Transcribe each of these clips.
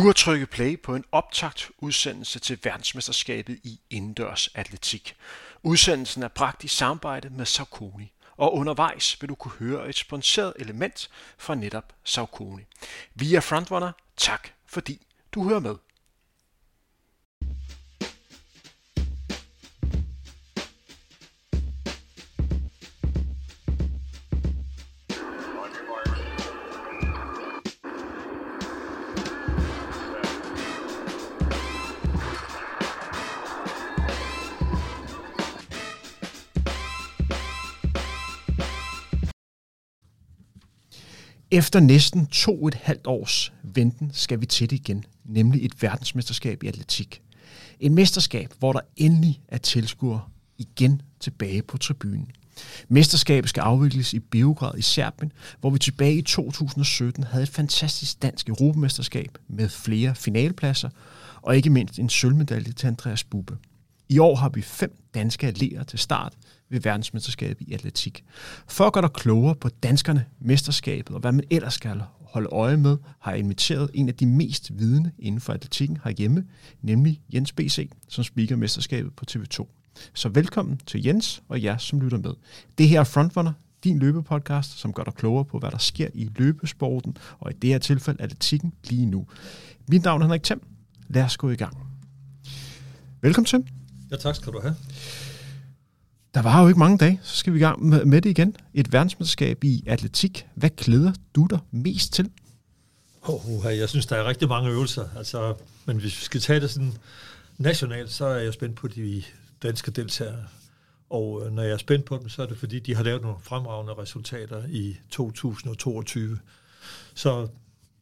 Du har trykket play på en optakt udsendelse til verdensmesterskabet i indendørs atletik. Udsendelsen er bragt i samarbejde med Saucony, og undervejs vil du kunne høre et sponsoreret element fra netop Saucony. Vi er Frontrunner. Tak fordi du hører med. Efter næsten to et halvt års venten skal vi til det igen, nemlig et verdensmesterskab i atletik. En mesterskab, hvor der endelig er tilskuere igen tilbage på tribunen. Mesterskabet skal afvikles i Beograd i Serbien, hvor vi tilbage i 2017 havde et fantastisk dansk europamesterskab med flere finalepladser, og ikke mindst en sølvmedalje til Andreas Bube. I år har vi fem danske atleter til start ved verdensmesterskabet i atletik. For at gøre dig klogere på danskerne, mesterskabet og hvad man ellers skal holde øje med, har jeg inviteret en af de mest vidende inden for atletikken herhjemme, nemlig Jens B.C., som speaker mesterskabet på TV2. Så velkommen til Jens og jer, som lytter med. Det her er Frontrunner, din løbepodcast, som gør dig klogere på, hvad der sker i løbesporten, og i det her tilfælde atletikken lige nu. Mit navn er Henrik Thiem. Lad os gå i gang. Velkommen til. Ja, tak skal du have. Der var jo ikke mange dage, så skal vi i gang med, det igen. Et verdensmesterskab i atletik. Hvad glæder du dig mest til? Oh, jeg synes, der er rigtig mange øvelser. Altså, men hvis vi skal tage det sådan nationalt, så er jeg spændt på de danske deltagere. Og øh, når jeg er spændt på dem, så er det fordi, de har lavet nogle fremragende resultater i 2022. Så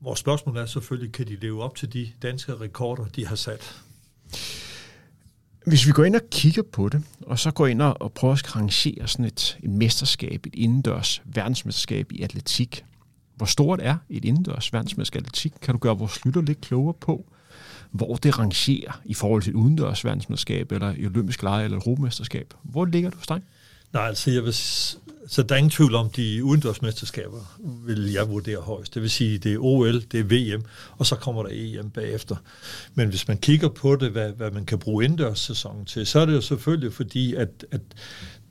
vores spørgsmål er selvfølgelig, kan de leve op til de danske rekorder, de har sat? Hvis vi går ind og kigger på det, og så går ind og prøver at rangere sådan et, et mesterskab, et indendørs verdensmesterskab i atletik. Hvor stort er et indendørs verdensmesterskab i atletik? Kan du gøre vores lytter lidt klogere på, hvor det rangerer i forhold til et udendørs verdensmesterskab, eller i olympisk lege, eller et europamesterskab? Hvor ligger du Stang? Nej, altså jeg vil, så der er ingen tvivl om, de udendørsmesterskaber vil jeg vurdere højst. Det vil sige, det er OL, det er VM, og så kommer der EM bagefter. Men hvis man kigger på det, hvad, hvad man kan bruge indendørssæsonen til, så er det jo selvfølgelig fordi, at, at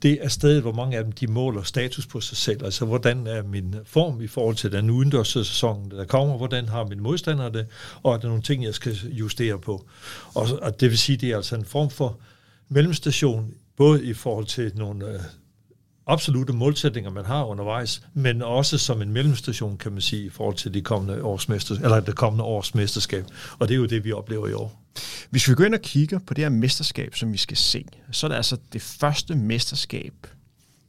det er stedet, hvor mange af dem de måler status på sig selv. Altså, hvordan er min form i forhold til den udendørssæson, der kommer? Hvordan har min modstander det? Og er der nogle ting, jeg skal justere på? Og, og det vil sige, det er altså en form for mellemstation både i forhold til nogle øh, absolute målsætninger, man har undervejs, men også som en mellemstation, kan man sige, i forhold til de kommende års mester, eller det kommende års mesterskab. Og det er jo det, vi oplever i år. Hvis vi går ind og kigger på det her mesterskab, som vi skal se, så er det altså det første mesterskab,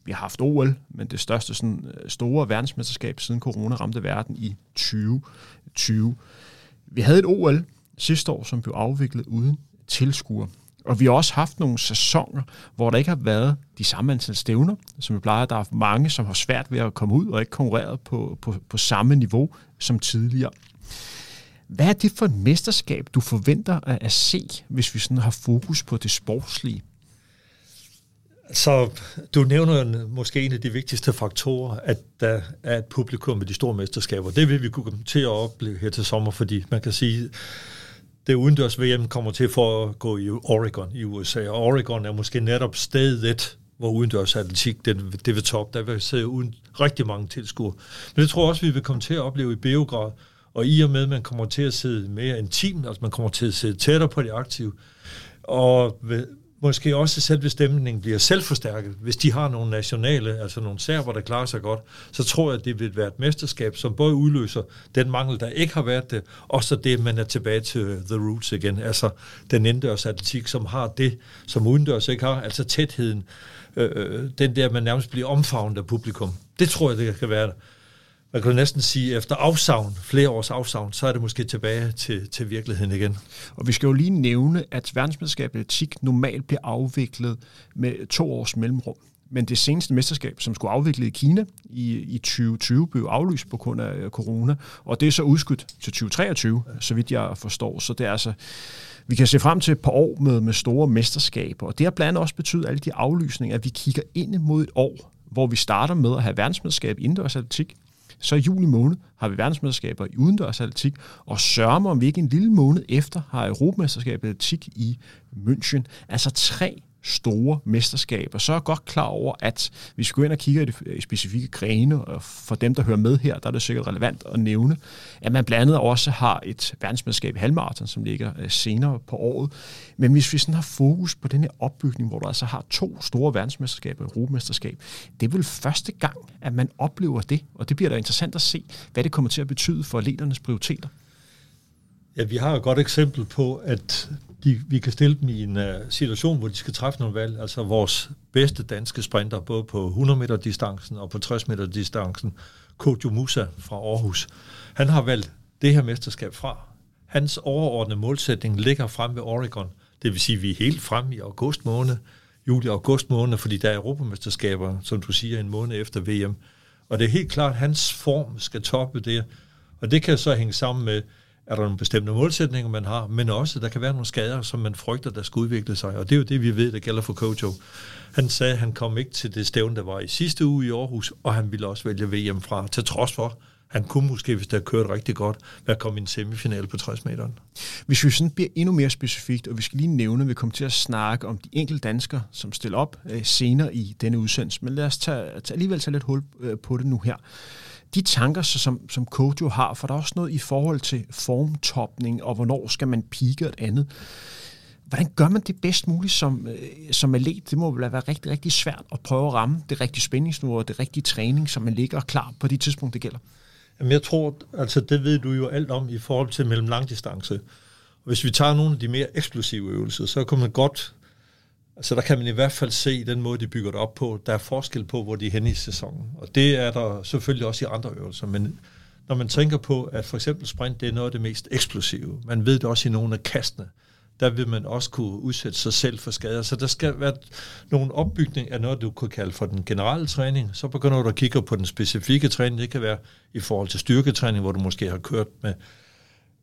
vi har haft OL, men det største sådan, øh, store verdensmesterskab siden corona ramte verden i 2020. Vi havde et OL sidste år, som blev afviklet uden tilskuer. Og vi har også haft nogle sæsoner, hvor der ikke har været de samme antal stævner, som vi plejer. Der er mange, som har svært ved at komme ud og ikke konkurrere på, på, på samme niveau som tidligere. Hvad er det for et mesterskab, du forventer at, at se, hvis vi sådan har fokus på det sportslige? Så du nævner måske en af de vigtigste faktorer, at der er et publikum med de store mesterskaber. Det vil vi kunne til at opleve her til sommer, fordi man kan sige, det udendørs VM kommer til for at gå i Oregon i USA, og Oregon er måske netop stedet, hvor udendørs atletik, det, det vil top, der vil sidde uden rigtig mange tilskuere. Men det tror jeg også, vi vil komme til at opleve i Beograd, og i og med, at man kommer til at sidde mere intimt, altså man kommer til at sidde tættere på de aktive, og måske også selve stemningen bliver selvforstærket. Hvis de har nogle nationale, altså nogle serber, der klarer sig godt, så tror jeg, at det vil være et mesterskab, som både udløser den mangel, der ikke har været det, og så det, man er tilbage til the roots igen. Altså den indendørs atletik, som har det, som udendørs ikke har, altså tætheden, øh, øh den der, man nærmest bliver omfavnet af publikum. Det tror jeg, det kan være man kan næsten sige, efter afsavn, flere års afsavn, så er det måske tilbage til, til virkeligheden igen. Og vi skal jo lige nævne, at verdensmesterskabet etik normalt bliver afviklet med to års mellemrum. Men det seneste mesterskab, som skulle afvikle i Kina i, i 2020, blev aflyst på grund af øh, corona, og det er så udskudt til 2023, så vidt jeg forstår. Så det er altså, vi kan se frem til et par år med, med store mesterskaber, og det har blandt andet også betydet alle de aflysninger, at vi kigger ind mod et år, hvor vi starter med at have verdensmesterskab i indendørs atletik, så i juli måned har vi verdensmesterskaber i udendørs atletik, og sørger om vi ikke en lille måned efter har Europamesterskabet i atletik i München. Altså tre store mesterskaber, så er jeg godt klar over, at hvis vi går ind og kigger i de specifikke grene, og for dem, der hører med her, der er det sikkert relevant at nævne, at man blandt andet også har et verdensmesterskab i halvmarathon, som ligger øh, senere på året. Men hvis vi sådan har fokus på den her opbygning, hvor du altså har to store verdensmesterskaber, Europamesterskab, det er vel første gang, at man oplever det, og det bliver da interessant at se, hvad det kommer til at betyde for ledernes prioriteter. Ja, vi har et godt eksempel på, at de, vi kan stille dem i en uh, situation, hvor de skal træffe nogle valg. Altså vores bedste danske sprinter, både på 100 meter distancen og på 60 meter distancen, Kodjo Musa fra Aarhus, han har valgt det her mesterskab fra. Hans overordnede målsætning ligger frem ved Oregon. Det vil sige, at vi er helt frem i august måned, juli og august måned, fordi der er europamesterskaber, som du siger, en måned efter VM. Og det er helt klart, at hans form skal toppe det. Og det kan så hænge sammen med, er der nogle bestemte målsætninger, man har, men også, der kan være nogle skader, som man frygter, der skal udvikle sig. Og det er jo det, vi ved, der gælder for Kojo. Han sagde, at han kom ikke til det stævne, der var i sidste uge i Aarhus, og han ville også vælge VM fra, til trods for, han kunne måske, hvis det havde kørt rigtig godt, være kommet i en semifinal på 60 meter. Hvis vi sådan bliver endnu mere specifikt, og vi skal lige nævne, at vi kommer til at snakke om de enkelte danskere, som stiller op øh, senere i denne udsendelse, men lad os tage, tage alligevel tage lidt hul øh, på det nu her de tanker, som, som coach jo har, for der er også noget i forhold til formtopning, og hvornår skal man pike og andet. Hvordan gør man det bedst muligt som, øh, som atlet? Det må vel være rigtig, rigtig svært at prøve at ramme det rigtige spændingsniveau og det rigtige træning, som man ligger klar på de tidspunkt, det gælder. Jamen jeg tror, altså det ved du jo alt om i forhold til mellem langdistance. Hvis vi tager nogle af de mere eksplosive øvelser, så kan man godt så der kan man i hvert fald se den måde, de bygger det op på. Der er forskel på, hvor de er henne i sæsonen. Og det er der selvfølgelig også i andre øvelser. Men når man tænker på, at for eksempel sprint, det er noget af det mest eksplosive. Man ved det også i nogle af kastene. Der vil man også kunne udsætte sig selv for skader. Så der skal være nogle opbygning af noget, du kunne kalde for den generelle træning. Så begynder du at kigge på den specifikke træning. Det kan være i forhold til styrketræning, hvor du måske har kørt med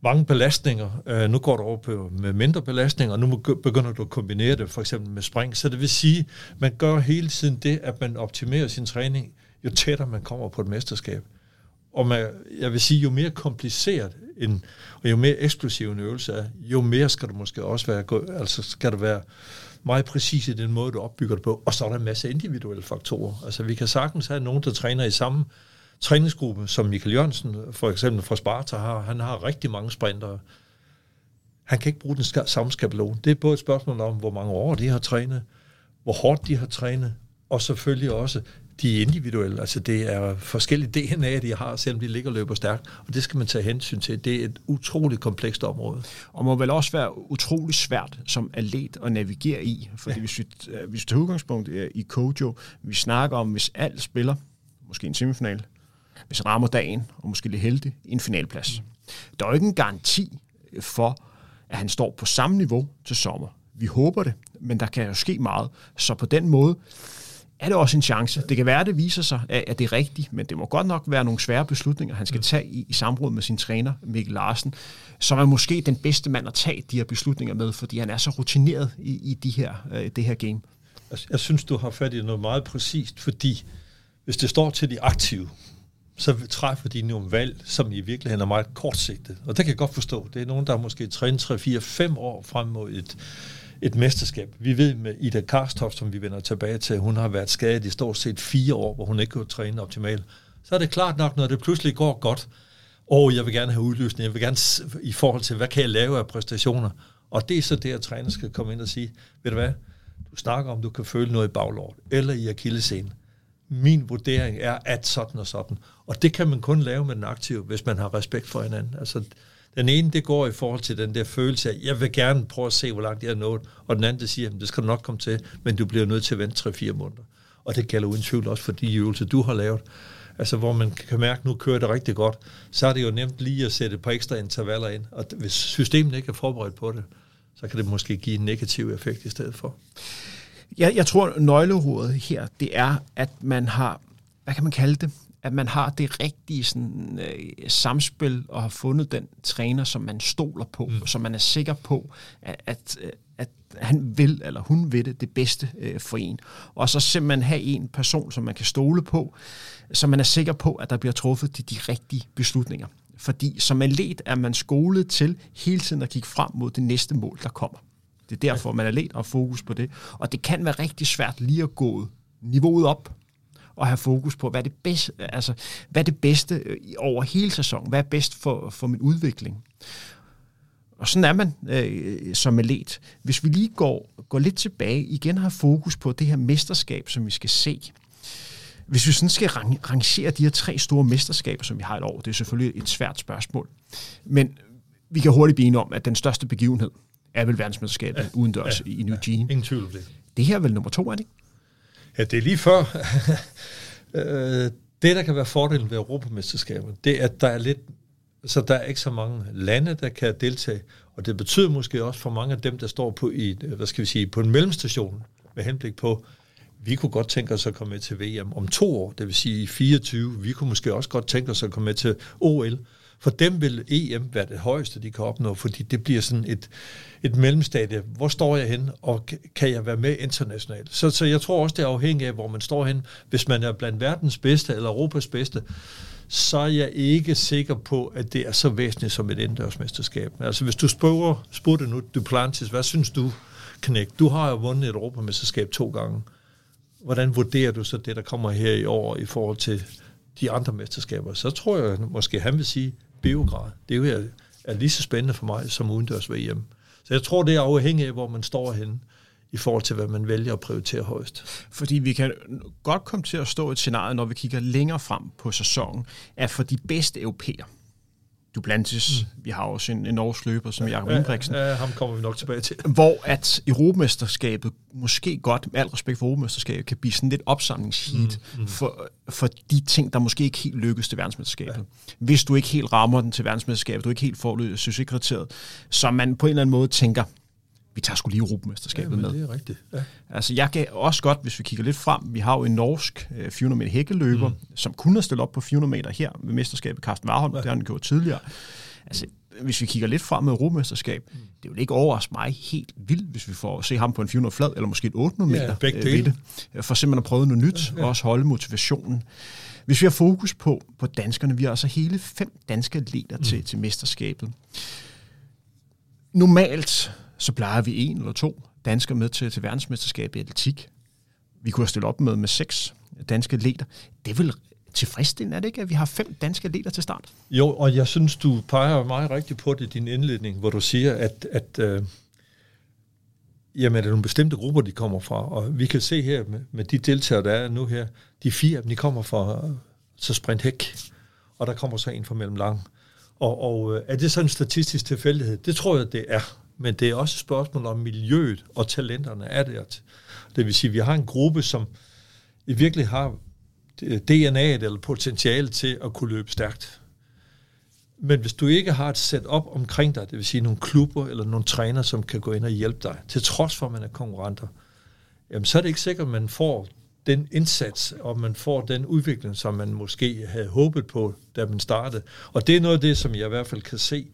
mange belastninger. Øh, nu går du over på, med mindre belastninger, og nu begynder du at kombinere det for eksempel med spring. Så det vil sige, man gør hele tiden det, at man optimerer sin træning, jo tættere man kommer på et mesterskab. Og man, jeg vil sige, jo mere kompliceret en, og jo mere eksplosiv en øvelse er, jo mere skal du måske også være, altså skal du være meget præcis i den måde, du opbygger det på. Og så er der en masse individuelle faktorer. Altså vi kan sagtens have nogen, der træner i samme træningsgruppe, som Michael Jørgensen for eksempel fra Sparta har. Han har rigtig mange sprintere. Han kan ikke bruge den samme skabelon. Det er både et spørgsmål om, hvor mange år de har trænet, hvor hårdt de har trænet, og selvfølgelig også de individuelle. Altså det er forskellige DNA, de har, selvom de ligger og løber stærkt, og det skal man tage hensyn til. Det er et utroligt komplekst område. Og må vel også være utrolig svært som atlet at navigere i, fordi ja. hvis, vi, øh, hvis vi tager udgangspunkt i Kojo, vi snakker om, hvis alt spiller, måske en semifinal, hvis han rammer dagen, og måske lidt heldig, en finalplads. Der er jo ikke en garanti for, at han står på samme niveau til sommer. Vi håber det, men der kan jo ske meget. Så på den måde er det også en chance. Det kan være, at det viser sig, at det er rigtigt, men det må godt nok være nogle svære beslutninger, han skal tage i, i samråd med sin træner, Mikkel Larsen, som er måske den bedste mand at tage de her beslutninger med, fordi han er så rutineret i, i de her, øh, det her game. Jeg synes, du har fat i noget meget præcist, fordi hvis det står til de aktive, så træffer de nogle valg, som i virkeligheden er meget kortsigtet. Og det kan jeg godt forstå. Det er nogen, der måske træner 3, 4, 5 år frem mod et, et mesterskab. Vi ved med Ida Karstoff, som vi vender tilbage til, hun har været skadet i stort set fire år, hvor hun ikke kunne træne optimalt. Så er det klart nok, når det pludselig går godt, og jeg vil gerne have udløsning, jeg vil gerne i forhold til, hvad kan jeg lave af præstationer. Og det er så det, at træner skal komme ind og sige, ved du hvad, du snakker om, du kan føle noget i baglåret, eller i akillescenen min vurdering er, at sådan og sådan. Og det kan man kun lave med den aktive, hvis man har respekt for hinanden. Altså, den ene, det går i forhold til den der følelse af, jeg vil gerne prøve at se, hvor langt jeg er nået. Og den anden, det siger, det skal du nok komme til, men du bliver nødt til at vente 3-4 måneder. Og det gælder uden tvivl også for de øvelser, du har lavet. Altså, hvor man kan mærke, at nu kører det rigtig godt, så er det jo nemt lige at sætte et par ekstra intervaller ind. Og hvis systemet ikke er forberedt på det, så kan det måske give en negativ effekt i stedet for. Jeg, jeg tror, nøgleordet her, det er, at man har, hvad kan man kalde det? At man har det rigtige sådan, øh, samspil og har fundet den træner, som man stoler på, mm. som man er sikker på, at, at, at han vil, eller hun vil det, det bedste øh, for en. Og så simpelthen have en person, som man kan stole på, så man er sikker på, at der bliver truffet de, de rigtige beslutninger. Fordi som atlet er man skolet til hele tiden at kigge frem mod det næste mål, der kommer. Det er derfor, man er let og fokus på det. Og det kan være rigtig svært lige at gå niveauet op og have fokus på, hvad er det bedste, altså, hvad er det bedste øh, over hele sæsonen? Hvad er bedst for, for min udvikling? Og sådan er man øh, som atlet. Hvis vi lige går, går lidt tilbage, igen har fokus på det her mesterskab, som vi skal se. Hvis vi sådan skal rang, rangere de her tre store mesterskaber, som vi har et år, det er selvfølgelig et svært spørgsmål. Men vi kan hurtigt blive enige om, at den største begivenhed er vel verdensmesterskabet ja, udendørs ja, i New Jean. Ja, ingen tvivl om det. Det her er vel nummer to, er det Ja, det er lige før. Øh, det, der kan være fordelen ved Europamesterskabet, det er, at der er lidt så der er ikke så mange lande, der kan deltage, og det betyder måske også for mange af dem, der står på, i, hvad skal vi sige, på en mellemstation med henblik på, vi kunne godt tænke os at komme med til VM om to år, det vil sige i 24. Vi kunne måske også godt tænke os at komme med til OL. For dem vil EM være det højeste, de kan opnå, fordi det bliver sådan et, et mellemstadie. Hvor står jeg hen, og kan jeg være med internationalt? Så, så jeg tror også, det er afhængigt af, hvor man står hen. Hvis man er blandt verdens bedste eller Europas bedste, så er jeg ikke sikker på, at det er så væsentligt som et indendørsmesterskab. Altså hvis du spørger, spurgte nu Duplantis, hvad synes du, Knæk? Du har jo vundet et europamesterskab to gange. Hvordan vurderer du så det, der kommer her i år i forhold til de andre mesterskaber? Så tror jeg måske, han vil sige, biograd. Det er jo er lige så spændende for mig som udendørs VM. Så jeg tror, det er afhængigt af, hvor man står henne i forhold til, hvad man vælger at prioritere højst. Fordi vi kan godt komme til at stå i et scenarie, når vi kigger længere frem på sæsonen, at for de bedste europæer, Duplantis, mm. vi har også en, en norsk løber som Jakob ja, Ingebrigtsen. Ja, ham kommer vi nok tilbage til. Hvor at Europamesterskabet, måske godt, med al respekt for Europamesterskabet, kan blive sådan lidt opsamlingsheat mm, mm. For, for de ting, der måske ikke helt lykkes til verdensmesterskabet. Ja. Hvis du ikke helt rammer den til verdensmesterskabet, du ikke helt får det succeskriteriet, så man på en eller anden måde tænker, vi tager skulle lige Europamesterskabet ja, med. det er rigtigt. Ja. Altså, jeg kan også godt, hvis vi kigger lidt frem, vi har jo en norsk 400 meter hækkeløber, mm. som kunne have stillet op på 400 meter her ved mesterskabet, Carsten Warholm, ja. det har han gjort tidligere. Altså, hvis vi kigger lidt frem med Europamesterskab, mm. det vil ikke overraske mig helt vildt, hvis vi får se ham på en 400 flad, eller måske et 800 meter ja, øh, ved det, for simpelthen at prøve noget nyt, ja, ja. og også holde motivationen. Hvis vi har fokus på, på danskerne, vi har altså hele fem danske atleter mm. til, til mesterskabet. Normalt så plejer vi en eller to danskere med til, til verdensmesterskabet i atletik. Vi kunne have stillet op med, med seks danske atleter. Det er vel tilfredsstillende, er det ikke, at vi har fem danske atleter til start? Jo, og jeg synes, du peger meget rigtigt på det i din indledning, hvor du siger, at, at øh, jamen, det nogle bestemte grupper, de kommer fra. Og vi kan se her med, med de deltagere, der er nu her, de fire de kommer fra øh, så sprint hæk, og der kommer så en fra mellem lang. Og, og øh, er det sådan en statistisk tilfældighed? Det tror jeg, det er men det er også et spørgsmål om miljøet og talenterne er der. Det vil sige, at vi har en gruppe, som i virkelig har DNA'et eller potentiale til at kunne løbe stærkt. Men hvis du ikke har et setup omkring dig, det vil sige nogle klubber eller nogle træner, som kan gå ind og hjælpe dig, til trods for, at man er konkurrenter, jamen så er det ikke sikkert, at man får den indsats, og man får den udvikling, som man måske havde håbet på, da man startede. Og det er noget af det, som jeg i hvert fald kan se,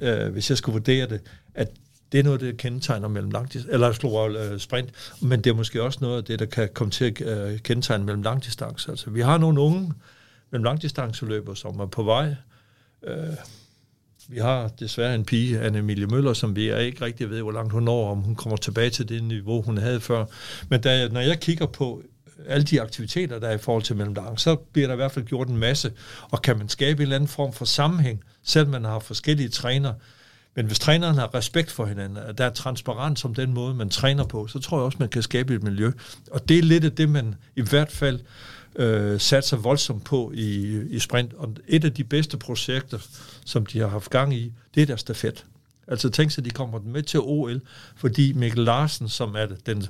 øh, hvis jeg skulle vurdere det, at det er noget, det kendetegner mellem langdistance, eller slår øh, sprint, men det er måske også noget af det, der kan komme til at øh, kendetegne mellem langdistance. Altså, vi har nogle unge mellem langdistanceløbere, som er på vej. Øh, vi har desværre en pige, Anne Emilie Møller, som vi ikke rigtig ved, hvor langt hun når, om hun kommer tilbage til det niveau, hun havde før. Men da, når jeg kigger på alle de aktiviteter, der er i forhold til mellemdagen, så bliver der i hvert fald gjort en masse, og kan man skabe en eller anden form for sammenhæng, selv man har forskellige træner, men hvis træneren har respekt for hinanden, at der er transparens om den måde, man træner på, så tror jeg også, man kan skabe et miljø. Og det er lidt af det, man i hvert fald øh, satser voldsomt på i, i sprint. Og et af de bedste projekter, som de har haft gang i, det er der stafet. Altså tænk sig, at de kommer med til OL, fordi Mikkel Larsen, som er den,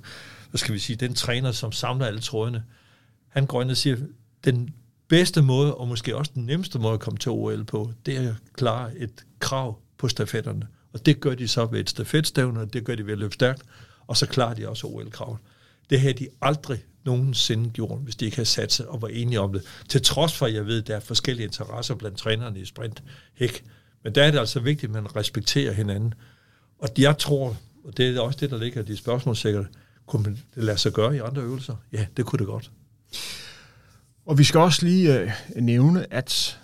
hvad skal vi sige, den træner, som samler alle trådene, han går ind og siger, den bedste måde, og måske også den nemmeste måde at komme til OL på, det er at klare et krav på stafetterne. Og det gør de så ved et stafetstævne, og det gør de ved at løbe stærkt, og så klarer de også OL-kravet. Det havde de aldrig nogensinde gjort, hvis de ikke havde sat sig og var enige om det. Til trods for, at jeg ved, at der er forskellige interesser blandt trænerne i sprint hæk. Men der er det altså vigtigt, at man respekterer hinanden. Og jeg tror, og det er også det, der ligger i de spørgsmål sikkert. Kunne man det lade sig gøre i andre øvelser? Ja, det kunne det godt. Og vi skal også lige øh, nævne, at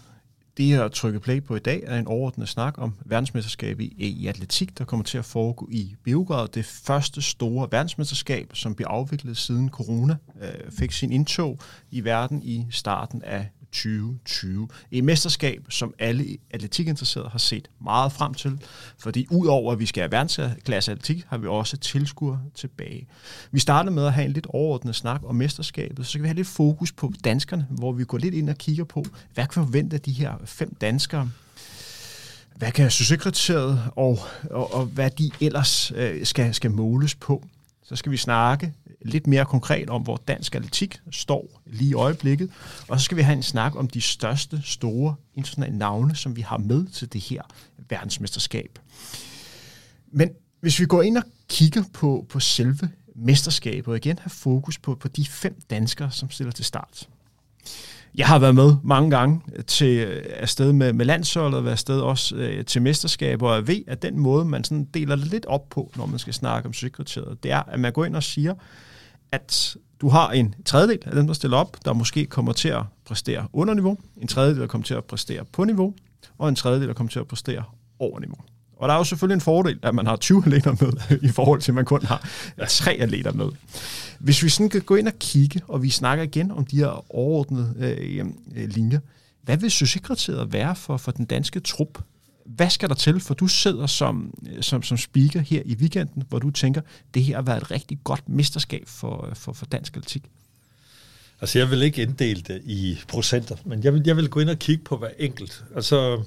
det, jeg trykke play på i dag, er en overordnet snak om verdensmesterskab i, i atletik, der kommer til at foregå i Beograd. Det første store verdensmesterskab, som bliver afviklet siden corona øh, fik sin indtog i verden i starten af 2020. Et mesterskab, som alle atletikinteresserede har set meget frem til, fordi udover at vi skal have verdensklasse atletik, har vi også tilskuere tilbage. Vi starter med at have en lidt overordnet snak om mesterskabet, så skal vi have lidt fokus på danskerne, hvor vi går lidt ind og kigger på, hvad kan forvente af de her fem danskere, hvad kan succeskriteriet og, og, og hvad de ellers øh, skal, skal måles på. Så skal vi snakke lidt mere konkret om, hvor dansk atletik står lige i øjeblikket. Og så skal vi have en snak om de største, store internationale navne, som vi har med til det her verdensmesterskab. Men hvis vi går ind og kigger på, på selve mesterskabet, og igen have fokus på, på de fem danskere, som stiller til start. Jeg har været med mange gange til øh, afsted med, med landsholdet, været afsted også øh, til mesterskaber, og jeg ved, at den måde, man sådan deler det lidt op på, når man skal snakke om sekretæret, det er, at man går ind og siger, at du har en tredjedel af dem, der stiller op, der måske kommer til at præstere under niveau, en tredjedel, der kommer til at præstere på niveau, og en tredjedel, der kommer til at præstere over niveau. Og der er jo selvfølgelig en fordel, at man har 20 atleter med, i forhold til, at man kun har tre atleter med. Hvis vi sådan kan gå ind og kigge, og vi snakker igen om de her overordnede øh, øh, linjer, hvad vil succeskriteriet være for, for den danske trup hvad skal der til, for du sidder som, som, som speaker her i weekenden, hvor du tænker, det her har været et rigtig godt mesterskab for, for, for dansk atletik? Altså, jeg vil ikke inddele det i procenter, men jeg vil, jeg vil gå ind og kigge på hver enkelt. Altså,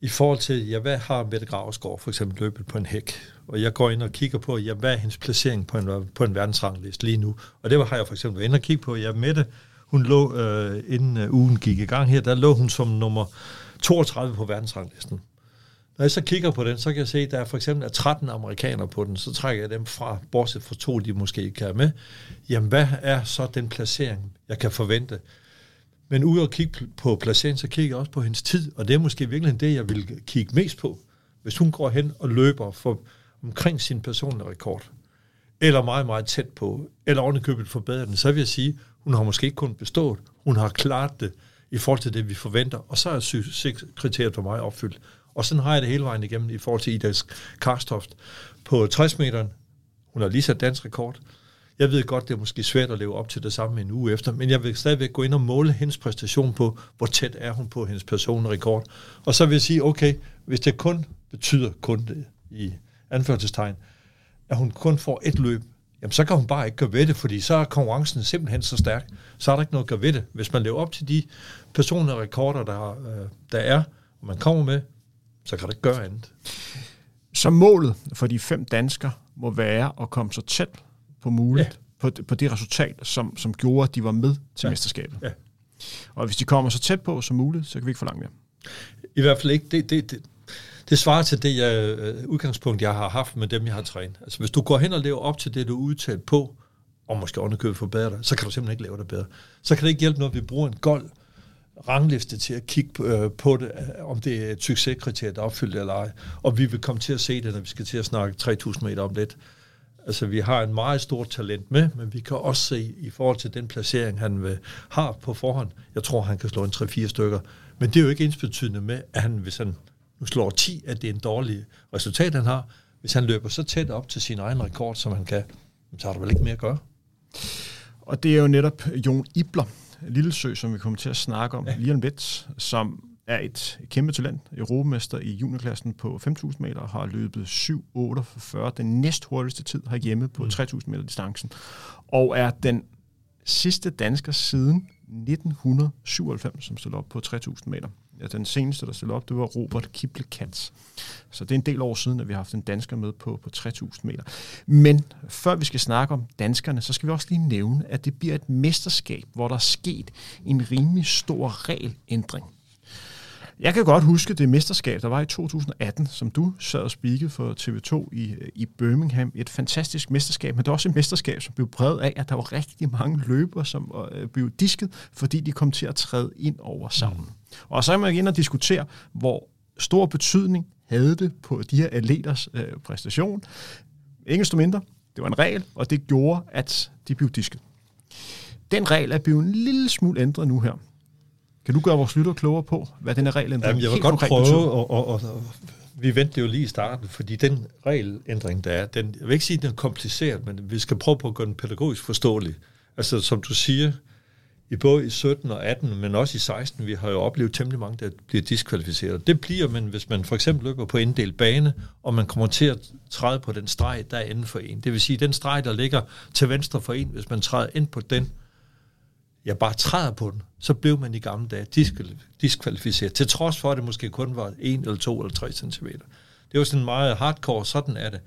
i forhold til, ja, hvad har Mette Graversgaard for eksempel løbet på en hæk? Og jeg går ind og kigger på, ja, hvad er hendes placering på en, på en verdensrangliste lige nu? Og det har jeg for eksempel ind og kigge på. Ja, Mette, hun lå, øh, inden øh, ugen gik i gang her, der lå hun som nummer 32 på verdensranglisten. Når jeg så kigger på den, så kan jeg se, at der er for eksempel er 13 amerikanere på den, så trækker jeg dem fra, bortset fra to, de måske ikke kan med. Jamen, hvad er så den placering, jeg kan forvente? Men ud at kigge på placeringen, så kigger jeg også på hendes tid, og det er måske virkelig det, jeg vil kigge mest på. Hvis hun går hen og løber for omkring sin personlige rekord, eller meget, meget tæt på, eller ovenikøbet forbedrer den, så vil jeg sige, hun har måske ikke kun bestået, hun har klaret det i forhold til det, vi forventer, og så er succeskriteriet for mig opfyldt. Og sådan har jeg det hele vejen igennem i forhold til Ida Karstoft. På 60 meter, hun har lige sat dansk rekord. Jeg ved godt, det er måske svært at leve op til det samme en uge efter, men jeg vil stadigvæk gå ind og måle hendes præstation på, hvor tæt er hun på hendes personrekord. Og så vil jeg sige, okay, hvis det kun betyder kun det i anførselstegn, at hun kun får et løb, jamen så kan hun bare ikke gøre ved det, fordi så er konkurrencen simpelthen så stærk, så er der ikke noget at gøre ved det. Hvis man lever op til de personlige rekorder, der, øh, der er, og man kommer med, så kan det ikke gøre andet. Så målet for de fem danskere må være at komme så tæt på muligt ja. på, på det resultat, som, som gjorde, at de var med til ja. mesterskabet. Ja. Og hvis de kommer så tæt på som muligt, så kan vi ikke forlange mere. I hvert fald ikke. Det, det, det, det svarer til det jeg, øh, udgangspunkt, jeg har haft med dem, jeg har trænet. Altså hvis du går hen og lever op til det, du er udtaget på, og måske underkøbet forbedre dig, så kan du simpelthen ikke lave det bedre. Så kan det ikke hjælpe noget, at vi bruger en gold rangliste til at kigge på, øh, det, øh, om det er et succeskriterie, der er opfyldt eller ej. Og vi vil komme til at se det, når vi skal til at snakke 3.000 meter om lidt. Altså, vi har en meget stort talent med, men vi kan også se i forhold til den placering, han vil, har på forhånd. Jeg tror, han kan slå en 3-4 stykker. Men det er jo ikke ensbetydende med, at han, hvis han nu slår 10, at det er en dårlig resultat, han har. Hvis han løber så tæt op til sin egen rekord, som han kan, så har der vel ikke mere at gøre. Og det er jo netop Jon Ibler, Lillesø, som vi kommer til at snakke om ja. lige om lidt, som er et kæmpe talent, europamester i juniorklassen på 5.000 meter, har løbet 7.48, den næst hurtigste tid herhjemme på mm. 3.000 meter distancen, og er den sidste dansker siden 1997, som stiller op på 3.000 meter. Ja, den seneste, der stillede op, det var Robert Kiple Katz. Så det er en del år siden, at vi har haft en dansker med på, på 3.000 meter. Men før vi skal snakke om danskerne, så skal vi også lige nævne, at det bliver et mesterskab, hvor der er sket en rimelig stor regelændring. Jeg kan godt huske det mesterskab, der var i 2018, som du sad og spikede for TV2 i, i Birmingham. Et fantastisk mesterskab, men det var også et mesterskab, som blev præget af, at der var rigtig mange løbere, som øh, blev disket, fordi de kom til at træde ind over sammen. Mm. Og så er man igen og diskutere, hvor stor betydning havde det på de her atleters øh, præstation. Ingen mindre, det var en regel, og det gjorde, at de blev disket. Den regel er blevet en lille smule ændret nu her. Kan du gøre vores lytter klogere på, hvad den her regel Jamen, jeg vil godt prøve, og, og, og, og vi venter jo lige i starten, fordi den regelændring, der er, den, jeg vil ikke sige, at den er kompliceret, men vi skal prøve på at gøre den pædagogisk forståelig. Altså, som du siger, i både i 17 og 18, men også i 16, vi har jo oplevet temmelig mange, der bliver diskvalificeret. Det bliver man, hvis man for eksempel løber på del bane, og man kommer til at træde på den streg, der er inden for en. Det vil sige, den streg, der ligger til venstre for en, hvis man træder ind på den, jeg bare træder på den, så blev man i gamle dage diskvalificeret, til trods for, at det måske kun var 1 eller 2 eller 3 cm. Det var sådan meget hardcore, sådan er det.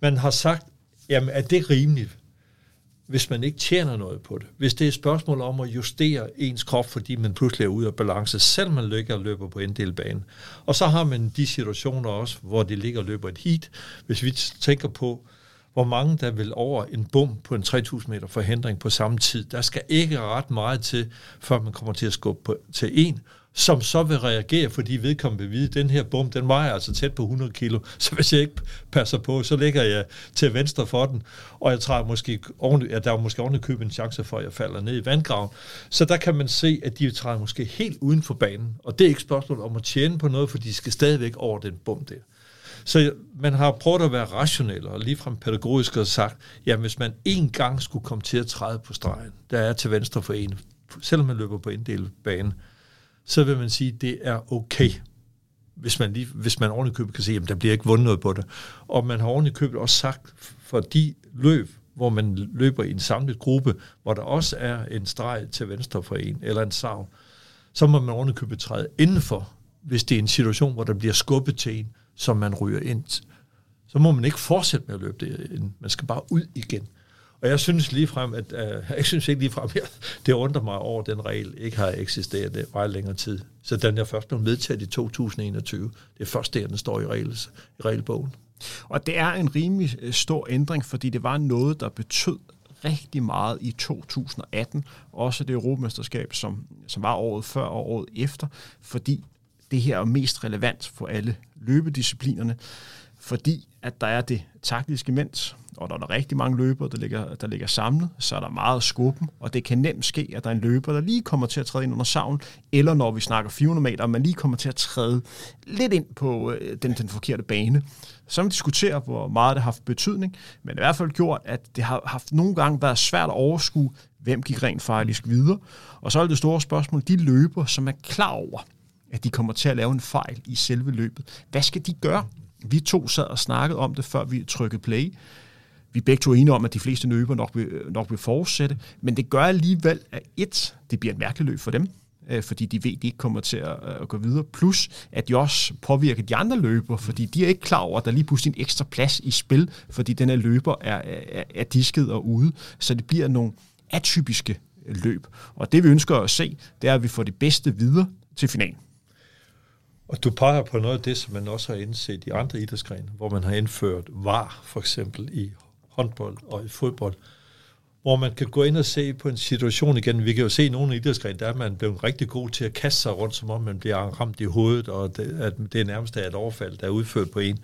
Man har sagt, jamen er det rimeligt? hvis man ikke tjener noget på det. Hvis det er et spørgsmål om at justere ens krop, fordi man pludselig er ude af balance, selv man ligger og løber på en del bane. Og så har man de situationer også, hvor det ligger og løber et heat. Hvis vi tænker på, hvor mange der vil over en bum på en 3000 meter forhindring på samme tid. Der skal ikke ret meget til, før man kommer til at skubbe på, til en, som så vil reagere, fordi vedkommende vil vide, at den her bum, den vejer altså tæt på 100 kilo, så hvis jeg ikke passer på, så ligger jeg til venstre for den, og jeg træder måske oven, ja, der er måske oven købe en chance for, at jeg falder ned i vandgraven. Så der kan man se, at de træder måske helt uden for banen, og det er ikke spørgsmål om at tjene på noget, for de skal stadigvæk over den bum der. Så man har prøvet at være rationel og ligefrem pædagogisk og sagt, ja, hvis man en gang skulle komme til at træde på stregen, der er til venstre for en, selvom man løber på en del bane, så vil man sige, at det er okay, hvis man, lige, hvis man ordentligt købet kan se, at der bliver ikke vundet noget på det. Og man har ordentligt købet også sagt, for de løb, hvor man løber i en samlet gruppe, hvor der også er en streg til venstre for en, eller en sav, så må man ordentligt købet træde indenfor, hvis det er en situation, hvor der bliver skubbet til en, som man ryger ind. Så må man ikke fortsætte med at løbe det ind. Man skal bare ud igen. Og jeg synes lige frem, at øh, jeg synes ikke lige frem, at det undrer mig over, at den regel ikke har eksisteret det meget længere tid. Så den er først blevet medtaget i 2021. Det er først der, den står i, regels, i regelbogen. Og det er en rimelig øh, stor ændring, fordi det var noget, der betød rigtig meget i 2018. Også det europamesterskab, som, som var året før og året efter, fordi det her er mest relevant for alle løbedisciplinerne, fordi at der er det taktiske mens, og der er rigtig mange løbere, der ligger, der ligger samlet, så er der meget skubben, og det kan nemt ske, at der er en løber, der lige kommer til at træde ind under savn, eller når vi snakker 400 meter, man lige kommer til at træde lidt ind på øh, den, den forkerte bane. Så man diskuterer, hvor meget det har haft betydning, men i hvert fald gjort, at det har haft nogle gange været svært at overskue, hvem gik rent faktisk videre. Og så er det store spørgsmål, de løber, som er klar over, at de kommer til at lave en fejl i selve løbet. Hvad skal de gøre? Vi to sad og snakkede om det, før vi trykkede play. Vi er begge to enige om, at de fleste løber nok vil, nok vil fortsætte, men det gør alligevel, at et, det bliver et mærkeligt løb for dem, øh, fordi de ved, at de ikke kommer til øh, at, gå videre. Plus, at de også påvirker de andre løber, fordi de er ikke klar over, at der lige pludselig en ekstra plads i spil, fordi den her løber er, er, er disket og ude. Så det bliver nogle atypiske løb. Og det vi ønsker at se, det er, at vi får det bedste videre til finalen. Og du peger på noget af det, som man også har indset i andre idrætsgrene, hvor man har indført VAR, for eksempel i håndbold og i fodbold, hvor man kan gå ind og se på en situation igen. Vi kan jo se i nogle idrætsgrene, der er man blevet rigtig god til at kaste sig rundt, som om man bliver ramt i hovedet, og det, at det er nærmest et overfald, der er udført på en.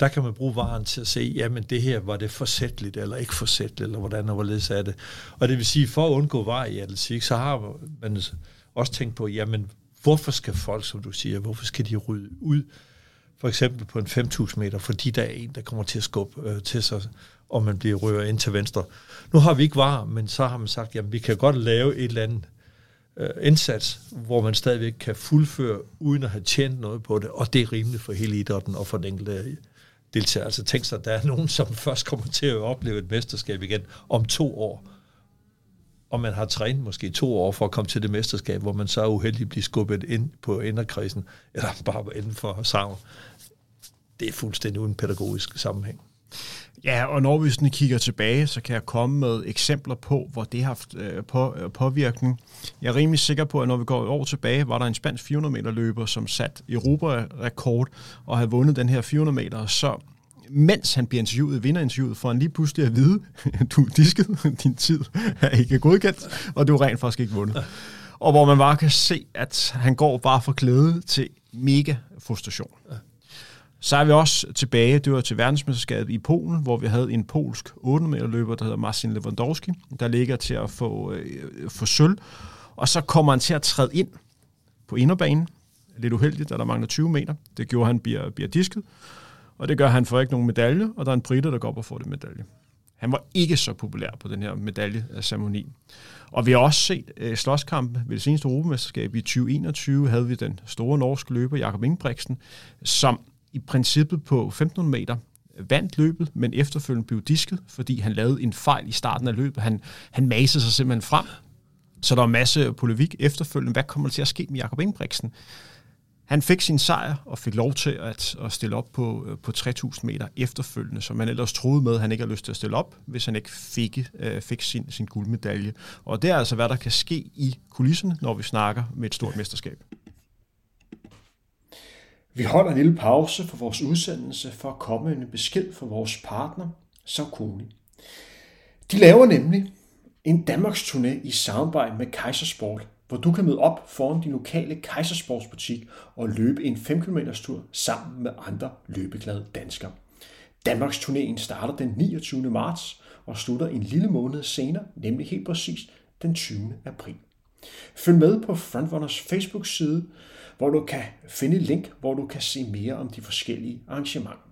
Der kan man bruge varen til at se, jamen det her, var det forsætteligt eller ikke forsætteligt, eller hvordan og hvorledes er det. Og det vil sige, for at undgå var i atletik, så har man også tænkt på, jamen hvorfor skal folk, som du siger, hvorfor skal de rydde ud, for eksempel på en 5.000 meter, fordi der er en, der kommer til at skubbe øh, til sig, og man bliver rører ind til venstre. Nu har vi ikke var, men så har man sagt, jamen vi kan godt lave et eller andet øh, indsats, hvor man stadigvæk kan fuldføre, uden at have tjent noget på det, og det er rimeligt for hele idrætten og for den enkelte deltager. Altså tænk sig, at der er nogen, som først kommer til at opleve et mesterskab igen om to år, og man har trænet måske to år for at komme til det mesterskab, hvor man så er uheldig skubbet ind på inderkredsen, eller bare inden for savn. Det er fuldstændig uden pædagogisk sammenhæng. Ja, og når vi sådan kigger tilbage, så kan jeg komme med eksempler på, hvor det har haft øh, på, øh, påvirkning. Jeg er rimelig sikker på, at når vi går et år tilbage, var der en spansk 400 meter løber, som satte Europa-rekord og havde vundet den her 400 meter, så mens han bliver interviewet, vinderinterviewet, får han lige pludselig at vide, du er disket, din tid er ikke godkendt, og du er rent faktisk ikke vundet. Og hvor man bare kan se, at han går bare fra glæde til mega frustration. Så er vi også tilbage, det var til verdensmesterskabet i Polen, hvor vi havde en polsk 8 meter løber, der hedder Marcin Lewandowski, der ligger til at få, øh, få sølv. Og så kommer han til at træde ind på inderbanen. Lidt uheldigt, da der mangler 20 meter. Det gjorde han, bliver, bliver disket. Og det gør han for ikke nogen medalje, og der er en britter, der går op og får det medalje. Han var ikke så populær på den her medaljeceremoni. Og vi har også set øh, slåskampe ved det seneste Europamesterskab i 2021, havde vi den store norske løber, Jakob Ingebrigtsen, som i princippet på 1500 meter vandt løbet, men efterfølgende blev disket, fordi han lavede en fejl i starten af løbet. Han, han masede sig simpelthen frem, så der var masse polemik efterfølgende. Hvad kommer der til at ske med Jakob Ingebrigtsen? Han fik sin sejr og fik lov til at, at stille op på, øh, på 3.000 meter efterfølgende, som man ellers troede med, at han ikke har lyst til at stille op, hvis han ikke fik, øh, fik sin, sin guldmedalje. Og det er altså, hvad der kan ske i kulisserne, når vi snakker med et stort mesterskab. Vi holder en lille pause for vores udsendelse for at komme en besked fra vores partner, Saucony. De laver nemlig en Danmarks turné i samarbejde med Kaisersport, hvor du kan møde op foran din lokale Kaisersportsbutik og løbe en 5 km tur sammen med andre løbeglade danskere. Danmarks turnéen starter den 29. marts og slutter en lille måned senere, nemlig helt præcis den 20. april. Følg med på Frontrunners Facebook-side, hvor du kan finde et link, hvor du kan se mere om de forskellige arrangementer.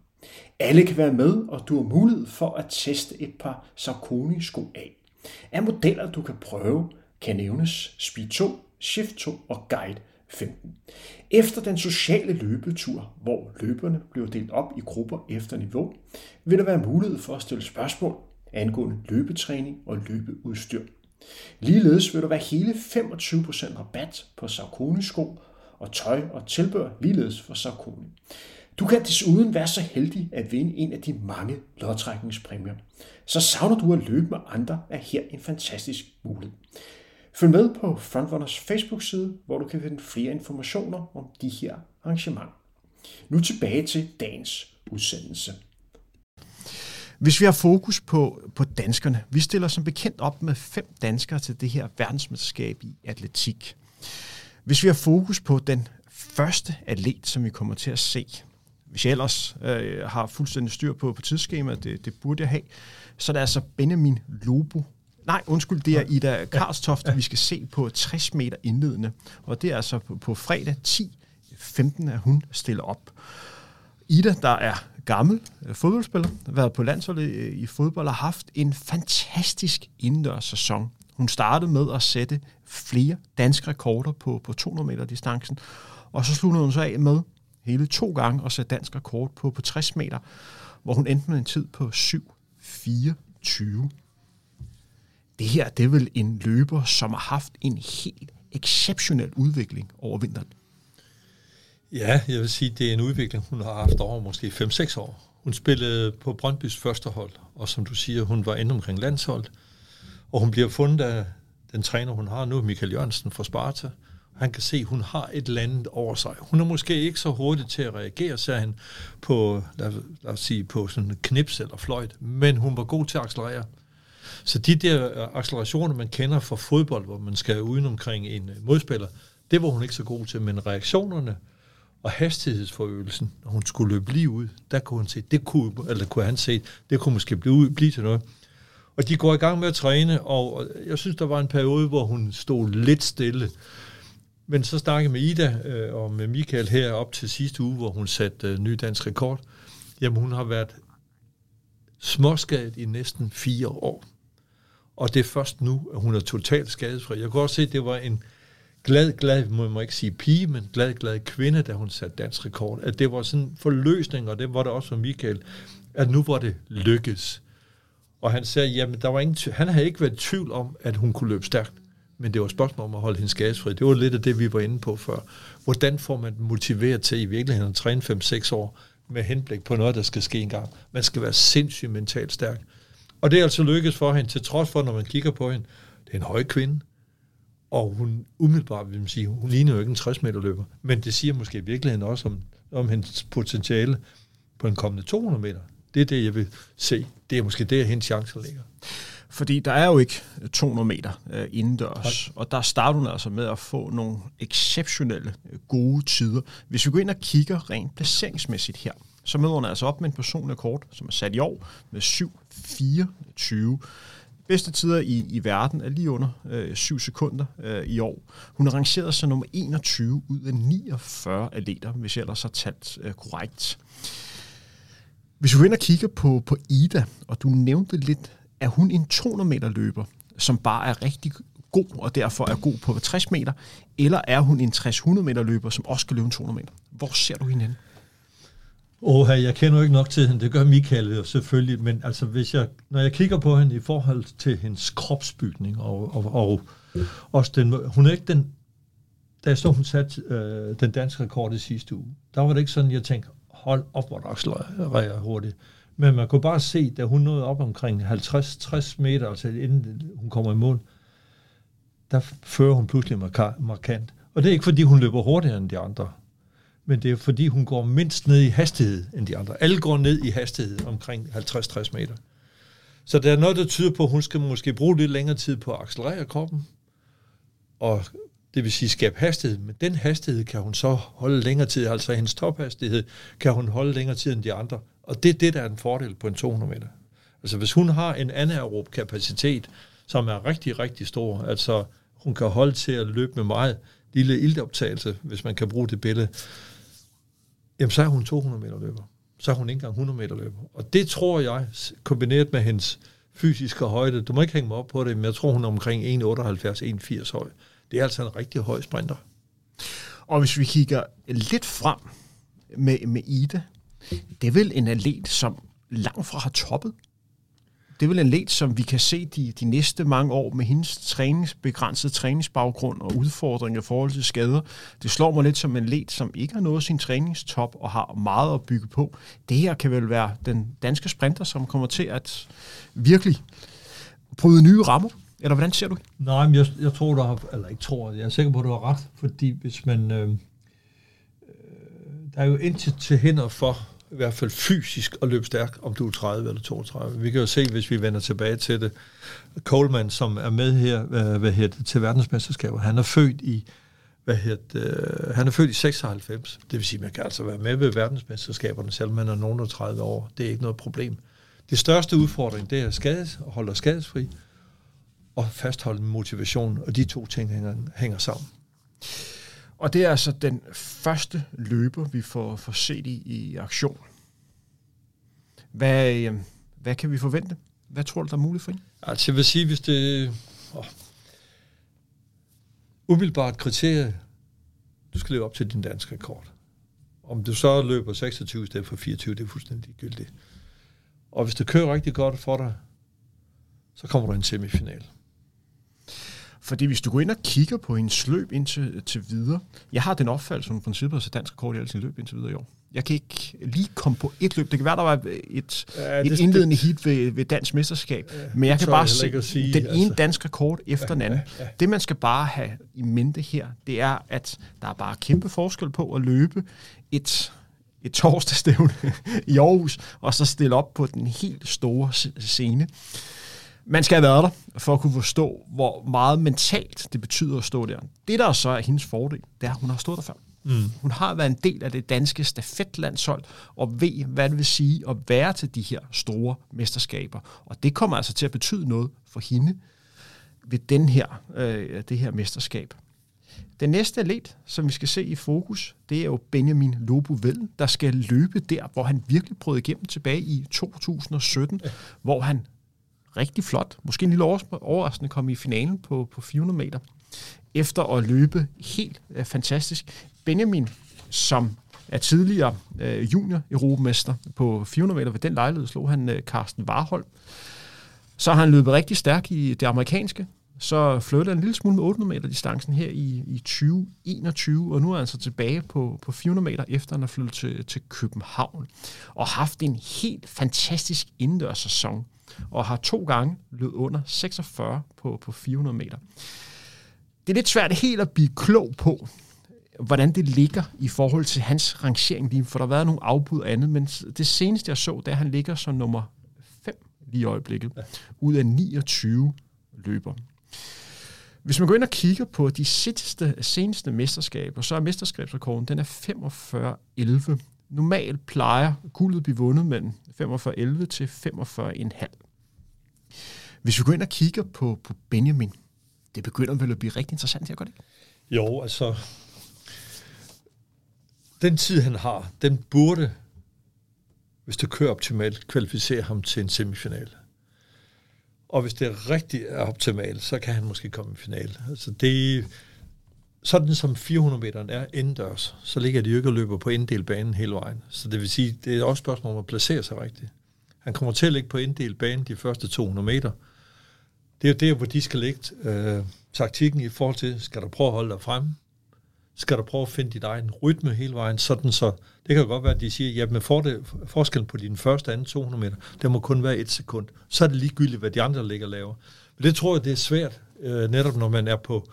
Alle kan være med, og du har mulighed for at teste et par Saucony sko af. Af modeller, du kan prøve, kan nævnes Speed 2, Shift 2 og Guide 15. Efter den sociale løbetur, hvor løberne bliver delt op i grupper efter niveau, vil der være mulighed for at stille spørgsmål angående løbetræning og løbeudstyr. Ligeledes vil der være hele 25% rabat på Saucony sko og tøj og tilbør ligeledes for Saucony. Du kan desuden være så heldig at vinde en af de mange lodtrækningspræmier. Så savner du at løbe med andre, er her en fantastisk mulighed. Følg med på Frontrunners Facebook-side, hvor du kan finde flere informationer om de her arrangementer. Nu tilbage til dagens udsendelse. Hvis vi har fokus på, på danskerne, vi stiller som bekendt op med fem danskere til det her verdensmesterskab i atletik. Hvis vi har fokus på den første atlet, som vi kommer til at se, hvis jeg ellers øh, har fuldstændig styr på, på tidsskemaet, det, det burde jeg have, så er det altså Benjamin Lobo. Nej, undskyld, det er Ida Karlstoft, vi skal se på 60 meter indledende. Og det er altså på, på fredag 10.15, at hun stiller op. Ida, der er gammel øh, fodboldspiller, har været på landsholdet i fodbold og har haft en fantastisk indendørs sæson. Hun startede med at sætte flere danske rekorder på, på 200 meter distancen, og så sluttede hun så af med hele to gange at sætte dansk rekord på, på 60 meter, hvor hun endte med en tid på 7.24. Det her, det er vel en løber, som har haft en helt exceptionel udvikling over vinteren. Ja, jeg vil sige, det er en udvikling, hun har haft over måske 5-6 år. Hun spillede på Brøndbys første hold, og som du siger, hun var inde omkring landshold, og hun bliver fundet af den træner, hun har nu, Michael Jørgensen fra Sparta. Han kan se, at hun har et eller andet over sig. Hun er måske ikke så hurtig til at reagere, sagde han, på, lad, lad os sige, på sådan en knips eller fløjt, men hun var god til at accelerere. Så de der øh, accelerationer, man kender fra fodbold, hvor man skal uden omkring en øh, modspiller, det var hun ikke så god til, men reaktionerne og hastighedsforøgelsen, når hun skulle løbe lige ud, der kunne, hun se, det kunne, eller kunne han se, det kunne måske blive, blive til noget. Og de går i gang med at træne, og jeg synes, der var en periode, hvor hun stod lidt stille. Men så snakkede med Ida øh, og med Michael her op til sidste uge, hvor hun satte øh, ny dansk rekord. Jamen, hun har været småskadet i næsten fire år. Og det er først nu, at hun er totalt skadesfri. Jeg kunne også se, at det var en glad, glad, må man ikke sige pige, men glad, glad kvinde, da hun satte dansk rekord. At det var sådan en forløsning, og det var det også for Michael, at nu var det lykkes. Og han sagde, jamen der var ingen han havde ikke været i tvivl om, at hun kunne løbe stærkt. Men det var et spørgsmål om at holde hende skadesfri. Det var lidt af det, vi var inde på før. Hvordan får man motiveret til i virkeligheden at træne 5-6 år med henblik på noget, der skal ske engang? Man skal være sindssygt mentalt stærk. Og det er altså lykkedes for hende, til trods for, når man kigger på hende, det er en høj kvinde, og hun umiddelbart vil man sige, hun ligner jo ikke en 60 meter løber, men det siger måske i virkeligheden også om, om hendes potentiale på en kommende 200 meter. Det er det, jeg vil se. Det er måske der, hendes chancer ligger. Fordi der er jo ikke 200 meter øh, indendørs, og der starter hun altså med at få nogle exceptionelle gode tider. Hvis vi går ind og kigger rent placeringsmæssigt her, så møder hun altså op med en personlig kort, som er sat i år med 7.24. Bedste tider i, i verden er lige under øh, 7 sekunder øh, i år. Hun er rangeret som nummer 21 ud af 49 atleter, hvis jeg ellers har talt øh, korrekt. Hvis vi går ind og kigger på, på Ida, og du nævnte lidt, er hun en 200 meter løber, som bare er rigtig god, og derfor er god på 60 meter, eller er hun en 60-100 meter løber, som også skal løbe en 200 meter? Hvor ser du hende? Åh, jeg kender jo ikke nok til hende, det gør Michael jo selvfølgelig, men altså hvis jeg, når jeg kigger på hende i forhold til hendes kropsbygning, og, og, og også den, hun er ikke den, da jeg så, hun satte øh, den danske rekord i sidste uge, der var det ikke sådan, jeg tænkte, hold op, hvor der jeg hurtigt. Men man kunne bare se, da hun nåede op omkring 50-60 meter, altså inden hun kommer i mål, der fører hun pludselig markant. Og det er ikke, fordi hun løber hurtigere end de andre, men det er, fordi hun går mindst ned i hastighed end de andre. Alle går ned i hastighed omkring 50-60 meter. Så der er noget, der tyder på, at hun skal måske bruge lidt længere tid på at accelerere kroppen, og det vil sige skabe hastighed, men den hastighed kan hun så holde længere tid, altså hendes tophastighed kan hun holde længere tid end de andre. Og det er det, der er en fordel på en 200 meter. Altså hvis hun har en anaerob kapacitet, som er rigtig, rigtig stor, altså hun kan holde til at løbe med meget lille iltoptagelse, hvis man kan bruge det billede, jamen så er hun 200 meter løber. Så er hun ikke engang 100 meter løber. Og det tror jeg, kombineret med hendes fysiske højde, du må ikke hænge mig op på det, men jeg tror, hun er omkring 1,78-1,80 høj. Det er altså en rigtig høj sprinter. Og hvis vi kigger lidt frem med, med Ida, det er vel en atlet, som langt fra har toppet det er vel en let, som vi kan se de, de næste mange år med hendes trænings, begrænsede træningsbaggrund og udfordringer i forhold til skader. Det slår mig lidt som en let, som ikke har nået sin træningstop og har meget at bygge på. Det her kan vel være den danske sprinter, som kommer til at virkelig bryde nye rammer. Eller hvordan ser du Nej, men jeg, jeg tror, du har, eller ikke tror, jeg er sikker på, at du har ret, fordi hvis man, øh, øh der er jo intet til hænder for, i hvert fald fysisk at løbe stærk, om du er 30 eller 32. Vi kan jo se, hvis vi vender tilbage til det. Coleman, som er med her øh, hvad, hedder det, til verdensmesterskaber, han er født i hvad hedder øh, han er født i 96. Det vil sige, at man kan altså være med ved verdensmesterskaberne, selvom man er nogen 30 år. Det er ikke noget problem. Det største udfordring, det er skades, at holde skadesfri og fastholde motivation, og de to ting hænger, hænger sammen. Og det er altså den første løber, vi får, får set i, i aktion. Hvad, øh, hvad kan vi forvente? Hvad tror du, der er muligt for hende? Altså, jeg vil sige, hvis det... Oh, umiddelbart kriterie, du skal leve op til din danske rekord. Om du så løber 26 i stedet for 24, det er fuldstændig gyldigt. Og hvis det kører rigtig godt for dig, så kommer du i en semifinal. Fordi hvis du går ind og kigger på hendes løb indtil til videre, jeg har den opfattelse, som princippet har dansk rekord i alle sine løb indtil videre i år. Jeg kan ikke lige komme på et løb. Det kan være, der var et, ja, et det, indledende hit ved, ved dansk mesterskab. Ja, men jeg kan bare se sige, den altså. ene dansk rekord efter ja, den anden. Ja, ja. Det, man skal bare have i mente her, det er, at der er bare kæmpe forskel på at løbe et et torsdagstævne i Aarhus, og så stille op på den helt store scene. Man skal have været der, for at kunne forstå, hvor meget mentalt det betyder at stå der. Det, der så er hendes fordel, det er, at hun har stået der før. Mm. Hun har været en del af det danske stafetlandshold, og ved, hvad det vil sige at være til de her store mesterskaber. Og det kommer altså til at betyde noget for hende ved den her, øh, det her mesterskab. Den næste atlet, som vi skal se i fokus, det er jo Benjamin Lobo Vel, der skal løbe der, hvor han virkelig brød igennem tilbage i 2017, ja. hvor han rigtig flot, måske en lille overraskende, kom i finalen på, på 400 meter, efter at løbe helt øh, fantastisk. Benjamin, som er tidligere øh, junior europamester på 400 meter, ved den lejlighed slog han øh, Carsten Warholm. Så har han løbet rigtig stærkt i det amerikanske, så flyttede han en lille smule med 800 meter distancen her i, i 2021, og nu er han så tilbage på, på 400 meter, efter han er flyttet til, til København, og haft en helt fantastisk indendørs sæson og har to gange løbet under 46 på, på 400 meter. Det er lidt svært helt at blive klog på, hvordan det ligger i forhold til hans rangering lige, for der har været nogle afbud og andet, men det seneste jeg så, det er, at han ligger som nummer 5 lige i øjeblikket, ja. ud af 29 løber. Hvis man går ind og kigger på de seneste, seneste mesterskaber, så er mesterskabsrekorden, den er 45-11 Normalt plejer guldet at blive vundet mellem 45,11 til 45,5. Hvis vi går ind og kigger på, på Benjamin, det begynder vel at blive rigtig interessant her, gør det ikke? Jo, altså, den tid han har, den burde, hvis det kører optimalt, kvalificere ham til en semifinal. Og hvis det er rigtig er optimalt, så kan han måske komme i finale. Altså det, sådan som 400 meter er indendørs, så ligger de jo ikke og løber på inddel banen hele vejen. Så det vil sige, det er også et spørgsmål om at placere sig rigtigt. Han kommer til at ligge på inddel banen de første 200 meter. Det er jo der, hvor de skal lægge øh, taktikken i forhold til, skal du prøve at holde dig frem? Skal du prøve at finde dit egen rytme hele vejen? Sådan så, det kan godt være, at de siger, ja, med forskellen på din første og anden 200 meter, det må kun være et sekund. Så er det ligegyldigt, hvad de andre ligger og laver. Men det tror jeg, det er svært, øh, netop når man er på,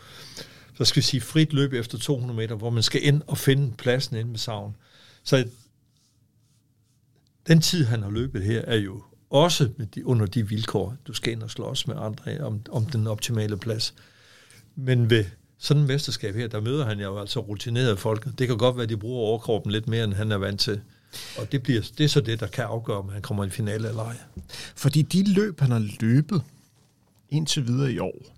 der skal vi sige, frit løb efter 200 meter, hvor man skal ind og finde pladsen inde med savn. Så den tid, han har løbet her, er jo også med de, under de vilkår, du skal ind og slås med andre om, om den optimale plads. Men ved sådan et mesterskab her, der møder han jo altså rutinerede folk. Det kan godt være, at de bruger overkroppen lidt mere, end han er vant til. Og det, bliver, det er så det, der kan afgøre, om han kommer i finale eller ej. Fordi de løb, han har løbet indtil videre i år,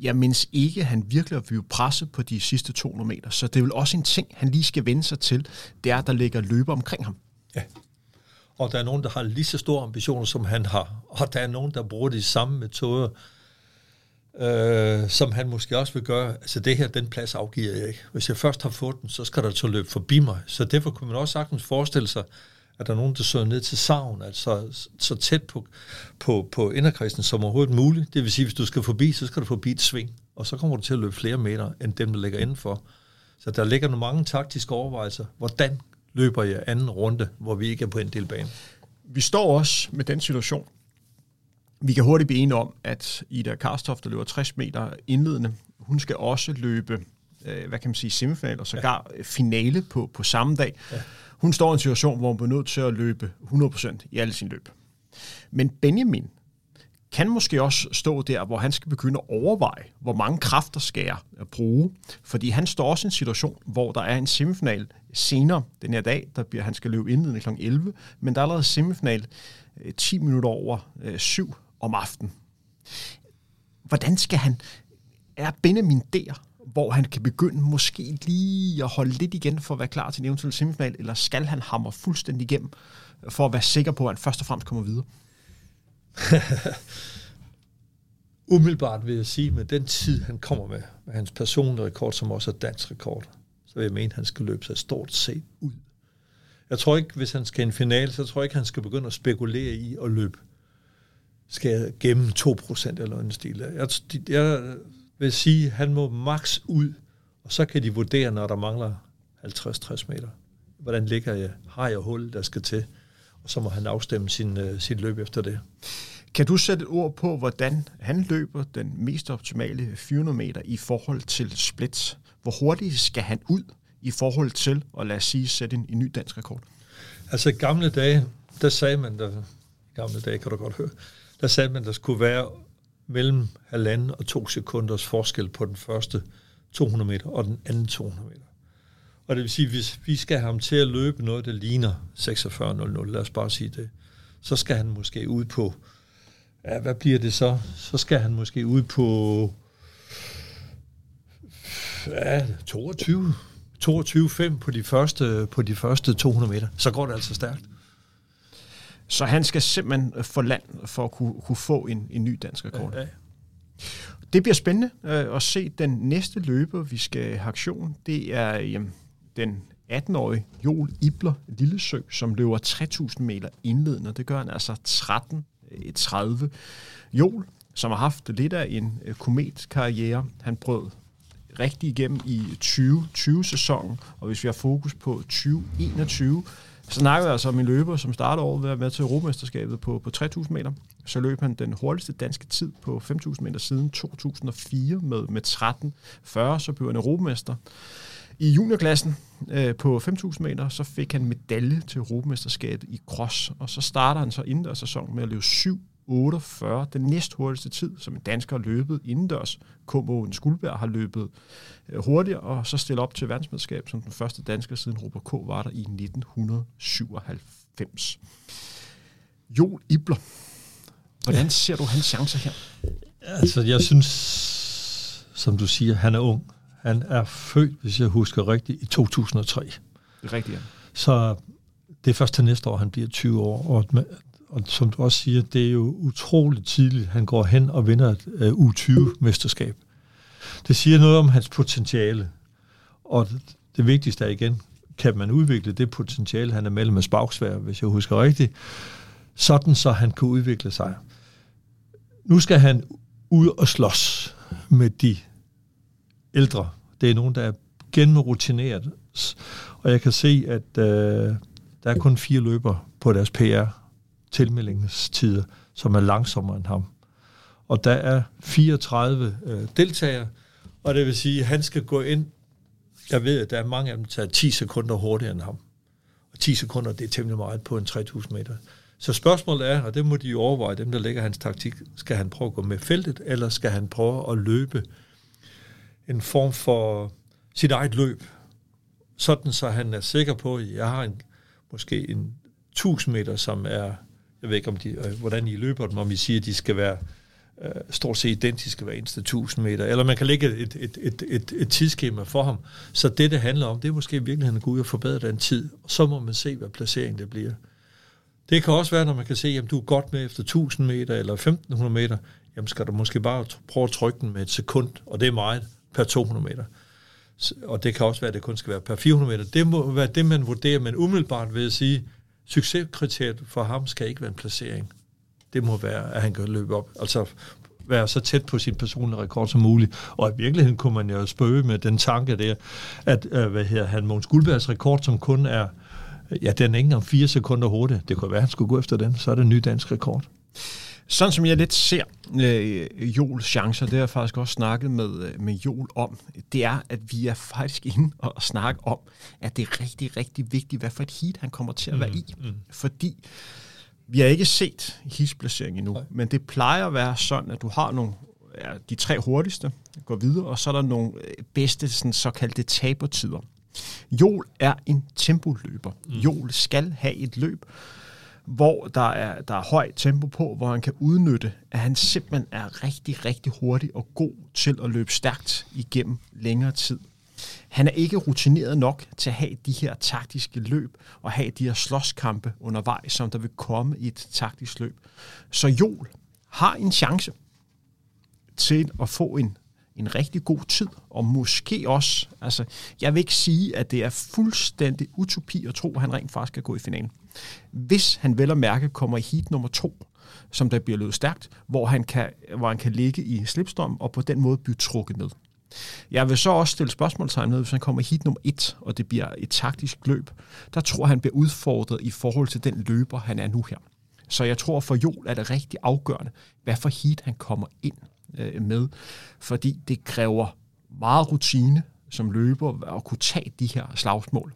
jeg mindes ikke, at han virkelig har blive presset på de sidste 200 meter. Så det er vel også en ting, han lige skal vende sig til. Det er, at der ligger løber omkring ham. Ja. Og der er nogen, der har lige så store ambitioner, som han har. Og der er nogen, der bruger de samme metoder, øh, som han måske også vil gøre. Altså det her, den plads afgiver jeg ikke. Hvis jeg først har fået den, så skal der til løbe forbi mig. Så derfor kunne man også sagtens forestille sig, at der er nogen, der søger ned til savn, altså så tæt på, på, på inderkredsen som overhovedet muligt. Det vil sige, hvis du skal forbi, så skal du forbi et sving, og så kommer du til at løbe flere meter, end dem, der ligger indenfor. Så der ligger nogle mange taktiske overvejelser. Hvordan løber jeg anden runde, hvor vi ikke er på en del bane? Vi står også med den situation, vi kan hurtigt blive enige om, at Ida Karstoff, der løber 60 meter indledende, hun skal også løbe, øh, hvad kan man sige, semifinal og sågar ja. finale på, på samme dag. Ja. Hun står i en situation, hvor hun bliver nødt til at løbe 100% i alle sine løb. Men Benjamin kan måske også stå der, hvor han skal begynde at overveje, hvor mange kræfter skal jeg bruge. Fordi han står også i en situation, hvor der er en semifinal senere den her dag, der bliver, han skal løbe indledende kl. 11, men der er allerede semifinal 10 øh, minutter over 7 om aftenen. Hvordan skal han... Er Benjamin der, hvor han kan begynde måske lige at holde lidt igen for at være klar til en eventuel semifinal, eller skal han hamre fuldstændig igennem for at være sikker på, at han først og fremmest kommer videre? Umiddelbart vil jeg sige, med den tid, han kommer med, med hans personlige rekord, som også er dansk rekord, så vil jeg mene, at han skal løbe sig stort set ud. Jeg tror ikke, hvis han skal i en finale, så tror jeg ikke, han skal begynde at spekulere i at løbe skal gemme 2% eller en stil. Jeg, jeg vil sige, at han må max ud, og så kan de vurdere, når der mangler 50-60 meter. Hvordan ligger jeg? Har jeg hul, der skal til? Og så må han afstemme sin, uh, sit løb efter det. Kan du sætte et ord på, hvordan han løber den mest optimale 400 meter i forhold til splits? Hvor hurtigt skal han ud i forhold til at lade os sige sætte en, en ny dansk rekord? Altså i gamle dage, der sagde man, der, gamle dage kan du godt høre, der sagde man, der skulle være mellem halvanden og to sekunders forskel på den første 200 meter og den anden 200 meter. Og det vil sige, hvis vi skal have ham til at løbe noget, der ligner 46.00, lad os bare sige det, så skal han måske ud på, ja, hvad bliver det så? Så skal han måske ud på ja, 22, 22,5 på de første, på de første 200 meter. Så går det altså stærkt. Så han skal simpelthen øh, få land for at kunne, kunne få en, en ny dansk rekord. Ja, ja. Det bliver spændende øh, at se den næste løber, vi skal have aktion. Det er øh, den 18-årige Joel Ibler Lillesø, som løber 3000 meter indledende. Det gør han altså 13.30. Joel, som har haft lidt af en øh, kometkarriere, han brød rigtig igennem i 2020-sæsonen, og hvis vi har fokus på 2021, så snakker altså om en løber, som startede året ved at være til Europamesterskabet på, på 3.000 meter. Så løb han den hurtigste danske tid på 5.000 meter siden 2004 med, med 13.40, så blev han Europamester. I juniorklassen øh, på 5.000 meter, så fik han medalje til Europamesterskabet i cross, og så starter han så indendørs sæson med at løbe 7 48, den næst hurtigste tid, som en dansker har løbet indendørs. K.O. Skuldberg har løbet hurtigere, og så stille op til verdensmesterskab som den første dansker siden Robert K. var der i 1997. Joel Ibler, hvordan ser du hans chancer her? Altså, jeg synes, som du siger, han er ung. Han er født, hvis jeg husker rigtigt, i 2003. Det er rigtigt, ja. Så det er først til næste år, han bliver 20 år. Og, og som du også siger, det er jo utroligt tidligt, han går hen og vinder øh, et uh, U20-mesterskab. Det siger noget om hans potentiale. Og det, det vigtigste er igen, kan man udvikle det potentiale, han er mellem med spagsvær, hvis jeg husker rigtigt, sådan så han kan udvikle sig. Nu skal han ud og slås med de ældre. Det er nogen, der er gennemrutineret. Og jeg kan se, at øh, der er kun fire løber på deres PR tilmeldingstider, som er langsommere end ham. Og der er 34 øh, deltagere, og det vil sige, at han skal gå ind. Jeg ved, at der er mange af dem, der tager 10 sekunder hurtigere end ham. Og 10 sekunder, det er temmelig meget på en 3000 meter. Så spørgsmålet er, og det må de jo overveje, dem der lægger hans taktik, skal han prøve at gå med feltet, eller skal han prøve at løbe en form for sit eget løb, sådan så han er sikker på, at jeg har en, måske en 1000 meter, som er, jeg ved ikke, om de, øh, hvordan I løber dem, om I siger, at de skal være øh, stort set identiske hver eneste 1000 meter, eller man kan lægge et, et, et, et, et tidsskema for ham. Så det, det handler om, det er måske i virkeligheden at gå ud og forbedre den tid, og så må man se, hvad placeringen det bliver. Det kan også være, når man kan se, om du er godt med efter 1000 meter eller 1500 meter, jamen skal du måske bare prøve at trykke den med et sekund, og det er meget per 200 meter. Og det kan også være, at det kun skal være per 400 meter. Det må være det, man vurderer, men umiddelbart vil jeg sige, succeskriteriet for ham skal ikke være en placering. Det må være, at han kan løbe op. Altså være så tæt på sin personlige rekord som muligt. Og i virkeligheden kunne man jo spøge med den tanke der, at øh, hvad hedder han Måns Guldbergs rekord, som kun er Ja, den er ikke engang fire sekunder hurtig. Det kunne være, at han skulle gå efter den. Så er det en ny dansk rekord. Sådan som jeg lidt ser øh, Jols chancer, det har jeg faktisk også snakket med, øh, med Jol om, det er, at vi er faktisk inde og snakke om, at det er rigtig, rigtig vigtigt, hvad for et heat han kommer til at være mm, i. Mm. Fordi vi har ikke set heatplacering endnu, Nej. men det plejer at være sådan, at du har nogle ja, de tre hurtigste, går videre, og så er der nogle øh, bedste sådan, såkaldte tabertider. Jol er en tempoløber. Mm. Jol skal have et løb, hvor der er, der er højt tempo på, hvor han kan udnytte, at han simpelthen er rigtig, rigtig hurtig og god til at løbe stærkt igennem længere tid. Han er ikke rutineret nok til at have de her taktiske løb og have de her slåskampe undervejs, som der vil komme i et taktisk løb. Så Jol har en chance til at få en en rigtig god tid, og måske også, altså, jeg vil ikke sige, at det er fuldstændig utopi at tro, at han rent faktisk kan gå i finalen. Hvis han vel og mærke kommer i heat nummer to, som der bliver løbet stærkt, hvor han kan, hvor han kan ligge i slipstrøm og på den måde blive trukket ned. Jeg vil så også stille spørgsmålstegn ved, hvis han kommer i heat nummer et, og det bliver et taktisk løb. Der tror han bliver udfordret i forhold til den løber, han er nu her. Så jeg tror for Jol er det rigtig afgørende, hvad for heat han kommer ind øh, med, fordi det kræver meget rutine som løber at kunne tage de her slagsmål.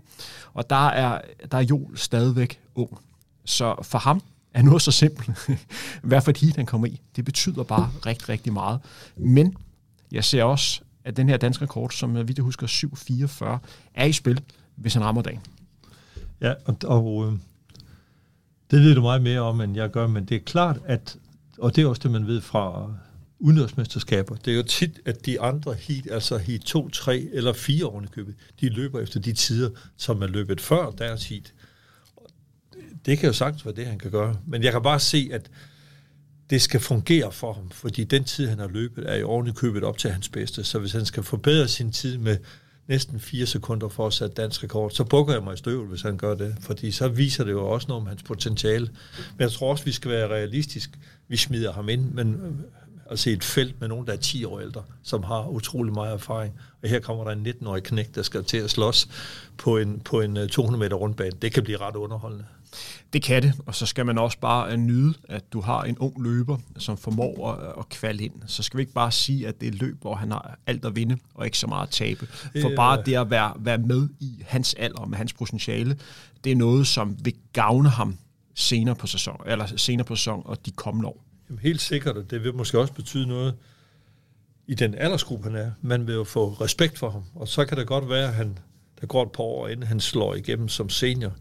Og der er, der er Joel stadigvæk ung. Så for ham er noget så simpelt, hvad for et heat han kommer i, det betyder bare rigtig, rigtig meget. Men jeg ser også, at den her danske rekord, som vi det husker 7.44, er i spil, hvis han rammer dagen. Ja, og, og øh, det ved du meget mere om, end jeg gør, men det er klart, at, og det er også det, man ved fra udendørsmesterskaber. Det er jo tit, at de andre heat, altså heat 2, 3 eller 4 ovenikøbet, de løber efter de tider, som er løbet før deres heat. Det kan jo sagtens være det, han kan gøre. Men jeg kan bare se, at det skal fungere for ham, fordi den tid, han har løbet, er i ovenikøbet op til hans bedste. Så hvis han skal forbedre sin tid med næsten 4 sekunder for at sætte dansk rekord, så bukker jeg mig i støvet, hvis han gør det, fordi så viser det jo også noget om hans potentiale. Men jeg tror også, vi skal være realistisk. Vi smider ham ind, men at se et felt med nogen, der er 10 år ældre, som har utrolig meget erfaring. Og her kommer der en 19-årig knæk, der skal til at slås på en, på en 200 øh, meter rundbane. Det kan blive ret underholdende. Det kan det, og så skal man også bare øh, nyde, at du har en ung løber, som formår at, at kvalde ind. Så skal vi ikke bare sige, at det er et løb, hvor han har alt at vinde, og ikke så meget at tabe. For bare det at være, være med i hans alder, med hans potentiale, det er noget, som vil gavne ham senere på sæson, eller senere på sæson og de kommende år. Jamen helt sikkert, og det vil måske også betyde noget i den aldersgruppe, han er. Man vil jo få respekt for ham, og så kan det godt være, at han, der går et par år, inden han slår igennem som senior.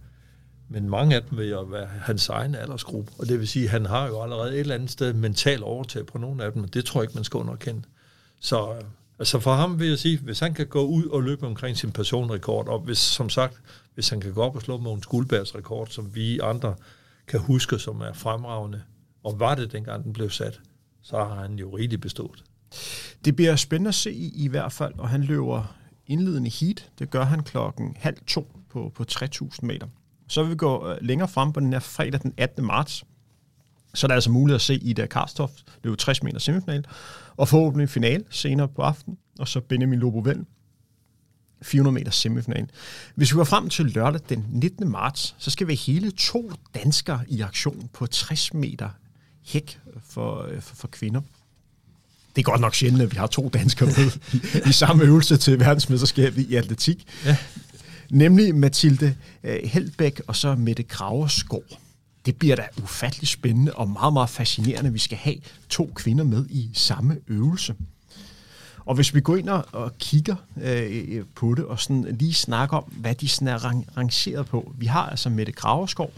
Men mange af dem vil jo være hans egen aldersgruppe, og det vil sige, at han har jo allerede et eller andet sted mental overtag på nogle af dem, og det tror jeg ikke, man skal underkende. Så altså for ham vil jeg sige, hvis han kan gå ud og løbe omkring sin personrekord, og hvis, som sagt, hvis han kan gå op og slå Mogens Guldbergs rekord, som vi andre kan huske, som er fremragende, og var det dengang den blev sat, så har han jo rigtig bestået. Det bliver spændende at se i, i hvert fald, og han løber indledende heat. Det gør han klokken halv to på, på 3.000 meter. Så vil vi gå øh, længere frem på den her fredag den 18. marts. Så er der altså mulighed at se Ida Karstof løbe 60 meter semifinal, og forhåbentlig final senere på aftenen, og så Benjamin Lobovel 400 meter semifinal. Hvis vi går frem til lørdag den 19. marts, så skal vi hele to danskere i aktion på 60 meter hæk for, øh, for, for kvinder. Det er godt nok sjældent, at vi har to danskere med i, i samme øvelse til verdensmesterskabet i atletik. Ja. Nemlig Mathilde øh, Heldbæk og så Mette Kraverskov. Det bliver da ufattelig spændende og meget, meget fascinerende, at vi skal have to kvinder med i samme øvelse. Og hvis vi går ind og, kigger øh, på det, og sådan lige snakker om, hvad de sådan er rang, rangeret på. Vi har altså Mette Kraverskov,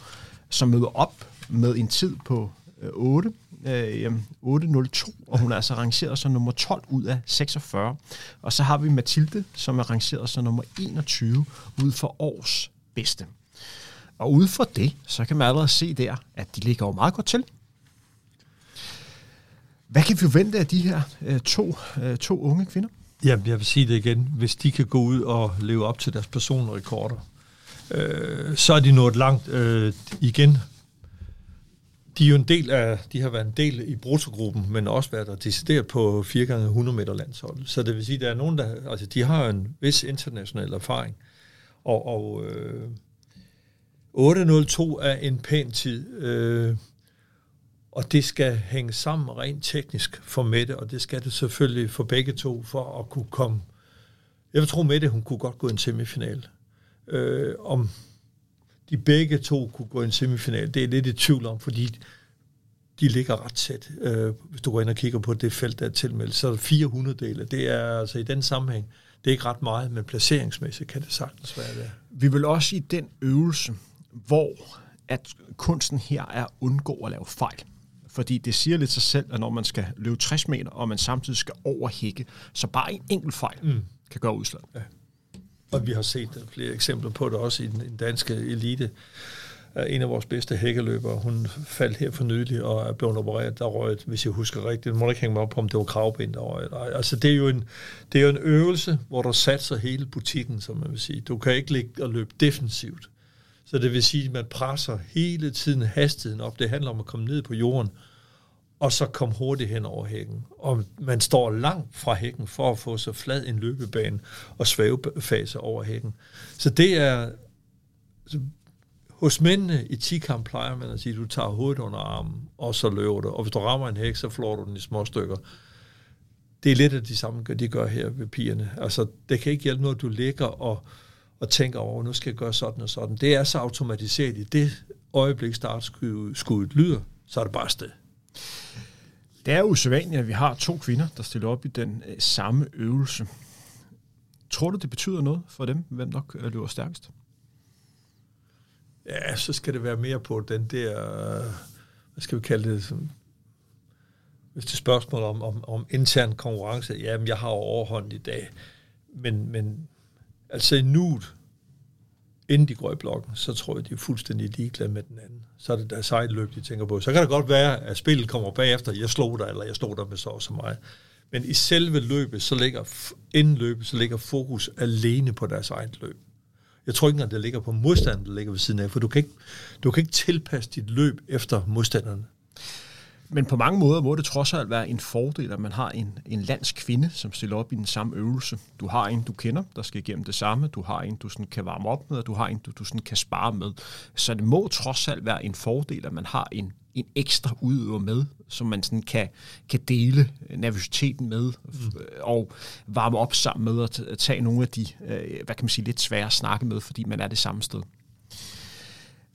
som møder op med en tid på 8, øh, 8.02, og hun er altså rangeret som nummer 12 ud af 46. Og så har vi Mathilde, som er rangeret som nummer 21 ud for års bedste. Og ud for det, så kan man allerede se der, at de ligger jo meget godt til. Hvad kan vi forvente af de her øh, to, øh, to unge kvinder? Jamen, jeg vil sige det igen. Hvis de kan gå ud og leve op til deres personrekorder, øh, så er de nået langt øh, igen. De er jo en del af, de har været en del i brutogruppen, men også været der decideret på 4 gange 100 meter landshold. Så det vil sige, at der er nogen, der, altså de har en vis international erfaring. Og, og øh, 8.02 er en pæn tid. Øh, og det skal hænge sammen rent teknisk for Mette, og det skal det selvfølgelig for begge to, for at kunne komme. Jeg vil tro, Mette, hun kunne godt gå en semifinal. Øh, om de begge to kunne gå en semifinal, det er lidt i tvivl om, fordi de ligger ret tæt. Øh, hvis du går ind og kigger på det felt, der er tilmeldt, så er der 400 dele. Det er altså i den sammenhæng, det er ikke ret meget, men placeringsmæssigt kan det sagtens være det. Vi vil også i den øvelse, hvor at kunsten her er at undgå at lave fejl. Fordi det siger lidt sig selv, at når man skal løbe 60 meter, og man samtidig skal overhække, så bare en enkelt fejl mm. kan gøre udslag. Ja. Og vi har set flere eksempler på det også i den, danske elite. Øh, en af vores bedste hækkeløbere, hun faldt her for nylig og er blevet opereret. Der røg, hvis jeg husker rigtigt, må ikke hænge mig op på, om det var kravben, der røg. Altså, det er, jo en, det er jo en øvelse, hvor du satser hele butikken, som man vil sige. Du kan ikke ligge og løbe defensivt. Så det vil sige, at man presser hele tiden hastigheden op. Det handler om at komme ned på jorden, og så kom hurtigt hen over hækken. Og man står langt fra hækken for at få så flad en løbebane og svævefase over hækken. Så det er... Så hos mændene i 10 plejer man at sige, at du tager hovedet under armen, og så løber du. Og hvis du rammer en hæk, så flår du den i små stykker. Det er lidt af de samme, de gør her ved pigerne. Altså, det kan ikke hjælpe noget, at du ligger og og tænker over, nu skal jeg gøre sådan og sådan. Det er så automatiseret i det øjeblik startskuddet lyder, så er det bare sted. Det er usædvanligt, at vi har to kvinder, der stiller op i den øh, samme øvelse. Tror du, det betyder noget for dem, hvem nok øh, løber stærkest? Ja, så skal det være mere på den der, øh, hvad skal vi kalde det, som, hvis det er spørgsmål om, om, om intern konkurrence, jamen jeg har overhånd i dag, men, men Altså i nuet, inden de går i blokken, så tror jeg, de er fuldstændig ligeglade med den anden. Så er det da sejt løb, de tænker på. Så kan det godt være, at spillet kommer bagefter, jeg slog dig, eller jeg slog dig med så og så meget. Men i selve løbet, så ligger, inden løbet, så ligger fokus alene på deres eget løb. Jeg tror ikke at det ligger på modstanderen, der ligger ved siden af, for du kan ikke, du kan ikke tilpasse dit løb efter modstanderne. Men på mange måder må det trods alt være en fordel, at man har en, en landskvinde, som stiller op i den samme øvelse. Du har en, du kender, der skal igennem det samme. Du har en, du sådan kan varme op med, og du har en, du, du sådan kan spare med. Så det må trods alt være en fordel, at man har en, en ekstra udøver med, som man sådan kan, kan dele nervøsiteten med, mm. og varme op sammen med, og tage nogle af de, øh, hvad kan man sige, lidt svære at snakke med, fordi man er det samme sted.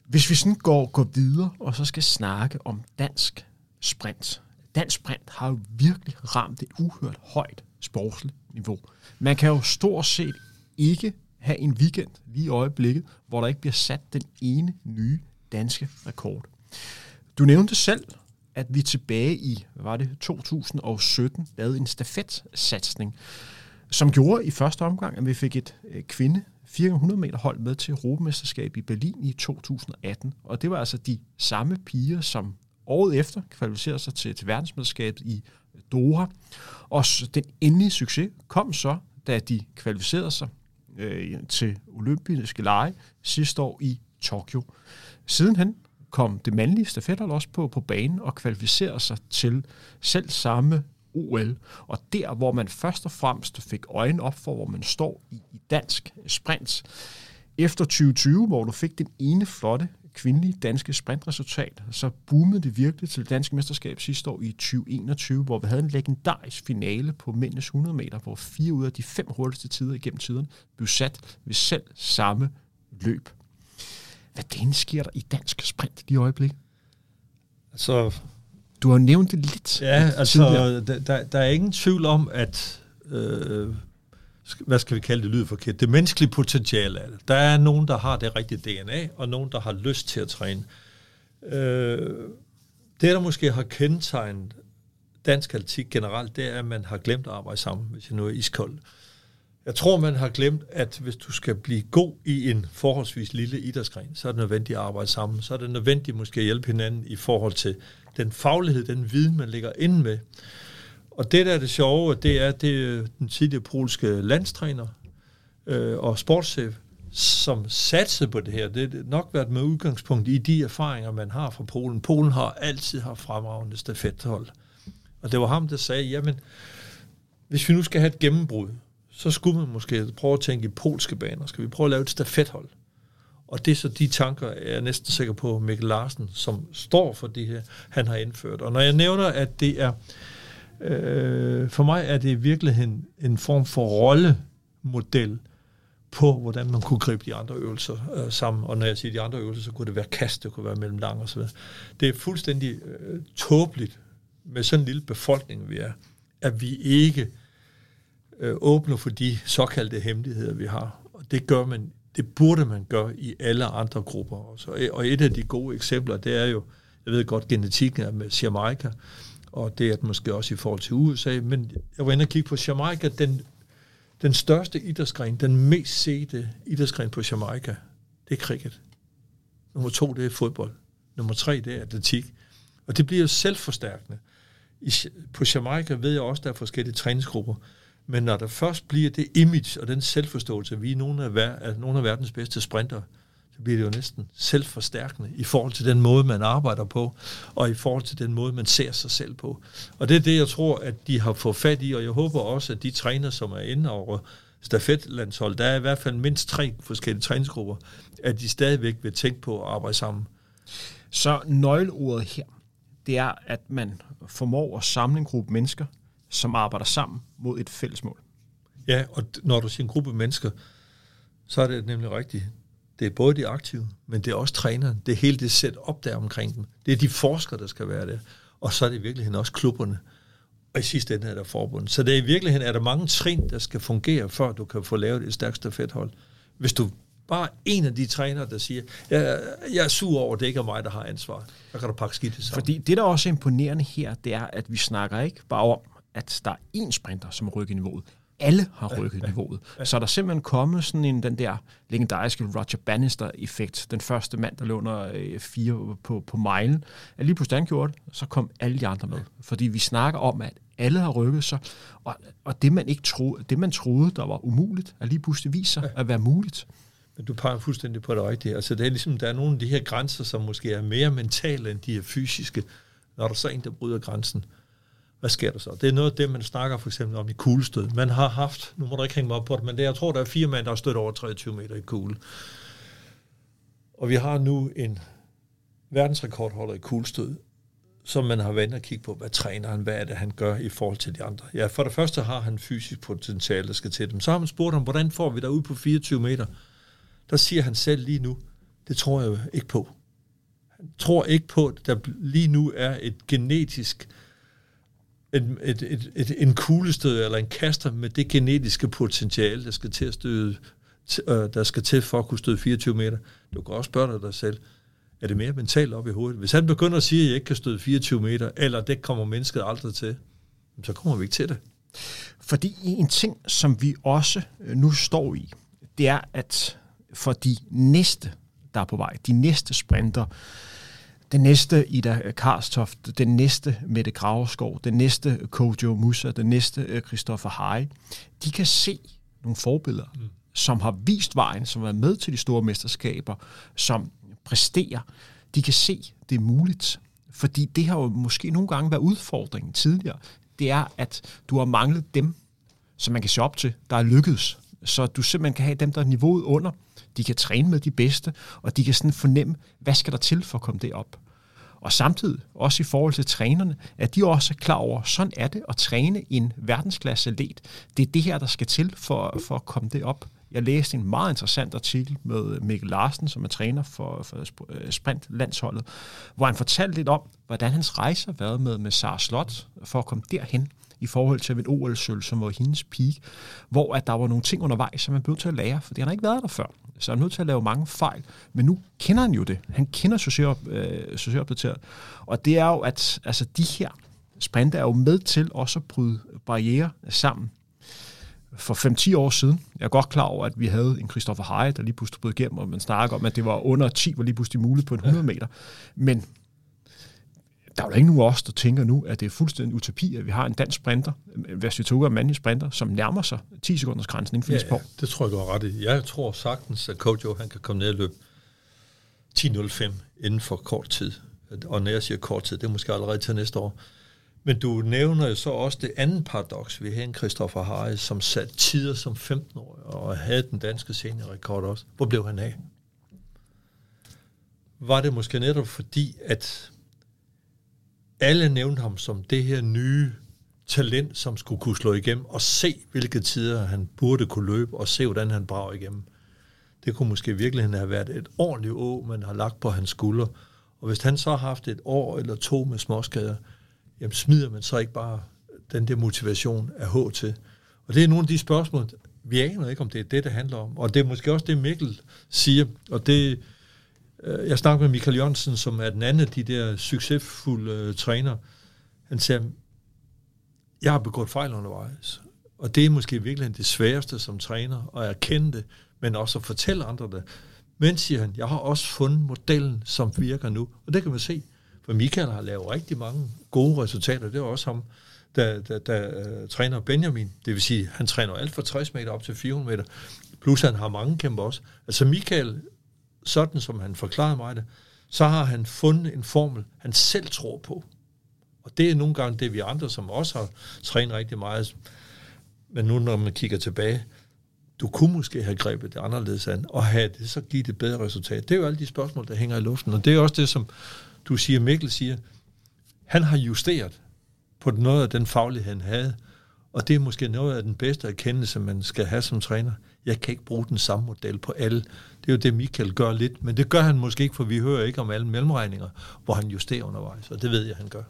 Hvis vi sådan går, går videre, og så skal snakke om dansk sprint. Dansk sprint har jo virkelig ramt et uhørt højt sportsligt niveau. Man kan jo stort set ikke have en weekend lige i øjeblikket, hvor der ikke bliver sat den ene nye danske rekord. Du nævnte selv, at vi tilbage i, hvad var det, 2017 lavede en stafetsatsning, som gjorde i første omgang, at vi fik et øh, kvinde 400 meter hold med til Europamesterskab i Berlin i 2018. Og det var altså de samme piger, som året efter kvalificerede sig til, til verdensmesterskabet i øh, Doha. Og den endelige succes kom så, da de kvalificerede sig øh, til olympiske lege sidste år i Tokyo. Sidenhen kom det mandlige stafethold også på, på banen og kvalificerede sig til selv samme OL. Og der, hvor man først og fremmest fik øjnene op for, hvor man står i, i dansk sprint. Efter 2020, hvor du fik den ene flotte kvindelige danske sprintresultat, så boomede det virkelig til det danske mesterskab sidste år i 2021, hvor vi havde en legendarisk finale på mændenes 100 meter, hvor fire ud af de fem hurtigste tider igennem tiderne blev sat ved selv samme løb. Hvad den sker der i dansk sprint i øjeblikket? Altså, du har nævnt det lidt. Ja, altså, der, der er ingen tvivl om, at øh, hvad skal vi kalde det, lyder forkert, det menneskelige potentiale af det. Der er nogen, der har det rigtige DNA, og nogen, der har lyst til at træne. Øh, det, der måske har kendetegnet dansk atletik generelt, det er, at man har glemt at arbejde sammen, hvis jeg nu er iskold. Jeg tror, man har glemt, at hvis du skal blive god i en forholdsvis lille idrætsgren, så er det nødvendigt at arbejde sammen. Så er det nødvendigt måske at hjælpe hinanden i forhold til den faglighed, den viden, man ligger inde med. Og det, der er det sjove, det er, det er den tidligere polske landstræner øh, og sportschef, som satsede på det her. Det har nok været med udgangspunkt i de erfaringer, man har fra Polen. Polen har altid haft fremragende stafethold. Og det var ham, der sagde, jamen, hvis vi nu skal have et gennembrud, så skulle man måske prøve at tænke i polske baner. Skal vi prøve at lave et stafethold? Og det er så de tanker, jeg er næsten sikker på, Mikkel Larsen, som står for det her, han har indført. Og når jeg nævner, at det er Øh, for mig er det i virkeligheden en form for rollemodel på, hvordan man kunne gribe de andre øvelser øh, sammen. Og når jeg siger de andre øvelser, så kunne det være kast, det kunne være mellem lang og så videre. Det er fuldstændig øh, tåbeligt med sådan en lille befolkning, vi er, at vi ikke øh, åbner for de såkaldte hemmeligheder, vi har. Og det gør man, det burde man gøre i alle andre grupper også. Og et af de gode eksempler, det er jo, jeg ved godt, genetikken er med Jamaica, og det er det måske også i forhold til USA, men jeg var inde og kigge på Jamaica, den, den største idrætsgren, den mest sete idrætsgren på Jamaica, det er cricket. Nummer to, det er fodbold. Nummer tre, det er atletik. Og det bliver jo selvforstærkende. I, på Jamaica ved jeg også, der er forskellige træningsgrupper, men når der først bliver det image og den selvforståelse, at vi er nogle af, ver- nogle af verdens bedste sprinter, bliver det jo næsten selvforstærkende i forhold til den måde, man arbejder på, og i forhold til den måde, man ser sig selv på. Og det er det, jeg tror, at de har fået fat i, og jeg håber også, at de træner, som er inde over stafetlandshold, der er i hvert fald mindst tre forskellige træningsgrupper, at de stadigvæk vil tænke på at arbejde sammen. Så nøgleordet her, det er, at man formår at samle en gruppe mennesker, som arbejder sammen mod et fælles mål. Ja, og når du siger en gruppe mennesker, så er det nemlig rigtigt. Det er både de aktive, men det er også træneren. Det er hele det sæt op der omkring dem. Det er de forskere, der skal være der. Og så er det i virkeligheden også klubberne. Og i sidste ende er der forbundet. Så det er i virkeligheden er der mange trin, der skal fungere, før du kan få lavet et stærkt stafethold. Hvis du bare en af de trænere, der siger, jeg, jeg er sur over, at det ikke er mig, der har ansvaret. Så kan du pakke skidt sammen. Fordi det, der også er imponerende her, det er, at vi snakker ikke bare om, at der er én sprinter, som rykker niveauet alle har rykket ja, niveauet. Ja. Så er der simpelthen kommet sådan en, den der legendariske Roger Bannister-effekt. Den første mand, der lå under øh, fire på, på mile, At lige pludselig han gjorde det, så kom alle de andre med. Fordi vi snakker om, at alle har rykket sig, og, og det, man ikke troede, det, man troede, der var umuligt, er lige pludselig viser ja. at være muligt. Men du peger fuldstændig på det rigtige. Altså, det er ligesom, der er nogle af de her grænser, som måske er mere mentale end de er fysiske. Når der så er en, der bryder grænsen, hvad sker der så? Det er noget af det, man snakker for eksempel om i kuglestød. Man har haft, nu må du ikke hænge mig op på det, men det, jeg tror, der er fire mænd, der har stødt over 23 meter i kugle. Og vi har nu en verdensrekordholder i kuglestød, som man har vant at kigge på, hvad træner han, hvad er det, han gør i forhold til de andre. Ja, for det første har han fysisk potentiale, der skal til dem. Så har man spurgt ham, hvordan får vi dig ud på 24 meter? Der siger han selv lige nu, det tror jeg ikke på. Han tror ikke på, at der lige nu er et genetisk et, et, et, et, en kuglestød eller en kaster med det genetiske potentiale, der skal til at støde, øh, der skal til for at kunne støde 24 meter. Du kan også spørge dig selv, er det mere mentalt op i hovedet? Hvis han begynder at sige, at jeg ikke kan støde 24 meter, eller det kommer mennesket aldrig til, så kommer vi ikke til det. Fordi en ting, som vi også øh, nu står i, det er, at for de næste, der er på vej, de næste sprinter, den næste Ida Karstoft, den næste Mette Graveskov, den næste Kojo Musa, den næste øh, Christoffer Hai, de kan se nogle forbilleder, mm. som har vist vejen, som er med til de store mesterskaber, som præsterer. De kan se, det er muligt. Fordi det har jo måske nogle gange været udfordringen tidligere. Det er, at du har manglet dem, som man kan se op til, der er lykkedes. Så du simpelthen kan have dem, der er niveauet under. De kan træne med de bedste, og de kan sådan fornemme, hvad skal der til for at komme derop. Og samtidig, også i forhold til trænerne, at de også er klar over, sådan er det at træne en verdensklasse atlet. Det er det her, der skal til for, for at komme det op. Jeg læste en meget interessant artikel med Mikkel Larsen, som er træner for, for øh, sprintlandsholdet, hvor han fortalte lidt om, hvordan hans rejse har været med, med Sara Slot for at komme derhen i forhold til en OL-sølv, som var hendes peak, hvor at der var nogle ting undervejs, som man blev til at lære, for det har ikke været der før. Så han er nødt til at lave mange fejl. Men nu kender han jo det. Han kender socialopdateret. Øh, og det er jo, at altså, de her sprinte er jo med til også at bryde barriere sammen. For 5-10 år siden, jeg er godt klar over, at vi havde en Christopher Heide, der lige pludselig brød igennem, og man snakker om, at det var under 10, var lige pludselig muligt på en 100 meter. Men der er jo ikke nogen af os, der tænker nu, at det er fuldstændig utopi, at vi har en dansk sprinter, Vestutoga mandlig sprinter, som nærmer sig 10 sekunders grænsen inden for ja, ja, det tror jeg, du har ret i. Jeg tror sagtens, at Kojo han kan komme ned og løbe 10.05 inden for kort tid. Og når jeg siger kort tid, det er måske allerede til næste år. Men du nævner jo så også det andet paradoks. Vi har en Christoffer Harris, som satte tider som 15-årig og havde den danske seniorrekord også. Hvor blev han af? Var det måske netop fordi, at alle nævnte ham som det her nye talent, som skulle kunne slå igennem, og se, hvilke tider han burde kunne løbe, og se, hvordan han brager igennem. Det kunne måske virkelig have været et ordentligt å, man har lagt på hans skulder. Og hvis han så har haft et år eller to med småskader, jamen smider man så ikke bare den der motivation af H til. Og det er nogle af de spørgsmål, vi aner ikke, om det er det, det handler om. Og det er måske også det, Mikkel siger, og det Øh, Øh, jeg snakker med Michael Jørgensen, som er den anden af de der succesfulde øh, uh, træner. Han siger, jeg har begået fejl undervejs. Og det er måske virkelig det sværeste som træner, at erkende det, men også at fortælle andre det. Men, siger han, jeg har også fundet modellen, som virker nu. Og det kan man se, for Michael har lavet rigtig mange gode resultater. Det er også ham, der, der, der uh, træner Benjamin. Det vil sige, han træner alt fra 60 meter op til 400 meter. Plus han har mange kæmper også. Altså Michael sådan som han forklarede mig det, så har han fundet en formel, han selv tror på. Og det er nogle gange det, vi andre, som også har trænet rigtig meget, men nu når man kigger tilbage, du kunne måske have grebet det anderledes an, og have det så givet et bedre resultat. Det er jo alle de spørgsmål, der hænger i luften, og det er også det, som du siger, Mikkel siger, han har justeret på noget af den faglighed, han havde, og det er måske noget af den bedste erkendelse, man skal have som træner. Jeg kan ikke bruge den samme model på alle. Det er jo det, Michael gør lidt, men det gør han måske ikke, for vi hører ikke om alle mellemregninger, hvor han justerer undervejs, og det ved jeg, han gør.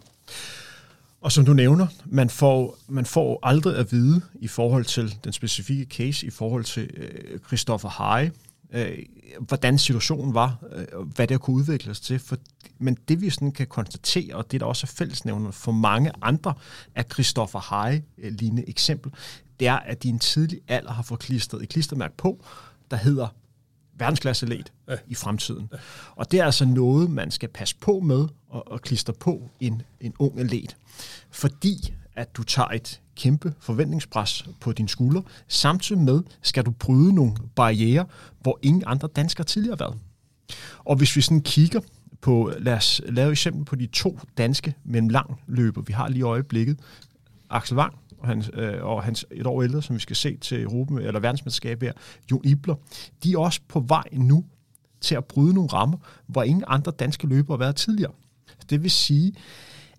Og som du nævner, man får, man får aldrig at vide i forhold til den specifikke case, i forhold til øh, Christoffer Hage, øh, hvordan situationen var, øh, hvad det kunne udvikles til. For, men det vi sådan kan konstatere, og det der også er fællesnævner for mange andre af Christoffer Hage øh, lignende eksempel, det er, at de i en tidlig alder har fået klistret et klistermærke på, der hedder verdensklasse let ja. i fremtiden. Ja. Og det er altså noget, man skal passe på med at, at klistre på en, en ung atlet. Fordi at du tager et kæmpe forventningspres på din skulder. Samtidig med skal du bryde nogle barriere, hvor ingen andre danskere tidligere har været. Og hvis vi sådan kigger på, lad os lave eksempel på de to danske mellemlangløber, vi har lige i øjeblikket. Axel Wang og hans, øh, og hans et år ældre, som vi skal se til Europa, eller verdensmesterskab her, Jon Ibler, de er også på vej nu til at bryde nogle rammer, hvor ingen andre danske løbere har været tidligere. Det vil sige,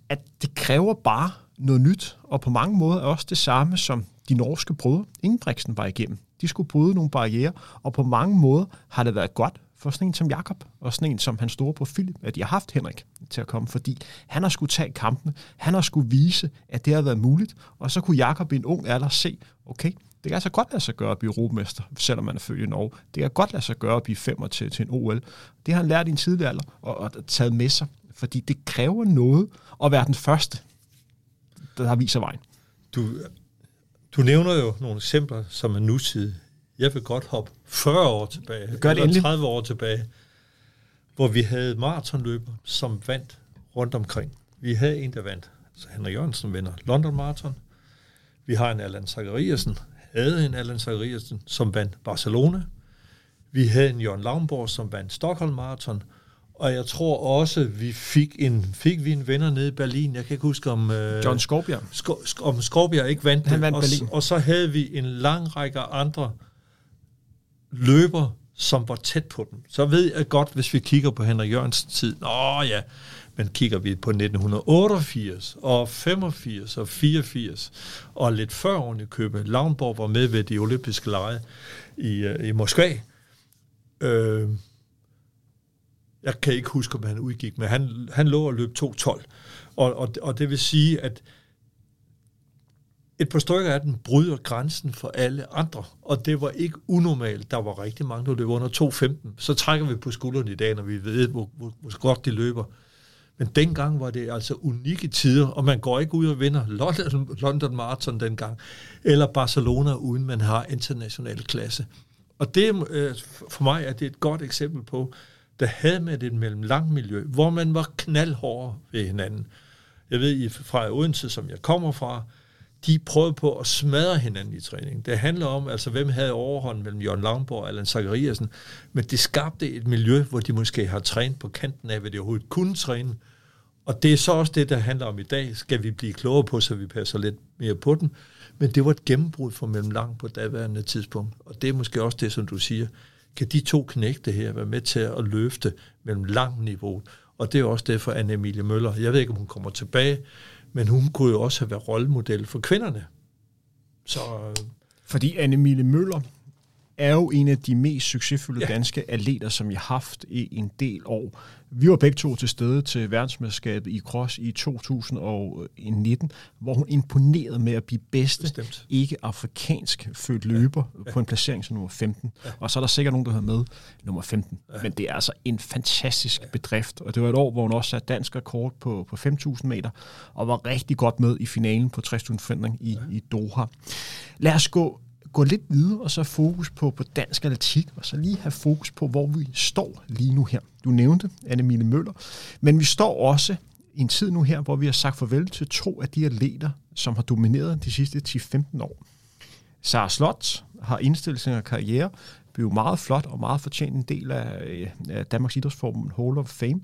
at det kræver bare noget nyt, og på mange måder er også det samme, som de norske brødre Ingebrigtsen var igennem. De skulle bryde nogle barriere, og på mange måder har det været godt for sådan en som Jakob, og sådan en som hans store Philip, at de har haft Henrik til at komme, fordi han har skulle tage kampene, han har skulle vise, at det har været muligt, og så kunne Jakob i en ung alder se, okay, det kan altså godt lade sig gøre at blive europamester, selvom man er født i Norge. Det kan godt lade sig gøre at blive femmer til, til en OL. Det har han lært i en tidlig alder og, og taget med sig, fordi det kræver noget at være den første, der har vejen. Du, du nævner jo nogle eksempler, som er nutidige. Jeg vil godt hoppe 40 år tilbage, Gør det eller endelig. 30 år tilbage, hvor vi havde maratonløber, som vandt rundt omkring. Vi havde en, der vandt. Så Henrik Jørgensen vinder London Marathon. Vi har en Allan Zachariasen, havde en Allan Zachariasen, som vandt Barcelona. Vi havde en Jørgen Lavnborg, som vandt Stockholm Marathon. Og jeg tror også, vi fik en, fik vi en venner nede i Berlin. Jeg kan ikke huske, om... Øh, John Skorpion. Sko, sk- om Skorpion ikke vandt Han det. vandt og, Berlin. og så havde vi en lang række andre løber, som var tæt på dem. Så ved jeg godt, hvis vi kigger på Henrik Jørgensens tid, åh ja, men kigger vi på 1988 og 85 og 84 og lidt før oven i købet, Lavnborg var med ved de olympiske lege i, øh, i Moskva. Øh, jeg kan ikke huske, om han udgik, men han, han lå og løb 2.12. Og, og, og det vil sige, at et par stykker af dem bryder grænsen for alle andre, og det var ikke unormalt. Der var rigtig mange, der løb under 2.15. Så trækker vi på skuldrene i dag, når vi ved, hvor, hvor, hvor godt de løber. Men dengang var det altså unikke tider, og man går ikke ud og vinder London, London Marathon dengang, eller Barcelona, uden man har international klasse. Og det, øh, for mig er det et godt eksempel på, der havde man et mellemlangt miljø, hvor man var knaldhård ved hinanden. Jeg ved I fra Odense, som jeg kommer fra, de prøvede på at smadre hinanden i træningen. Det handler om, altså hvem havde overhånd mellem Jørgen Langborg og Allan Zachariasen, men det skabte et miljø, hvor de måske har trænet på kanten af, hvad de overhovedet kunne træne. Og det er så også det, der handler om i dag. Skal vi blive klogere på, så vi passer lidt mere på den? Men det var et gennembrud for mellem lang på daværende tidspunkt. Og det er måske også det, som du siger. Kan de to knægte her være med til at løfte mellem lang niveau? Og det er også det for Anne-Emilie Møller. Jeg ved ikke, om hun kommer tilbage, men hun kunne jo også have været rollemodel for kvinderne. Så Fordi Anne-Mille Møller er jo en af de mest succesfulde Ja. danske atleter, som vi har haft i en del år. Vi var begge to til stede til verdensmesterskabet i cross i 2019, hvor hun imponerede med at blive bedste Bestemt. ikke-afrikansk født løber ja. på en placering som nummer 15. Ja. Og så er der sikkert nogen, der har med nummer 15. Ja. Men det er altså en fantastisk ja. bedrift. Og det var et år, hvor hun også satte dansk rekord på, på 5.000 meter, og var rigtig godt med i finalen på 60 forhindring i, ja. i Doha. Lad os gå gå lidt videre, og så fokus på, på dansk atletik, og så lige have fokus på, hvor vi står lige nu her. Du nævnte Annemile Møller, men vi står også i en tid nu her, hvor vi har sagt farvel til to af de atleter, som har domineret de sidste 10-15 år. Sara Slot har indstillet sin karriere, blev meget flot og meget fortjent en del af, af Danmarks Idrætsforbund Hall of Fame.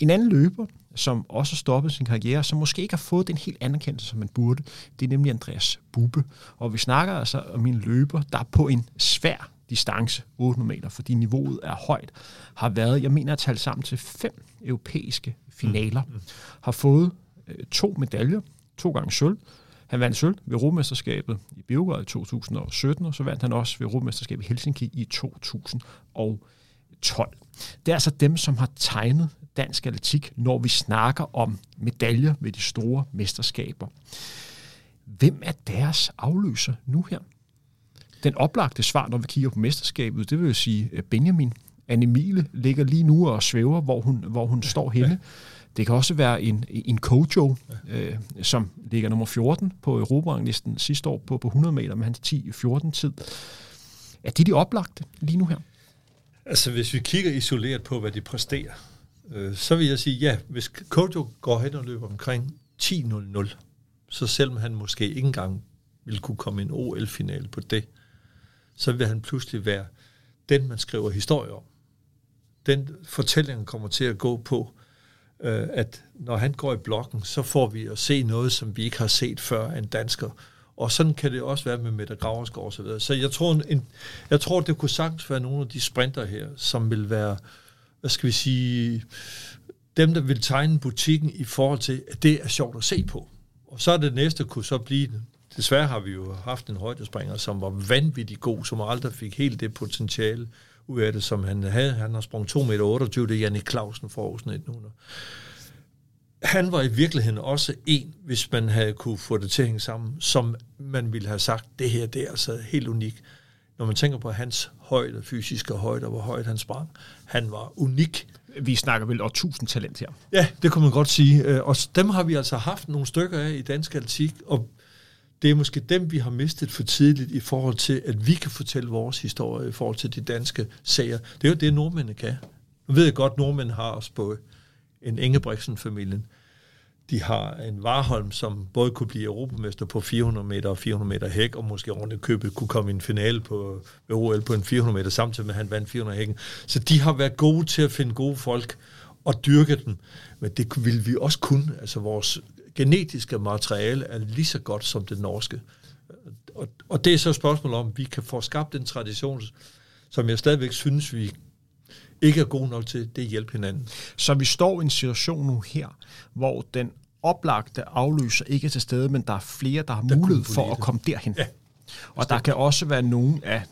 En anden løber, som også stoppede sin karriere, som måske ikke har fået den helt anerkendelse, som man burde, det er nemlig Andreas Bube. Og vi snakker altså om en løber, der er på en svær distance, 800 meter, fordi niveauet er højt, har været, jeg mener at tale sammen til fem europæiske finaler, mm. har fået øh, to medaljer, to gange sølv, han vandt sølv ved Europamesterskabet i Beograd i 2017, og så vandt han også ved Europamesterskabet i Helsinki i 2012. Det er altså dem, som har tegnet dansk atletik, når vi snakker om medaljer ved de store mesterskaber. Hvem er deres afløser nu her? Den oplagte svar, når vi kigger på mesterskabet, det vil jo sige øh, Benjamin. Anne-Mile ligger lige nu og svæver, hvor hun, hvor hun står henne. Ja. Det kan også være en, en Kojo, øh, som ligger nummer 14 på Europaranglisten sidste år på, på 100 meter med hans 10-14 tid. Er det de oplagte lige nu her? Altså, hvis vi kigger isoleret på, hvad de præsterer, øh, så vil jeg sige, ja, hvis Kojo går hen og løber omkring 10.00, så selvom han måske ikke engang ville kunne komme i en OL-final på det, så vil han pludselig være den, man skriver historie om. Den fortælling kommer til at gå på, øh, at når han går i blokken, så får vi at se noget, som vi ikke har set før af en dansker. Og sådan kan det også være med Mette Graversgaard og så videre. Så jeg tror, en, jeg tror, det kunne sagtens være nogle af de sprinter her, som vil være, hvad skal vi sige, dem, der vil tegne butikken i forhold til, at det er sjovt at se på. Og så er det næste kunne så blive, desværre har vi jo haft en højdespringer, som var vanvittig god, som aldrig fik helt det potentiale ud af det, som han havde. Han har sprunget 2,28 meter det er Jannik Clausen for Aarhus 1900. Han var i virkeligheden også en, hvis man havde kunne få det til at hænge sammen, som man ville have sagt, det her det er altså helt unikt. Når man tænker på hans højde, fysiske højde, og hvor højt han sprang, han var unik. Vi snakker vel tusind talent her. Ja, det kunne man godt sige. Øh, og dem har vi altså haft nogle stykker af i dansk atletik, og det er måske dem, vi har mistet for tidligt i forhold til, at vi kan fortælle vores historie i forhold til de danske sager. Det er jo det, nordmændene kan. Nu ved jeg godt, at nordmænd har også på en Ingebrigtsen-familien. De har en Varholm, som både kunne blive europamester på 400 meter og 400 meter hæk, og måske rundt købet kunne komme i en finale på OL på en 400 meter, samtidig med at han vandt 400 hækken. Så de har været gode til at finde gode folk og dyrke dem. Men det vil vi også kunne. Altså vores genetiske materiale er lige så godt som det norske. Og, og det er så et spørgsmål om, at vi kan få skabt den tradition, som jeg stadigvæk synes, vi ikke er gode nok til, det hjælper hinanden. Så vi står i en situation nu her, hvor den oplagte afløser ikke er til stede, men der er flere, der har der mulighed for at komme derhen. Ja. Og der kan også være nogle af,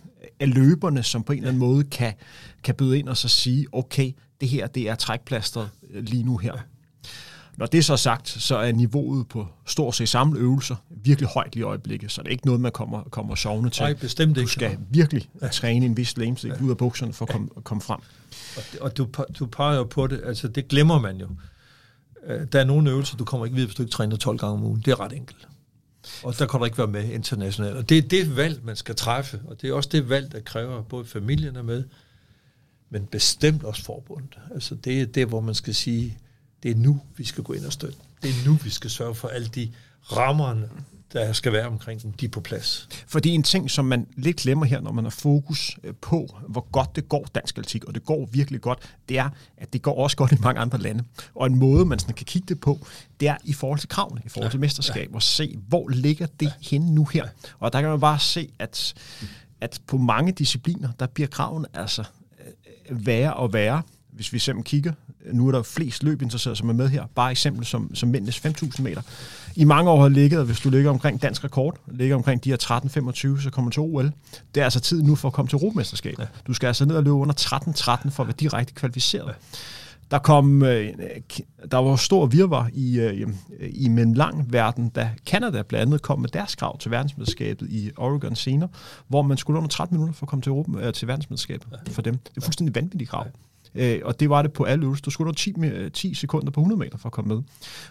af løberne, som på en eller anden måde kan, kan byde ind og så sige, okay, det her det er trækplaster lige nu her. Ja. Når det så er sagt, så er niveauet på stort set samme øvelser virkelig højt i øjeblikket, så det er ikke noget, man kommer, kommer sovende til. Nej, bestemt ikke. Du skal virkelig ja. træne en vis lægemstil ja. ud af bukserne for at komme, ja. komme frem. Og, og du, du peger jo på det, altså det glemmer man jo. Øh, der er nogle øvelser, du kommer ikke videre, hvis du ikke træner 12 gange om ugen. Det er ret enkelt. Og der kan du ikke være med internationalt. Og det er det valg, man skal træffe. Og det er også det valg, der kræver både familien er med, men bestemt også forbundet. Altså det er det, hvor man skal sige, det er nu, vi skal gå ind og støtte. Det er nu, vi skal sørge for alle de rammerne, der skal være omkring dem, de er på plads. Fordi en ting, som man lidt glemmer her, når man har fokus øh, på, hvor godt det går dansk atletik, og det går virkelig godt, det er, at det går også godt i mange andre lande. Og en måde, man sådan kan kigge det på, det er i forhold til kravene, i forhold ja. til mesterskab, ja. og se, hvor ligger det ja. henne nu her. Og der kan man bare se, at, at på mange discipliner, der bliver kravene altså øh, værre og værre hvis vi simpelthen kigger, nu er der flest løbinteresserede, som er med her, bare eksempel som, som mændenes 5.000 meter. I mange år har ligget, og hvis du ligger omkring dansk rekord, ligger omkring de her 13.25, så kommer du til OL. Det er altså tid nu for at komme til Europamesterskabet. Du skal altså ned og løbe under 13.13 for at være direkte kvalificeret. Der kom, øh, der var stor virvar i, øh, i lang verden, da Canada blandt andet kom med deres krav til verdensmesterskabet i Oregon senere, hvor man skulle under 13 minutter for at komme til, Europa, øh, til verdensmesterskabet for dem. Det er fuldstændig vanvittigt krav. Øh, og det var det på alle øvelser. Du skulle 10, 10 sekunder på 100 meter for at komme med.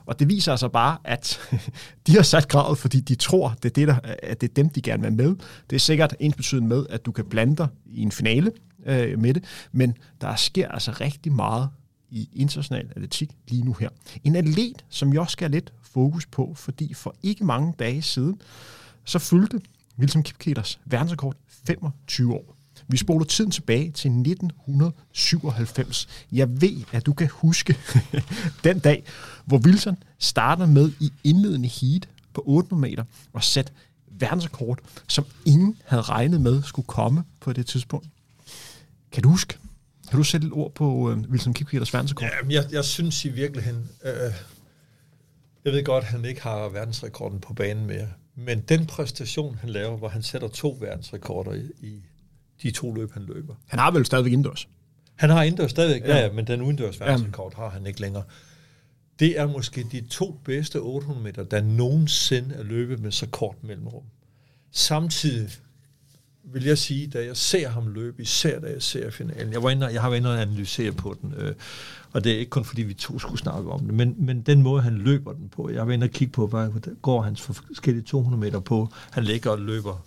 Og det viser altså bare, at de har sat kravet, fordi de tror, det er, det, der, at det er dem, de gerne vil med. Det er sikkert ens betydende med, at du kan blande dig i en finale øh, med det, men der sker altså rigtig meget i international atletik lige nu her. En atlet, som jeg også skal have lidt fokus på, fordi for ikke mange dage siden, så fyldte Wilson Kipketers verdensrekord 25 år. Vi spoler tiden tilbage til 1997. Jeg ved, at du kan huske den dag, hvor Wilson starter med i indledende heat på 800 meter og sætte verdensrekord, som ingen havde regnet med skulle komme på det tidspunkt. Kan du huske? Kan du sætte et ord på uh, Wilson Kipketers verdensrekord? Ja, jeg, jeg synes i virkeligheden, øh, jeg ved godt, at han ikke har verdensrekorden på banen mere, men den præstation, han laver, hvor han sætter to verdensrekorder i, i de to løb, han løber. Han har vel stadigvæk indendørs? Han har indendørs stadigvæk, ja, ja men den udendørs verdensrekord har han ikke længere. Det er måske de to bedste 800 meter, der nogensinde er løbet med så kort mellemrum. Samtidig vil jeg sige, da jeg ser ham løbe, især da jeg ser finalen, jeg, var inde, jeg har været inde og analysere på den, øh, og det er ikke kun fordi vi to skulle snakke om det, men, men den måde, han løber den på, jeg har været inde og kigge på, hvad går hans forskellige 200 meter på, han ligger og løber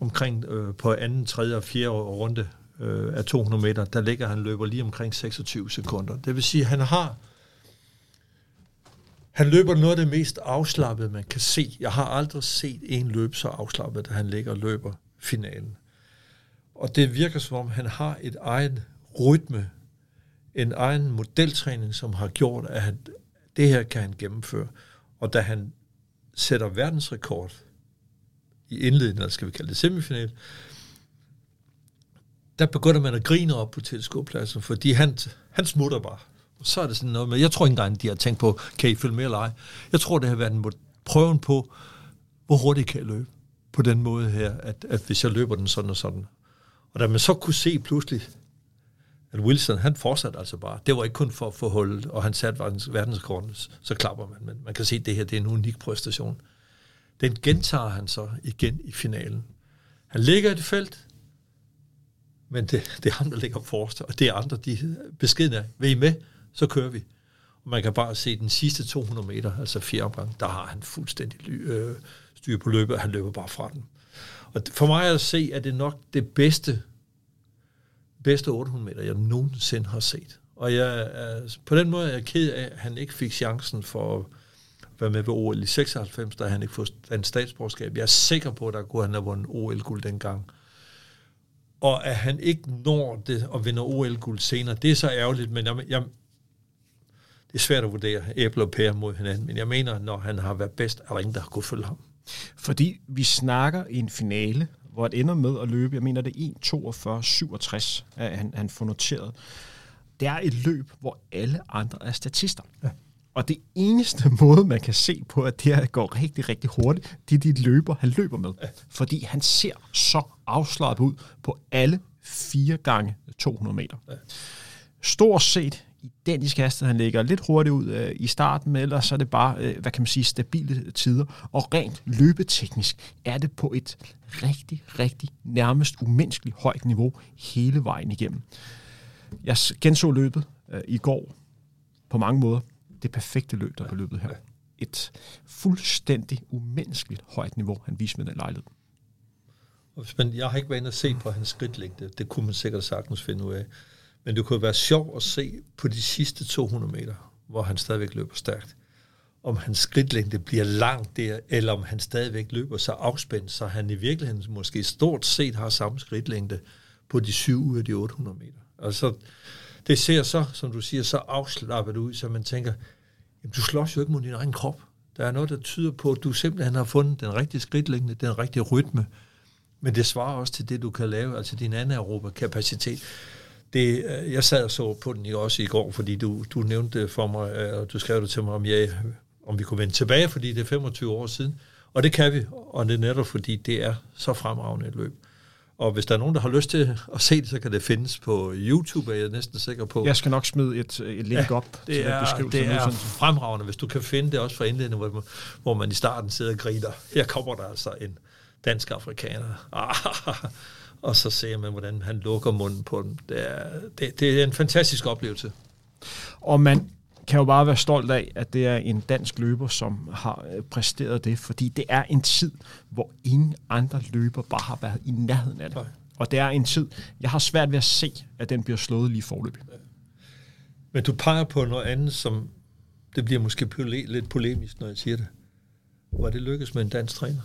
omkring øh, på anden, tredje og fjerde runde øh, af 200 meter, der ligger han løber lige omkring 26 sekunder. Det vil sige, at han har han løber noget af det mest afslappede, man kan se. Jeg har aldrig set en løb så afslappet, da han ligger og løber finalen. Og det virker som om, han har et egen rytme, en egen modeltræning, som har gjort, at han, det her kan han gennemføre. Og da han sætter verdensrekord i indledningen, eller skal vi kalde det semifinal, der begynder man at grine op på tilskuerpladsen, fordi han, han smutter bare. Og så er det sådan noget med, jeg tror ikke engang, de har tænkt på, kan I følge med eller ej? Jeg tror, det har været en prøven på, hvor hurtigt kan jeg løbe på den måde her, at, at hvis jeg løber den sådan og sådan. Og da man så kunne se pludselig, at Wilson, han fortsatte altså bare. Det var ikke kun for at få hullet, og han satte verdensrekorden, så klapper man. Men man kan se, at det her det er en unik præstation. Den gentager han så igen i finalen. Han ligger i det felt, men det, det er ham, der ligger forrest, og det er andre, de beskedne vil I med, så kører vi. Og man kan bare se den sidste 200 meter, altså fjerde omgang, der har han fuldstændig øh, styr på løbet, og han løber bare fra den. Og for mig at se, at det nok det bedste, bedste 800 meter, jeg nogensinde har set. Og jeg er, på den måde er jeg ked af, at han ikke fik chancen for at være med ved OL i 96, da han ikke fået en statsborgerskab. Jeg er sikker på, at der kunne han have vundet OL-guld dengang. Og at han ikke når det og vinder OL-guld senere, det er så ærgerligt, men jeg, jeg, det er svært at vurdere æble og pære mod hinanden, men jeg mener, når han har været bedst, er der ingen, der har kunnet følge ham. Fordi vi snakker i en finale, hvor det ender med at løbe, jeg mener det er 1.42.67, at han, han får noteret. Det er et løb, hvor alle andre er statister. Ja. Og det eneste måde, man kan se på, at det her går rigtig, rigtig hurtigt, det er de løber, han løber med. Fordi han ser så afslappet ud på alle fire gange 200 meter. Stort set identisk hastighed. Han ligger lidt hurtigt ud øh, i starten, men ellers så er det bare, øh, hvad kan man sige, stabile tider. Og rent løbeteknisk er det på et rigtig, rigtig nærmest umenneskeligt højt niveau hele vejen igennem. Jeg genså løbet øh, i går på mange måder. Det perfekte løb, der er løbet her. Et fuldstændig umenneskeligt højt niveau, han viste med den lejlighed. Men jeg har ikke været inde og se på hans skridtlængde. Det kunne man sikkert sagtens finde ud af. Men det kunne være sjovt at se på de sidste 200 meter, hvor han stadigvæk løber stærkt, om hans skridtlængde bliver langt der, eller om han stadigvæk løber så afspændt, så han i virkeligheden måske stort set har samme skridtlængde på de 7 ud af de 800 meter. Altså, det ser så, som du siger, så afslappet ud, så man tænker, jamen, du slås jo ikke mod din egen krop. Der er noget, der tyder på, at du simpelthen har fundet den rigtige skridtlængde, den rigtige rytme, men det svarer også til det, du kan lave, altså din anaerobe kapacitet det, øh, jeg sad og så på den også i går, fordi du, du nævnte for mig, øh, og du skrev det til mig, om, jeg, om vi kunne vende tilbage, fordi det er 25 år siden. Og det kan vi, og det er netop fordi, det er så fremragende et løb. Og hvis der er nogen, der har lyst til at se det, så kan det findes på YouTube, er jeg næsten sikker på. Jeg skal nok smide et, et link ja, op det til er, Det er fremragende, hvis du kan finde det også fra indledningen, hvor, hvor man i starten sidder og griner. Her kommer der altså en dansk afrikaner. Ah, og så ser man, hvordan han lukker munden på den. Det er, det, det er en fantastisk oplevelse. Og man kan jo bare være stolt af, at det er en dansk løber, som har øh, præsteret det, fordi det er en tid, hvor ingen andre løber bare har været i nærheden af det. Og det er en tid, jeg har svært ved at se, at den bliver slået lige forløb. Ja. Men du peger på noget andet, som det bliver måske lidt polemisk, når jeg siger det. Var det lykkes med en dansk træner?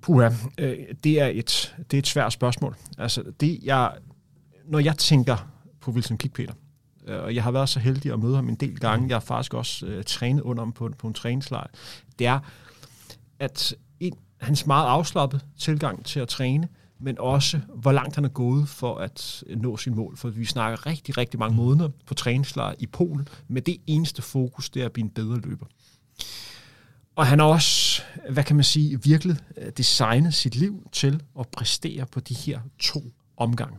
Puha, øh, det, er et, det er et svært spørgsmål. Altså, det, jeg, når jeg tænker på Wilson Kikpeter, og jeg har været så heldig at møde ham en del gange, jeg har faktisk også øh, trænet under ham på, på en træningslejr, det er, at en, hans meget afslappet tilgang til at træne, men også hvor langt han er gået for at nå sin mål. For vi snakker rigtig, rigtig mange måneder på træningslejr i Polen, med det eneste fokus, det er at blive en bedre løber. Og han har også, hvad kan man sige, virkelig øh, designet sit liv til at præstere på de her to omgange.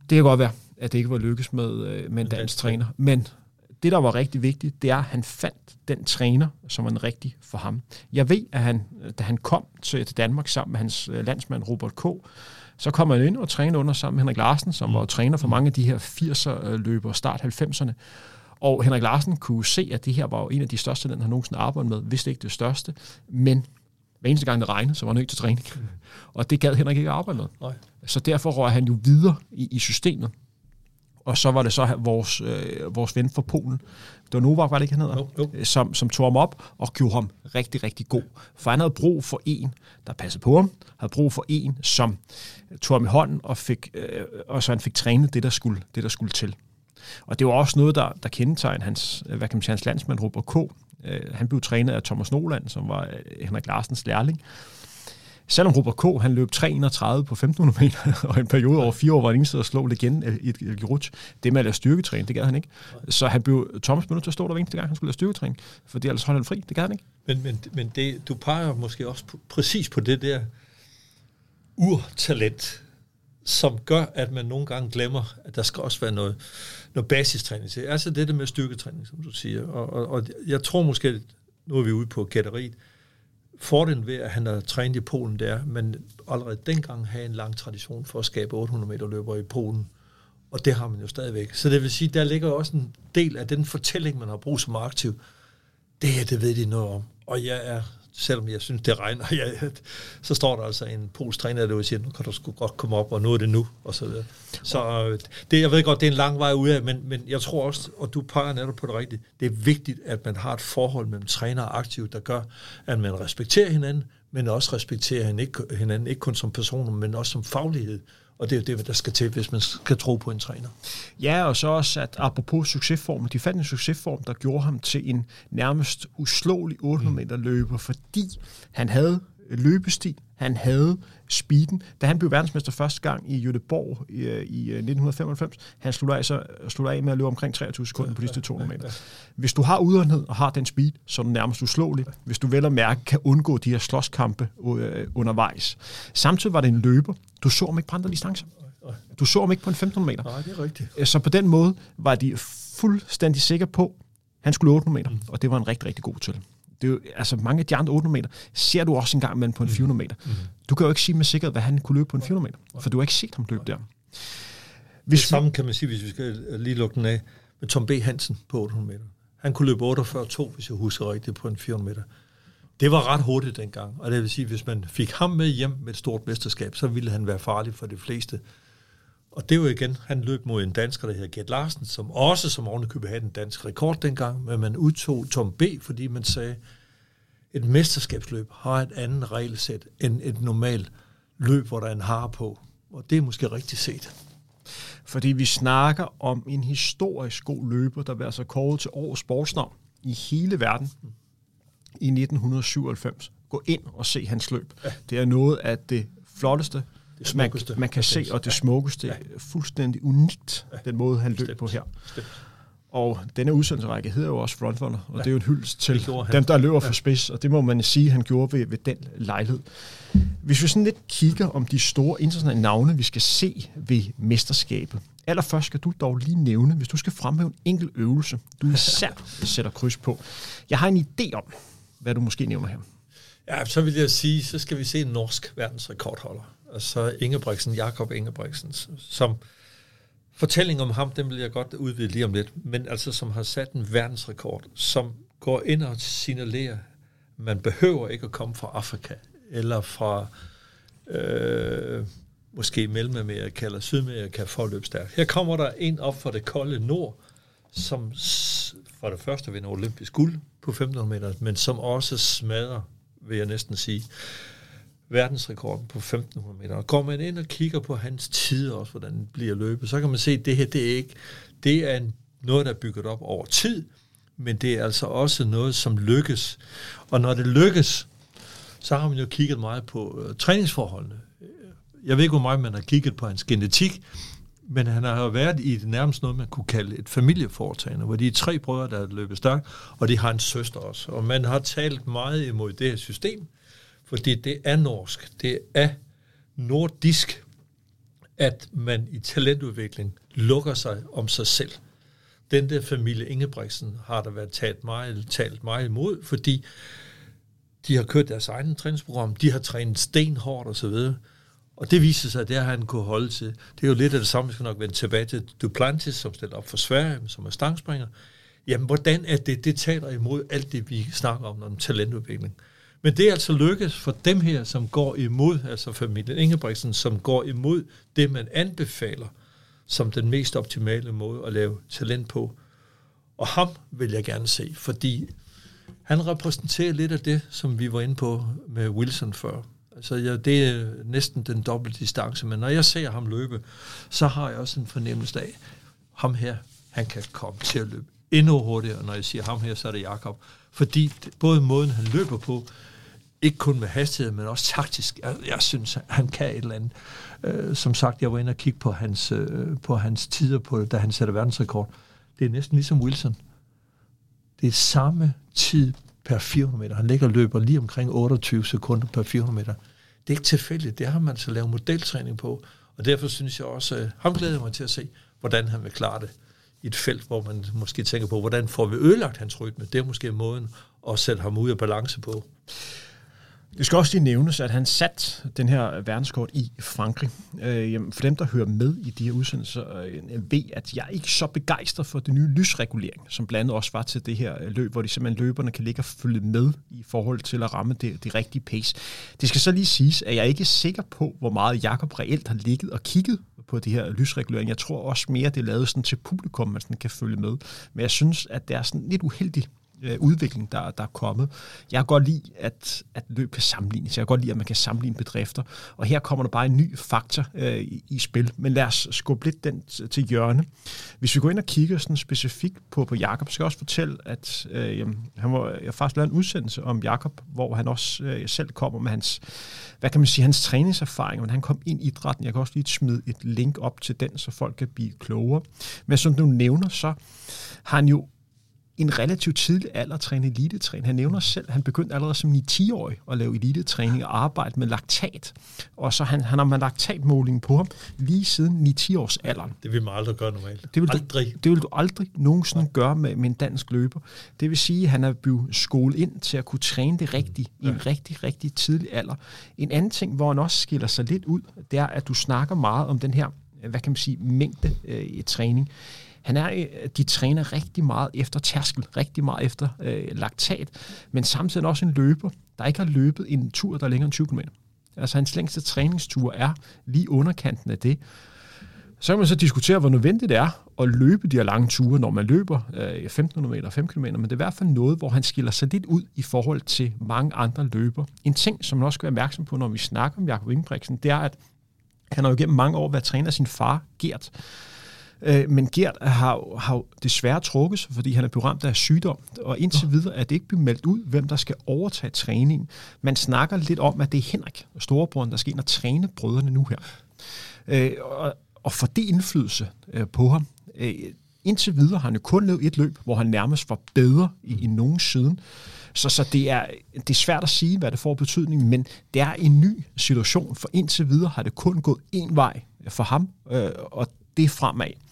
Det kan godt være, at det ikke var lykkes med, øh, med en dansk træner, men det, der var rigtig vigtigt, det er, at han fandt den træner, som var en rigtig for ham. Jeg ved, at han, da han kom til Danmark sammen med hans øh, landsmand Robert K., så kom han ind og trænede under sammen med Henrik Larsen, som var træner for mange af de her 80'er-løbere, start 90'erne. Og Henrik Larsen kunne se, at det her var jo en af de største, den han nogensinde arbejdet med, hvis det ikke det største. Men hver eneste gang det regnede, så var han nødt til træning. Mm. Og det gad Henrik ikke arbejde med. Nej. Så derfor røg han jo videre i, i systemet. Og så var det så vores, øh, vores ven fra Polen, det var Novak, var det ikke, han hedder? No, no. Som, som tog ham op og gjorde ham rigtig, rigtig god. For han havde brug for en, der passede på ham, havde brug for en, som tog ham i hånden, og, fik, øh, og så han fik trænet det, der skulle, det, der skulle til. Og det var også noget, der, der kendetegner hans, hvad kan man sige, hans landsmand, Robert K. Øh, han blev trænet af Thomas Noland, som var øh, Henrik Larsens lærling. Selvom Robert K. han løb 3.31 på 1500 meter, og en periode over fire år var han ingen at slå igen øh, i et Giroud. Det med at lade styrketræne, det gad han ikke. Så han blev, Thomas blev nødt til at stå der hver eneste gang, han skulle lade styrketræne, fordi ellers holdt han fri. Det gad han ikke. Men, men, men det, du peger måske også på, præcis på det der, urtalent, som gør, at man nogle gange glemmer, at der skal også være noget, noget basistræning til. Altså det der med styrketræning, som du siger. Og, og, og jeg tror måske, nu er vi ude på gætteriet, fordelen ved, at han har trænet i Polen der, men allerede dengang havde en lang tradition for at skabe 800 meter løber i Polen. Og det har man jo stadigvæk. Så det vil sige, der ligger også en del af den fortælling, man har brug som aktiv. Det her, det ved de noget om. Og jeg er selvom jeg synes, det regner, ja, så står der altså en polsk træner, der siger, nu kan du sgu godt komme op, og nu er det nu, og så videre. Så øh, det, jeg ved godt, det er en lang vej ud af, men, men jeg tror også, og du peger netop på det rigtige, det er vigtigt, at man har et forhold mellem træner og aktiv, der gør, at man respekterer hinanden, men også respekterer hinanden, ikke kun som personer, men også som faglighed. Og det er jo det, der skal til, hvis man skal tro på en træner. Ja, og så også, at apropos succesform, de fandt en succesform, der gjorde ham til en nærmest uslåelig 800 meter løber, fordi han havde løbestil, han havde speeden. Da han blev verdensmester første gang i Göteborg i, i 1995, øh, han sluttede af, så, sluttede af med at løbe omkring 23 sekunder på de sidste 200 meter. Hvis du har udholdenhed og har den speed, så er du nærmest uslåelig. Hvis du vel og mærke kan undgå de her slåskampe øh, undervejs. Samtidig var det en løber. Du så ham ikke på andre distancer. Du så ham ikke på en 1500 meter. Nej, det er rigtigt. Øh, så på den måde var de fuldstændig sikre på, at han skulle 800 meter, mm. og det var en rigtig, rigtig god til det er jo, altså mange af de andre 800 meter, ser du også en gang med på en 400 mm. meter. Mm. Du kan jo ikke sige med sikkerhed, hvad han kunne løbe på en 400 meter, for du har ikke set ham løbe der. Hvis det samme kan man sige, hvis vi skal lige lukke den af, med Tom B. Hansen på 800 meter. Han kunne løbe 48-2, hvis jeg husker rigtigt, på en 400 meter. Det var ret hurtigt dengang, og det vil sige, hvis man fik ham med hjem med et stort mesterskab, så ville han være farlig for de fleste. Og det var igen, han løb mod en dansker, der hedder Gert Larsen, som også som ovenikøbet havde den danske rekord dengang, men man udtog Tom B., fordi man sagde, et mesterskabsløb har et andet regelsæt end et normalt løb, hvor der er en har på. Og det er måske rigtigt set. Fordi vi snakker om en historisk god løber, der var altså kåret til årets sportsnavn i hele verden i 1997. Gå ind og se hans løb. Ja. Det er noget af det flotteste, det man, man kan se, og det smukkeste, ja. fuldstændig unikt, ja. den måde, han løb på her. Stemt. Og denne udsendelserække hedder jo også Frontrunner, og ja. det er jo en hyldest til dem, der løber for spids, og det må man sige, han gjorde ved, ved den lejlighed. Hvis vi sådan lidt kigger om de store internationale navne, vi skal se ved mesterskabet. Allerførst skal du dog lige nævne, hvis du skal fremhæve en enkelt øvelse, du især sætter kryds på. Jeg har en idé om, hvad du måske nævner her. Ja, så vil jeg sige, så skal vi se en norsk verdensrekordholder altså Ingebrigtsen, Jakob Ingebrigtsen, som fortælling om ham, den vil jeg godt udvide lige om lidt, men altså som har sat en verdensrekord, som går ind og signalerer, man behøver ikke at komme fra Afrika, eller fra øh, måske Mellemamerika eller Sydamerika for at løbe stærkt. Her kommer der en op fra det kolde nord, som for det første vinder olympisk guld på 1500 meter, men som også smadrer, vil jeg næsten sige, verdensrekorden på 1500 meter. Og går man ind og kigger på hans tid også, hvordan den bliver løbet, så kan man se, at det her, det er ikke, det er en, noget, der er bygget op over tid, men det er altså også noget, som lykkes. Og når det lykkes, så har man jo kigget meget på øh, træningsforholdene. Jeg ved ikke, hvor meget man har kigget på hans genetik, men han har jo været i det nærmest noget, man kunne kalde et familieforetagende, hvor de er tre brødre, der løber stærkt, og de har en søster også. Og man har talt meget imod det her system, fordi det er norsk, det er nordisk, at man i talentudvikling lukker sig om sig selv. Den der familie Ingebrigtsen har der været talt meget, talt meget imod, fordi de har kørt deres egen træningsprogram, de har trænet stenhårdt osv., og det viser sig, at det har han kunne holde til. Det er jo lidt af det samme, vi skal nok vende tilbage til Duplantis, som stiller op for Sverige, som er stangspringer. Jamen, hvordan er det, det taler imod alt det, vi snakker om, om talentudvikling. Men det er altså lykkes for dem her, som går imod, altså familien Ingebrigtsen, som går imod det, man anbefaler som den mest optimale måde at lave talent på. Og ham vil jeg gerne se, fordi han repræsenterer lidt af det, som vi var inde på med Wilson før. Altså, ja, det er næsten den dobbelte distance, men når jeg ser ham løbe, så har jeg også en fornemmelse af, ham her, han kan komme til at løbe endnu hurtigere. Når jeg siger ham her, så er det Jakob. Fordi både måden, han løber på, ikke kun med hastighed, men også taktisk. Jeg, jeg synes, han kan et eller andet. Øh, som sagt, jeg var inde og kigge på hans, øh, på hans tider, på, da han sætter verdensrekord. Det er næsten ligesom Wilson. Det er samme tid per 400 meter. Han ligger og løber lige omkring 28 sekunder per 400 meter. det er ikke tilfældigt. Det har man så lavet modeltræning på. Og derfor synes jeg også, øh, ham glæder jeg mig til at se, hvordan han vil klare det i et felt, hvor man måske tænker på, hvordan får vi ødelagt hans rytme. Det er måske måden at sætte ham ud af balance på. Det skal også lige nævnes, at han sat den her verdenskort i Frankrig. Øh, for dem, der hører med i de her udsendelser, øh, ved, at jeg er ikke så begejstret for den nye lysregulering, som blandt andet også var til det her øh, løb, hvor de simpelthen løberne kan ligge og følge med i forhold til at ramme det, det rigtige pace. Det skal så lige siges, at jeg er ikke sikker på, hvor meget Jakob reelt har ligget og kigget på de her lysregulering. Jeg tror også mere, det er lavet sådan til publikum, man sådan kan følge med. Men jeg synes, at det er sådan lidt uheldigt øh, udvikling, der, der er kommet. Jeg kan godt lide, at, at løb kan sammenlignes. Jeg kan godt lide, at man kan sammenligne bedrifter. Og her kommer der bare en ny faktor øh, i, i spil. Men lad os skubbe lidt den til hjørne. Hvis vi går ind og kigger sådan specifikt på, på Jakob, skal jeg også fortælle, at øh, jamen, han var, jeg har faktisk lavet en udsendelse om Jakob, hvor han også øh, selv kommer med hans, hvad kan man sige, hans træningserfaring, men han kom ind i idrætten. Jeg kan også lige smide et link op til den, så folk kan blive klogere. Men som du nævner, så har han jo en relativt tidlig alder træne elitetræning. Han nævner selv, han begyndte allerede som 9-10-årig at lave elitetræning og arbejde med laktat. Og så han, han har med laktatmåling på ham lige siden 9-10 års alderen. Det vil man aldrig gøre normalt. Det vil aldrig. Du, det vil du aldrig nogensinde Nej. gøre med, med en dansk løber. Det vil sige, at han er blevet skolet ind til at kunne træne det rigtigt i en ja. rigtig, rigtig tidlig alder. En anden ting, hvor han også skiller sig lidt ud, det er, at du snakker meget om den her, hvad kan man sige, mængde øh, i træning han er, øh, de træner rigtig meget efter tærskel, rigtig meget efter øh, laktat, men samtidig også en løber, der ikke har løbet en tur, der er længere end 20 km. Altså hans længste træningstur er lige underkanten af det. Så kan man så diskutere, hvor nødvendigt det er at løbe de her lange ture, når man løber øh, 1500 meter, 5 km, men det er i hvert fald noget, hvor han skiller sig lidt ud i forhold til mange andre løber. En ting, som man også skal være opmærksom på, når vi snakker om Jakob Ingebrigtsen, det er, at han har jo gennem mange år været træner af sin far, Gert. Øh, men Gert har, har desværre trukket sig, fordi han er blevet ramt af sygdom, og indtil videre er det ikke blevet meldt ud, hvem der skal overtage træningen. Man snakker lidt om, at det er Henrik, storebroren, der skal ind og træne brødrene nu her. Øh, og, og for det indflydelse øh, på ham. Øh, indtil videre har han jo kun lavet et løb, hvor han nærmest var bedre i, i nogen siden. Så, så det, er, det er svært at sige, hvad det får betydning, men det er en ny situation, for indtil videre har det kun gået én vej for ham, øh, og det er fremad.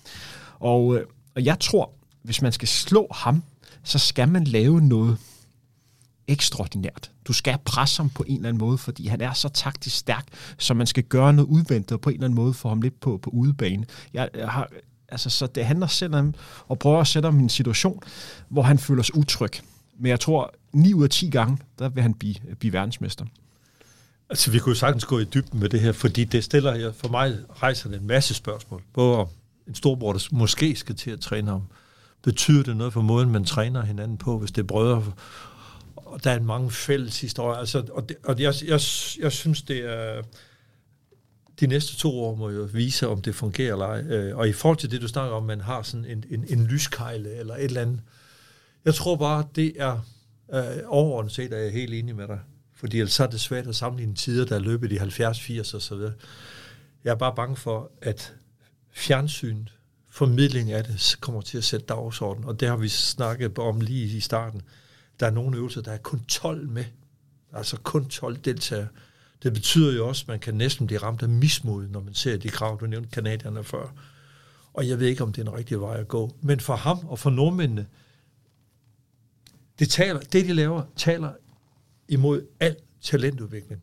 Og, øh, og jeg tror, hvis man skal slå ham, så skal man lave noget ekstraordinært. Du skal presse ham på en eller anden måde, fordi han er så taktisk stærk, så man skal gøre noget udventet på en eller anden måde for ham lidt på, på udebane. Jeg, jeg har, altså, så det handler selv om at prøve at sætte ham i en situation, hvor han føler sig utryg. Men jeg tror, 9 ud af 10 gange, der vil han blive, blive verdensmester. Altså, vi kunne sagtens gå i dybden med det her, fordi det stiller, for mig rejser det en masse spørgsmål. Både om en storbror, der måske skal til at træne ham. Betyder det noget for måden, man træner hinanden på, hvis det er brødre? Og der er mange fælles historier. Altså, og det, og jeg, jeg, jeg synes, det er... De næste to år må jo vise, om det fungerer eller ej. Øh, og i forhold til det, du snakker om, man har sådan en, en, en lyskejle eller et eller andet. Jeg tror bare, det er... Øh, overordnet set er jeg helt enig med dig. Fordi ellers er det svært at sammenligne tider, der er løbet i 70, 80 og så videre. Jeg er bare bange for, at fjernsyn, formidling af det, kommer til at sætte dagsordenen, og det har vi snakket om lige i starten. Der er nogle øvelser, der er kun 12 med, altså kun 12 deltagere. Det betyder jo også, at man kan næsten blive ramt af mismod, når man ser de krav, du nævnte kanadierne før. Og jeg ved ikke, om det er en rigtig vej at gå. Men for ham og for nordmændene, det, taler, det de laver, taler imod al talentudvikling,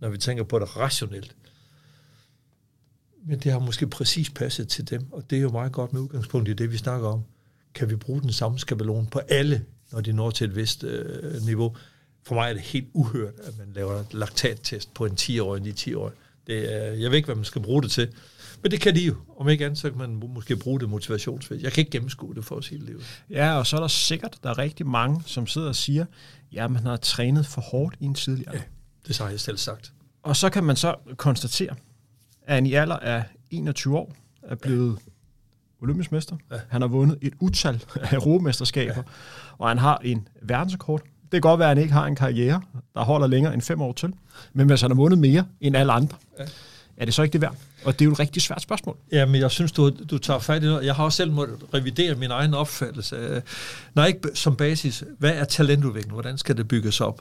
når vi tænker på det rationelt. Men det har måske præcis passet til dem, og det er jo meget godt med udgangspunkt i det, vi snakker om. Kan vi bruge den samme skabelon på alle, når de når til et vist øh, niveau? For mig er det helt uhørt, at man laver en laktattest på en 10-årig, en 10-årig. Det er, jeg ved ikke, hvad man skal bruge det til. Men det kan de jo. Om ikke andet, så kan man måske bruge det motivationsvis. Jeg kan ikke gennemskue det for at sige det. Ja, og så er der sikkert, der er rigtig mange, som sidder og siger, ja, man har trænet for hårdt i en tidligere. Ja, det har jeg selv sagt. Og så kan man så konstatere, at han i alder af 21 år er blevet ja. olympisk mester. Ja. Han har vundet et utal af europamesterskaber, ja. og han har en verdensrekord. Det kan godt være, at han ikke har en karriere, der holder længere end fem år til. Men hvis han har vundet mere end alle andre, ja. er det så ikke det værd? Og det er jo et rigtig svært spørgsmål. Ja, men jeg synes, du, du tager fat i noget. Jeg har også selv måttet revidere min egen opfattelse. Nej, ikke som basis. Hvad er talentudvikling? Hvordan skal det bygges op?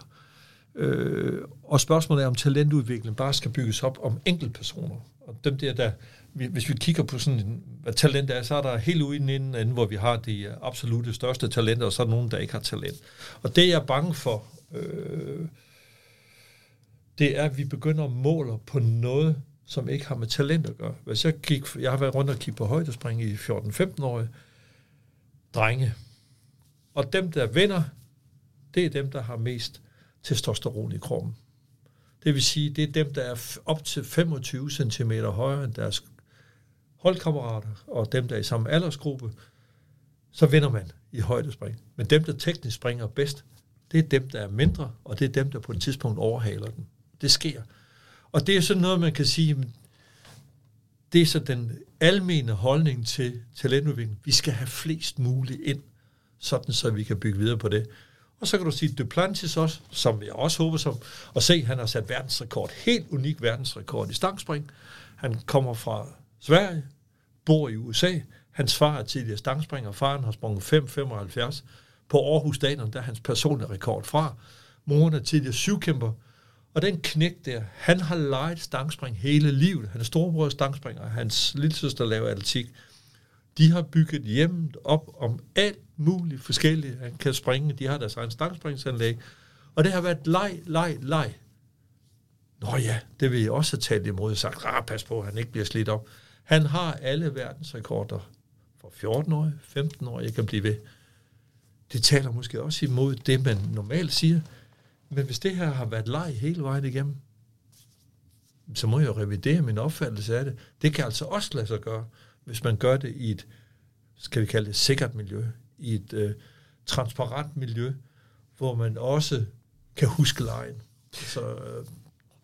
Øh, og spørgsmålet er, om talentudvikling bare skal bygges op om enkeltpersoner. Og dem der, der hvis vi kigger på sådan, en, hvad talent er, så er der helt ude i den ende, hvor vi har de absolute største talenter, og så er der nogen, der ikke har talent. Og det, jeg er bange for, øh, det er, at vi begynder at måle på noget, som ikke har med talent at gøre. Hvis jeg, gik, jeg har været rundt og kigge på højdespring i 14-15-årige drenge, og dem, der vinder, det er dem, der har mest testosteron i kroppen. Det vil sige, det er dem, der er op til 25 cm højere end deres holdkammerater, og dem, der er i samme aldersgruppe, så vinder man i højdespring. Men dem, der teknisk springer bedst, det er dem, der er mindre, og det er dem, der på et tidspunkt overhaler dem. Det sker. Og det er sådan noget, man kan sige, det er så den almene holdning til talentudvikling. Vi skal have flest muligt ind, sådan så vi kan bygge videre på det. Og så kan du sige Duplantis også, som jeg også håber som, at se, han har sat verdensrekord, helt unik verdensrekord i stangspring. Han kommer fra Sverige, bor i USA. Hans far er tidligere stangspringer. Faren har sprunget 5,75 på Aarhus Stadion, der er hans personlige rekord fra. Moren er tidligere syvkæmper. Og den knæk der, han har leget stangspring hele livet. Hans storebror er stangspringer, hans lillesøster laver atletik. De har bygget hjemmet op om alt muligt forskellige. Han kan springe, de har deres egen stangspringsanlæg. Og det har været leg, leg, leg. Nå ja, det vil jeg også have talt imod og sagt, ah, pas på, at han ikke bliver slidt op. Han har alle verdensrekorder for 14 år, 15 år, jeg kan blive ved. Det taler måske også imod det, man normalt siger. Men hvis det her har været leg hele vejen igennem, så må jeg jo revidere min opfattelse af det. Det kan altså også lade sig gøre, hvis man gør det i et, skal vi kalde det, sikkert miljø, i et øh, transparent miljø, hvor man også kan huske lejen. Så, øh,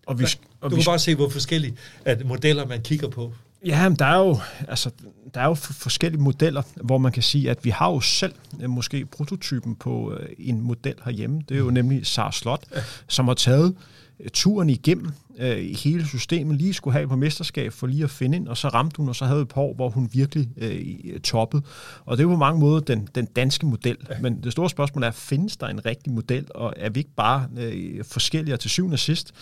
og vi, og du vi, kan bare se, hvor forskellige at modeller man kigger på. Ja, der er jo, altså, der er jo forskellige modeller, hvor man kan sige, at vi har jo selv øh, måske prototypen på øh, en model herhjemme. Det er jo nemlig Sara Slot, ja. som har taget øh, turen igennem øh, hele systemet, lige skulle have på mesterskab for lige at finde ind, og så ramte hun, og så havde et par år, hvor hun virkelig øh, toppede. Og det er på mange måder den, den danske model. Men det store spørgsmål er, findes der en rigtig model, og er vi ikke bare øh, forskellige til syvende og sidst?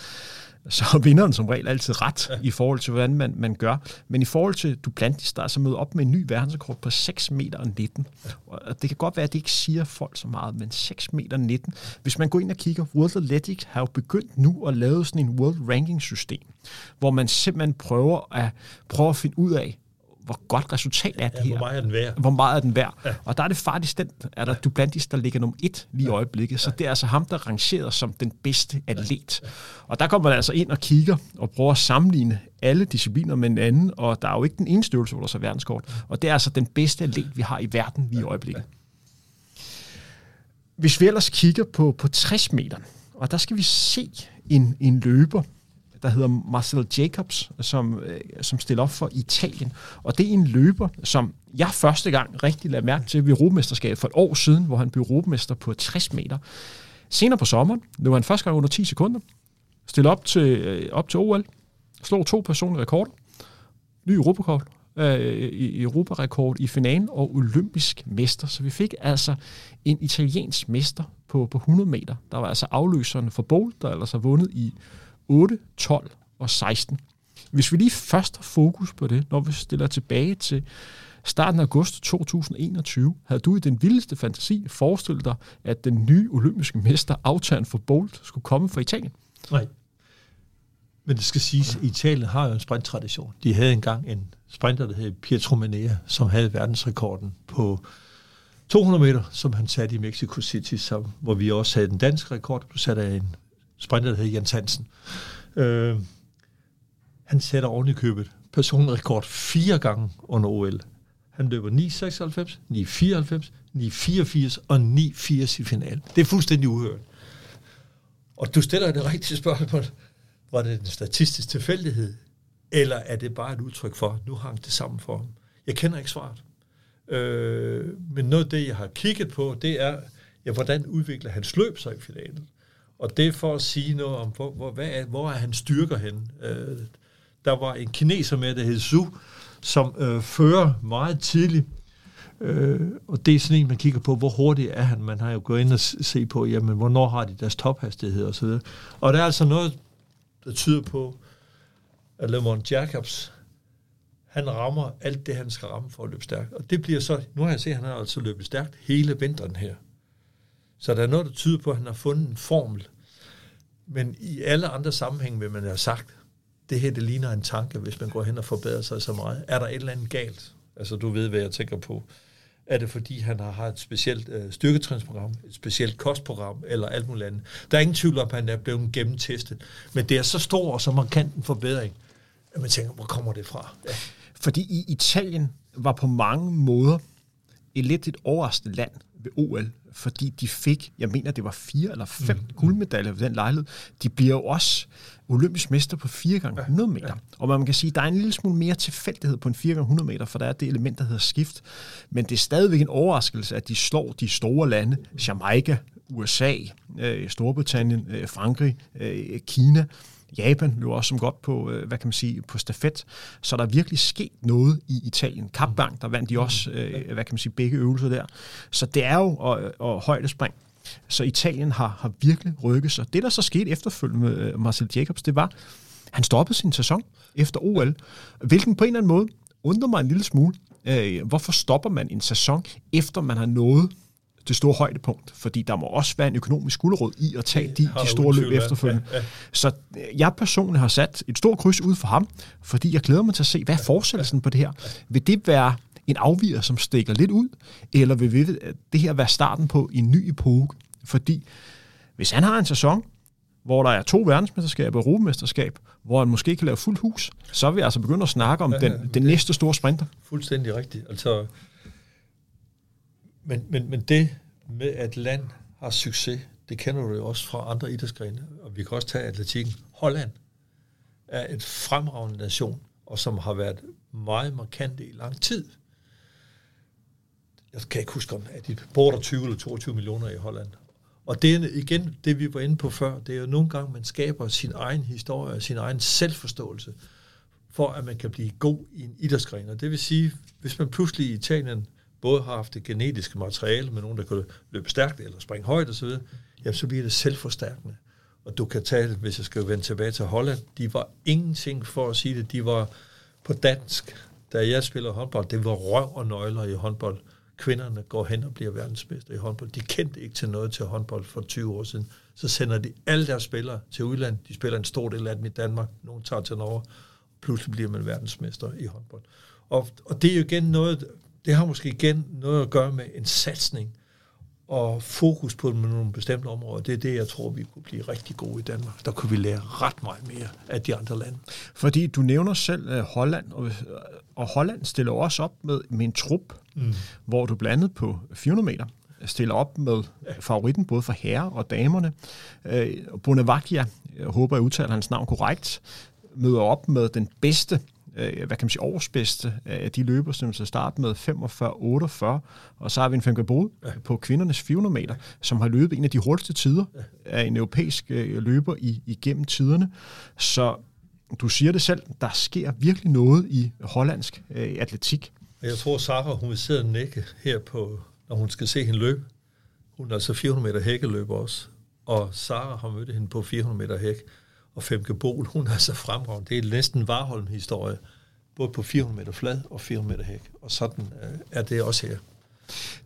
Så har vinderen som regel altid ret ja. i forhold til, hvordan man, man gør. Men i forhold til Duplantis, der er så mødt op med en ny verdensrekord på 6 meter og 19. Ja. Og det kan godt være, at det ikke siger folk så meget, men 6 meter 19. Hvis man går ind og kigger, World Athletics har jo begyndt nu at lave sådan en World Ranking system, hvor man simpelthen prøver at, prøve at finde ud af, hvor godt resultat er det ja, her. Hvor meget er den værd? Hvor meget er den værd? Ja. Og der er det faktisk den, er der. Duplantis, der ligger nummer et lige i øjeblikket. Så det er altså ham, der rangerer som den bedste atlet. Og der kommer man altså ind og kigger og prøver at sammenligne alle discipliner med en anden, og der er jo ikke den ene størrelse, hvor der er verdenskort. Og det er altså den bedste atlet, vi har i verden lige i øjeblikket. Hvis vi ellers kigger på, på 60 meter, og der skal vi se en, en løber, der hedder Marcel Jacobs, som, øh, som stiller op for Italien. Og det er en løber, som jeg første gang rigtig lagde mærke til ved Europamesterskabet for et år siden, hvor han blev Europamester på 60 meter. Senere på sommeren, det var han første gang under 10 sekunder, stille op til, øh, op til OL, slog to personlige rekorder, ny europakort, øh, Europarekord i finalen og olympisk mester. Så vi fik altså en italiensk mester på, på 100 meter. Der var altså afløseren for Bolt, der ellers har vundet i 8, 12 og 16. Hvis vi lige først har fokus på det, når vi stiller tilbage til starten af august 2021, havde du i den vildeste fantasi forestillet dig, at den nye olympiske mester, aftageren for Bolt, skulle komme fra Italien? Nej. Men det skal siges, at Italien har jo en sprinttradition. De havde engang en sprinter, der hed Pietro Manea, som havde verdensrekorden på 200 meter, som han satte i Mexico City, som, hvor vi også havde den danske rekord, blev sat af en sprinter, der hedder Jens Hansen. Øh, han sætter oven i købet personrekord fire gange under OL. Han løber 9,96, 9,94, 9,84 og 9,80 i finalen. Det er fuldstændig uhørt. Og du stiller det rigtige spørgsmål. Var det en statistisk tilfældighed? Eller er det bare et udtryk for, at nu hang det sammen for ham? Jeg kender ikke svaret. Øh, men noget af det, jeg har kigget på, det er, ja, hvordan udvikler hans løb sig i finalen? Og det er for at sige noget om, hvor, hvor, hvad er, hvor er han styrker hen. Øh, der var en kineser med, der hed Su, som øh, fører meget tidligt Øh, og det er sådan en, man kigger på, hvor hurtigt er han. Man har jo gået ind og se på, jamen, hvornår har de deres tophastighed og så videre. Og der er altså noget, der tyder på, at Lemon Jacobs, han rammer alt det, han skal ramme for at løbe stærkt. Og det bliver så, nu har jeg set, at han har altså løbet stærkt hele vinteren her. Så der er noget, der tyder på, at han har fundet en formel. Men i alle andre sammenhænge vil man have sagt, det her det ligner en tanke, hvis man går hen og forbedrer sig så meget. Er der et eller andet galt? Altså du ved, hvad jeg tænker på. Er det fordi, han har, har et specielt øh, styrketræningsprogram, et specielt kostprogram, eller alt muligt andet? Der er ingen tvivl om, at han er blevet gennemtestet. Men det er så stor og så markant en forbedring, at man tænker, hvor kommer det fra? Ja. Fordi i Italien var på mange måder et lidt et overraskende land ved OL, fordi de fik, jeg mener, det var fire eller fem mm. guldmedaljer ved den lejlighed. De bliver jo også olympisk mester på 4 gange 100 meter. Ja. Og man kan sige, at der er en lille smule mere tilfældighed på en 4 gange 100 meter, for der er det element, der hedder skift. Men det er stadigvæk en overraskelse, at de slår de store lande, Jamaica, USA, øh, Storbritannien, øh, Frankrig, øh, Kina, Japan løber også som godt på, øh, hvad kan man sige, på stafet. Så der er virkelig sket noget i Italien. Kapbank, der vandt de også, øh, hvad kan man sige, begge øvelser der. Så det er jo og, og højdespring. Så Italien har, har virkelig rykket sig. Det, der så skete efterfølgende med øh, Marcel Jacobs, det var, han stoppede sin sæson efter OL, hvilken på en eller anden måde undrer mig en lille smule. Øh, hvorfor stopper man en sæson, efter man har nået det store højdepunkt, fordi der må også være en økonomisk guldråd i at tage de, de store løb efterfølgende. Ja, ja. Så øh, jeg personligt har sat et stort kryds ud for ham, fordi jeg glæder mig til at se, hvad er fortsættelsen på det her? Vil det være en afviger, som stikker lidt ud, eller vil det her være starten på en ny epoke? Fordi hvis han har en sæson, hvor der er to verdensmesterskaber og europamesterskab, hvor han måske kan lave fuldt hus, så vil jeg altså begynde at snakke om ja, den, den næste store sprinter. Fuldstændig rigtigt. Altså, men, men, men det med, at land har succes, det kender du jo også fra andre idrætsgrene, og vi kan også tage atletikken. Holland er et fremragende nation, og som har været meget markant i lang tid. Jeg kan ikke huske, om at de bor der 20 eller 22 millioner i Holland. Og det er igen det, vi var inde på før. Det er jo nogle gange, man skaber sin egen historie, sin egen selvforståelse, for at man kan blive god i en idrætsgren. Og det vil sige, hvis man pludselig i Italien både har haft det genetiske materiale med nogen, der kan løbe stærkt eller springe højt osv., jamen så bliver det selvforstærkende. Og du kan tage hvis jeg skal vende tilbage til Holland, de var ingenting for at sige det, de var på dansk, da jeg spiller håndbold, det var røv og nøgler i håndbold. Kvinderne går hen og bliver verdensmester i håndbold. De kendte ikke til noget til håndbold for 20 år siden. Så sender de alle deres spillere til udlandet. De spiller en stor del af dem i Danmark. Nogle tager til Norge. Pludselig bliver man verdensmester i håndbold. Og, og det er jo igen noget, det har måske igen noget at gøre med en satsning og fokus på nogle bestemte områder. Det er det, jeg tror, vi kunne blive rigtig gode i Danmark. Der kunne vi lære ret meget mere af de andre lande. Fordi du nævner selv uh, Holland, og, og Holland stiller også op med, med en trup, mm. hvor du blandet på 400 meter stiller op med favoritten både for herrer og damerne. Uh, Bonavacia, jeg håber, jeg udtaler hans navn korrekt, møder op med den bedste øh, hvad kan man sige, årsbedste af de løber, som så start med 45-48, og så har vi en Femke ja. på kvindernes 400 meter, som har løbet en af de hurtigste tider af en europæisk øh, løber i, igennem tiderne. Så du siger det selv, der sker virkelig noget i hollandsk øh, atletik. Jeg tror, Sarah, hun vil sidde og nække her på, når hun skal se hende løbe. Hun er altså 400 meter hækkeløber også. Og Sarah har mødt hende på 400 meter hæk og Femke Bol, hun er så fremragende. Det er næsten Varholm-historie, både på 400 meter flad og 400 meter hæk. Og sådan øh, er det også her.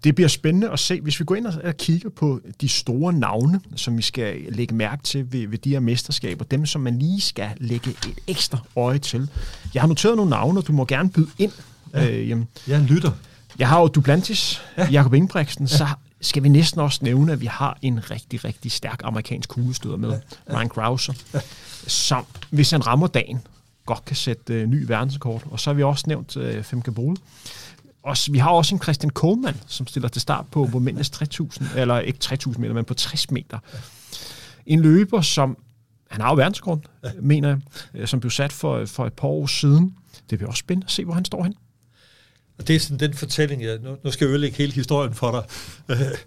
Det bliver spændende at se, hvis vi går ind og kigger på de store navne, som vi skal lægge mærke til ved, ved de her mesterskaber, dem som man lige skal lægge et ekstra øje til. Jeg har noteret nogle navne, og du må gerne byde ind. Ja, øh, jamen. Jeg lytter. Jeg har jo Duplantis, ja. Jakob Ingebrigtsen, ja. Skal vi næsten også nævne, at vi har en rigtig, rigtig stærk amerikansk kuglestøder med, ja, ja. Ryan Krauser, ja. som, hvis han rammer dagen, godt kan sætte øh, ny verdensrekord. Og så har vi også nævnt øh, Femke Bole. Også, vi har også en Christian Kohlmann, som stiller til start på, på mændenes 3000, eller ikke 3000 meter, men på 60 meter. En løber, som, han har jo verdensrekord, mener jeg, øh, som blev sat for, for et par år siden. Det bliver også spændende at se, hvor han står hen. Og det er sådan den fortælling, jeg, nu, nu skal jeg ødelægge hele historien for dig. Øh,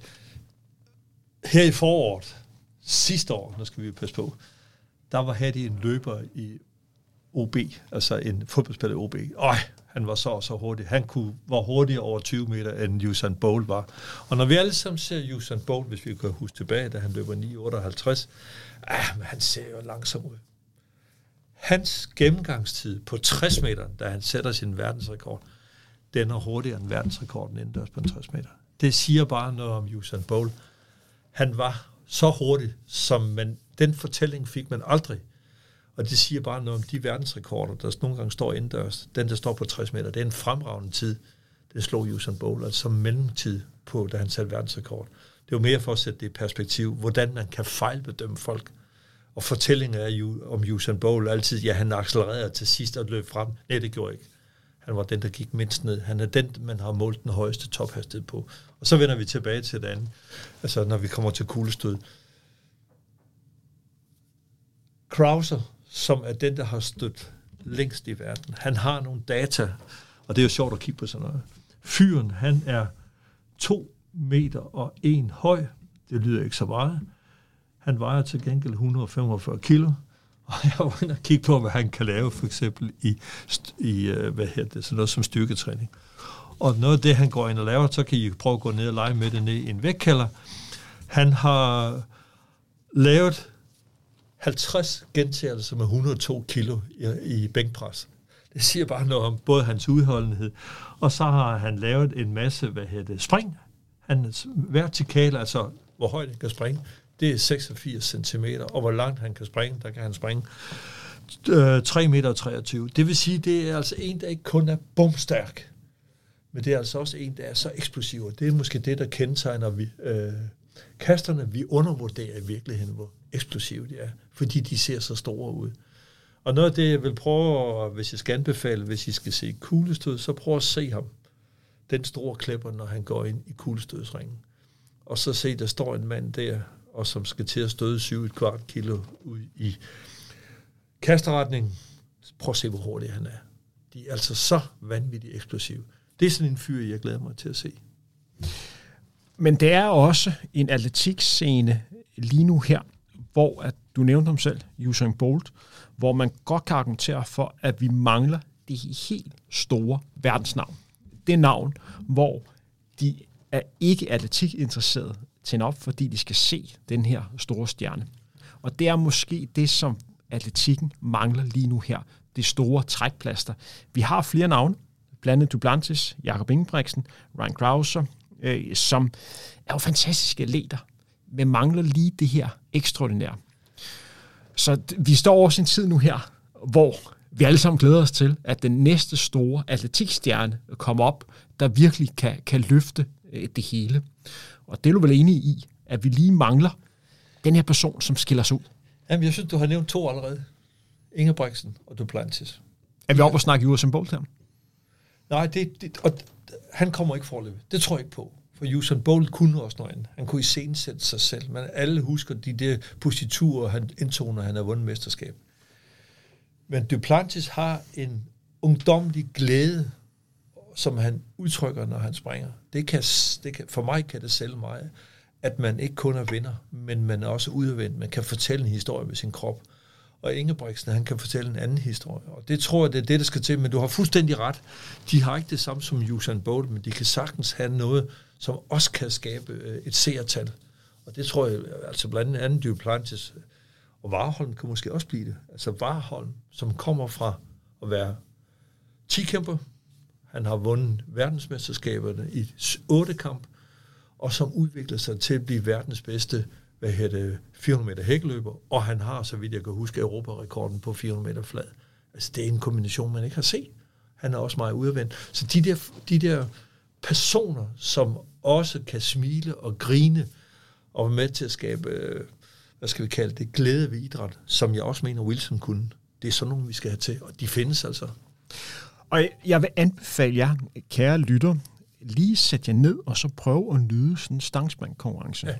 her i foråret, sidste år, nu skal vi passe på, der var Hattie en løber i OB, altså en fodboldspiller OB. Øj, han var så så hurtig. Han kunne, var hurtigere over 20 meter, end Usain Bolt var. Og når vi alle sammen ser Usain Bolt, hvis vi kan huske tilbage, da han løber 9,58, ah, men han ser jo langsom ud. Hans gennemgangstid på 60 meter, da han sætter sin verdensrekord, den er hurtigere end verdensrekorden indendørs på 60 meter. Det siger bare noget om Usain Bolt. Han var så hurtig, som man, den fortælling fik man aldrig og det siger bare noget om de verdensrekorder, der nogle gange står indendørs. Den, der står på 60 meter, det er en fremragende tid. Det slog Usain Bolt, altså som mellemtid på, da han satte verdensrekord. Det er mere for at sætte det i perspektiv, hvordan man kan fejlbedømme folk. Og fortællingen er jo om Usain Bolt altid, ja, han accelererede til sidst og løb frem. Nej, det gjorde ikke. Han var den, der gik mindst ned. Han er den, man har målt den højeste tophastighed på. Og så vender vi tilbage til det andet. Altså, når vi kommer til kuglestød. Krauser, som er den, der har stødt længst i verden. Han har nogle data, og det er jo sjovt at kigge på sådan noget. Fyren, han er to meter og en høj. Det lyder ikke så meget. Han vejer til gengæld 145 kilo. Og jeg var inde og kigge på, hvad han kan lave, for eksempel i, i øh, hvad hedder det, sådan noget som styrketræning. Og noget af det, han går ind og laver, så kan I prøve at gå ned og lege med det ned i en vægtkælder. Han har lavet 50 gentagelser med 102 kilo i, i bænkpres. Det siger bare noget om både hans udholdenhed, og så har han lavet en masse, hvad hedder det, spring. Hans vertikal, altså hvor højt han kan springe, det er 86 cm, og hvor langt han kan springe, der kan han springe 3 øh, meter 23. Det vil sige, det er altså en, der ikke kun er bumstærk, men det er altså også en, der er så eksplosiv, det er måske det, der kendetegner vi, øh, kasterne. Vi undervurderer i virkeligheden, hvor eksplosive de er, fordi de ser så store ud. Og noget af det, jeg vil prøve, hvis jeg skal anbefale, hvis I skal se kuglestød, så prøv at se ham. Den store klipper, når han går ind i kuglestødsringen. Og så se, der står en mand der, og som skal til at støde 7 kvart kilo ud i kasteretning. Prøv at se, hvor hurtig han er. De er altså så vanvittigt eksplosive. Det er sådan en fyr, jeg glæder mig til at se. Men det er også en atletikscene lige nu her, hvor at du nævnte ham selv, Usain Bolt, hvor man godt kan argumentere for, at vi mangler det helt store verdensnavn. Det navn, hvor de er ikke atletikinteresserede tænde til op, fordi de skal se den her store stjerne. Og det er måske det, som atletikken mangler lige nu her. Det store trækplaster. Vi har flere navne, blandt andet Duplantis, Jakob Ingebrigtsen, Ryan Krauser, øh, som er jo fantastiske atleter, men mangler lige det her ekstraordinære. Så vi står over en tid nu her, hvor vi alle sammen glæder os til, at den næste store atletikstjerne kommer op, der virkelig kan, kan løfte øh, det hele. Og det er du vel enig i, at vi lige mangler den her person, som skiller sig ud. Jamen, jeg synes, du har nævnt to allerede. Ingebrigtsen og Duplantis. Er vi oppe og snakke Usain her? Nej, det, det, og han kommer ikke forløbe. Det tror jeg ikke på. For Usain Bolt kunne også noget andet. Han kunne iscenesætte sig selv, men alle husker de der positurer, han indtog, når han har vundet mesterskab. Men Duplantis har en ungdomlig glæde, som han udtrykker, når han springer. Det kan, det kan, for mig kan det sælge mig, at man ikke kun er vinder, men man er også udadvendt. Man kan fortælle en historie med sin krop og Ingebrigtsen, han kan fortælle en anden historie. Og det tror jeg, det er det, der skal til. Men du har fuldstændig ret. De har ikke det samme som Usain Bolt, men de kan sagtens have noget, som også kan skabe øh, et seertal. Og det tror jeg, altså blandt andet Duplantis og Varholm kan måske også blive det. Altså Varholm, som kommer fra at være 10 kæmper, han har vundet verdensmesterskaberne i otte kamp, og som udvikler sig til at blive verdens bedste hvad hedder det, 400 meter hækkeløber, og han har, så vidt jeg kan huske, Europarekorden på 400 meter flad. Altså, det er en kombination, man ikke har set. Han er også meget udadvendt. Så de der, de der personer, som også kan smile og grine, og være med til at skabe, øh, hvad skal vi kalde det, glæde ved idræt, som jeg også mener, Wilson kunne. Det er sådan nogle, vi skal have til, og de findes altså. Og jeg vil anbefale jer, kære lytter, lige sæt jer ned og så prøv at nyde sådan en stangsmandkonkurrence. Ja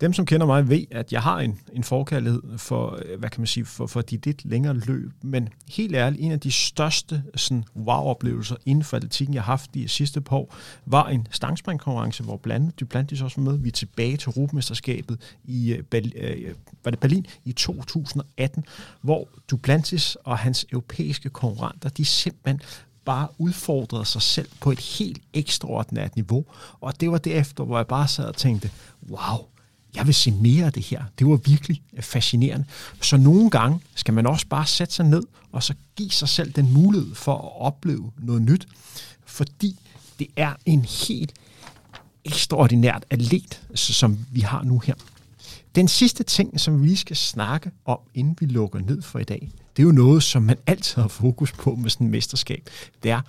dem, som kender mig, ved, at jeg har en, en forkærlighed for, øh, hvad kan man sige, for, for de lidt længere løb. Men helt ærligt, en af de største sådan, wow-oplevelser inden for atletikken, jeg har haft de sidste par år, var en stangspringkonkurrence, hvor blandt Duplantis også var med. Vi er tilbage til Europamesterskabet i øh, øh, var det Berlin i 2018, hvor Duplantis og hans europæiske konkurrenter, de simpelthen bare udfordrede sig selv på et helt ekstraordinært niveau. Og det var derefter, hvor jeg bare sad og tænkte, wow, jeg vil se mere af det her. Det var virkelig øh, fascinerende. Så nogle gange skal man også bare sætte sig ned, og så give sig selv den mulighed for at opleve noget nyt. Fordi det er en helt ekstraordinært atlet, som vi har nu her. Den sidste ting, som vi skal snakke om, inden vi lukker ned for i dag, det er jo noget, som man altid har fokus på med sådan et mesterskab. Det er,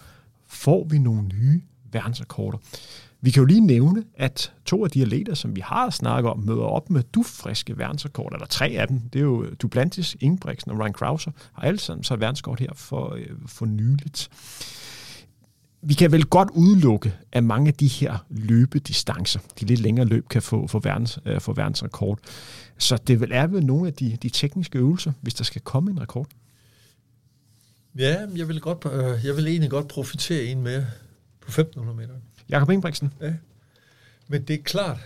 får vi nogle nye verdensrekorder? Vi kan jo lige nævne, at to af de atleter, som vi har snakket om, møder op med dufriske verdensrekord, eller tre af dem. Det er jo Duplantis, Ingebrigtsen og Ryan Krauser, har alle sammen så verdenskort her for, øh, for nyligt. Vi kan vel godt udelukke, at mange af de her løbedistancer, de lidt længere løb, kan få, få, verdens, øh, få verdensrekord. Så det vil er vel nogle af de, de tekniske øvelser, hvis der skal komme en rekord. Ja, jeg vil, godt, øh, jeg vil egentlig godt profitere en med på 1500 meter. Jakob Ingebrigtsen? Ja. Men det er klart,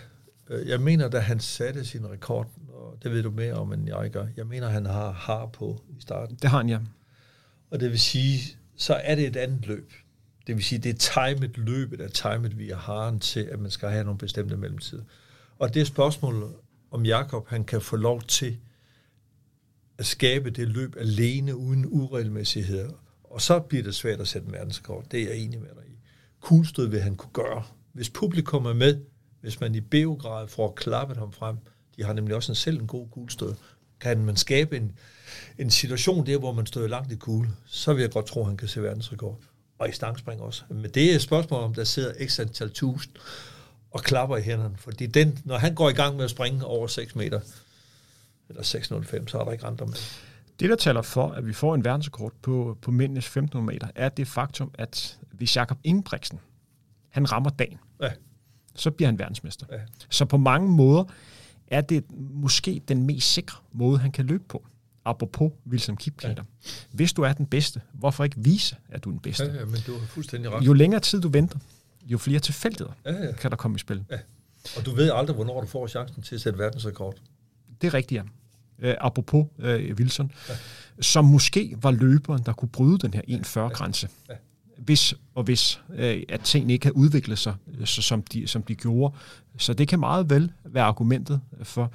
øh, jeg mener, da han satte sin rekord, og det ved du mere om, end jeg gør, jeg mener, han har har på i starten. Det har han, ja. Og det vil sige, så er det et andet løb. Det vil sige, det er timet løbet, er timet via haren til, at man skal have nogle bestemte mellemtider. Og det er spørgsmålet, om Jakob han kan få lov til at skabe det løb alene uden uregelmæssigheder. Og så bliver det svært at sætte en verdenskort. Det er jeg enig med dig i. Kuglestød vil han kunne gøre. Hvis publikum er med, hvis man i Beograd får klappet ham frem, de har nemlig også en selv en god kuglestød, kan man skabe en, en situation der, hvor man står langt i kugle, så vil jeg godt tro, at han kan se verdensrekord. Og i stangspring også. Men det er et spørgsmål, om der sidder x antal tusind og klapper i hænderne. Fordi den, når han går i gang med at springe over 6 meter, eller 6,05, så er der ikke andre med. Det, der taler for, at vi får en verdensrekord på, på mændenes 1500 meter, er det faktum, at hvis Jakob Ingebrigtsen, han rammer dagen, ja. så bliver han verdensmester. Ja. Så på mange måder er det måske den mest sikre måde, han kan løbe på. Apropos Wilson Kipketer. Ja. Hvis du er den bedste, hvorfor ikke vise, at du er den bedste? Ja, ja, men du har fuldstændig ret. Jo længere tid du venter, jo flere tilfældigheder ja, ja. kan der komme i spil. Ja. Og du ved aldrig, hvornår du får chancen til at sætte verdensrekord. Det er rigtigt, ja. Uh, apropos uh, Wilson, ja. som måske var løberen, der kunne bryde den her 1,40-grænse. Ja. Ja. Hvis og hvis, uh, at tingene ikke havde udviklet sig, så, som, de, som de gjorde. Så det kan meget vel være argumentet for.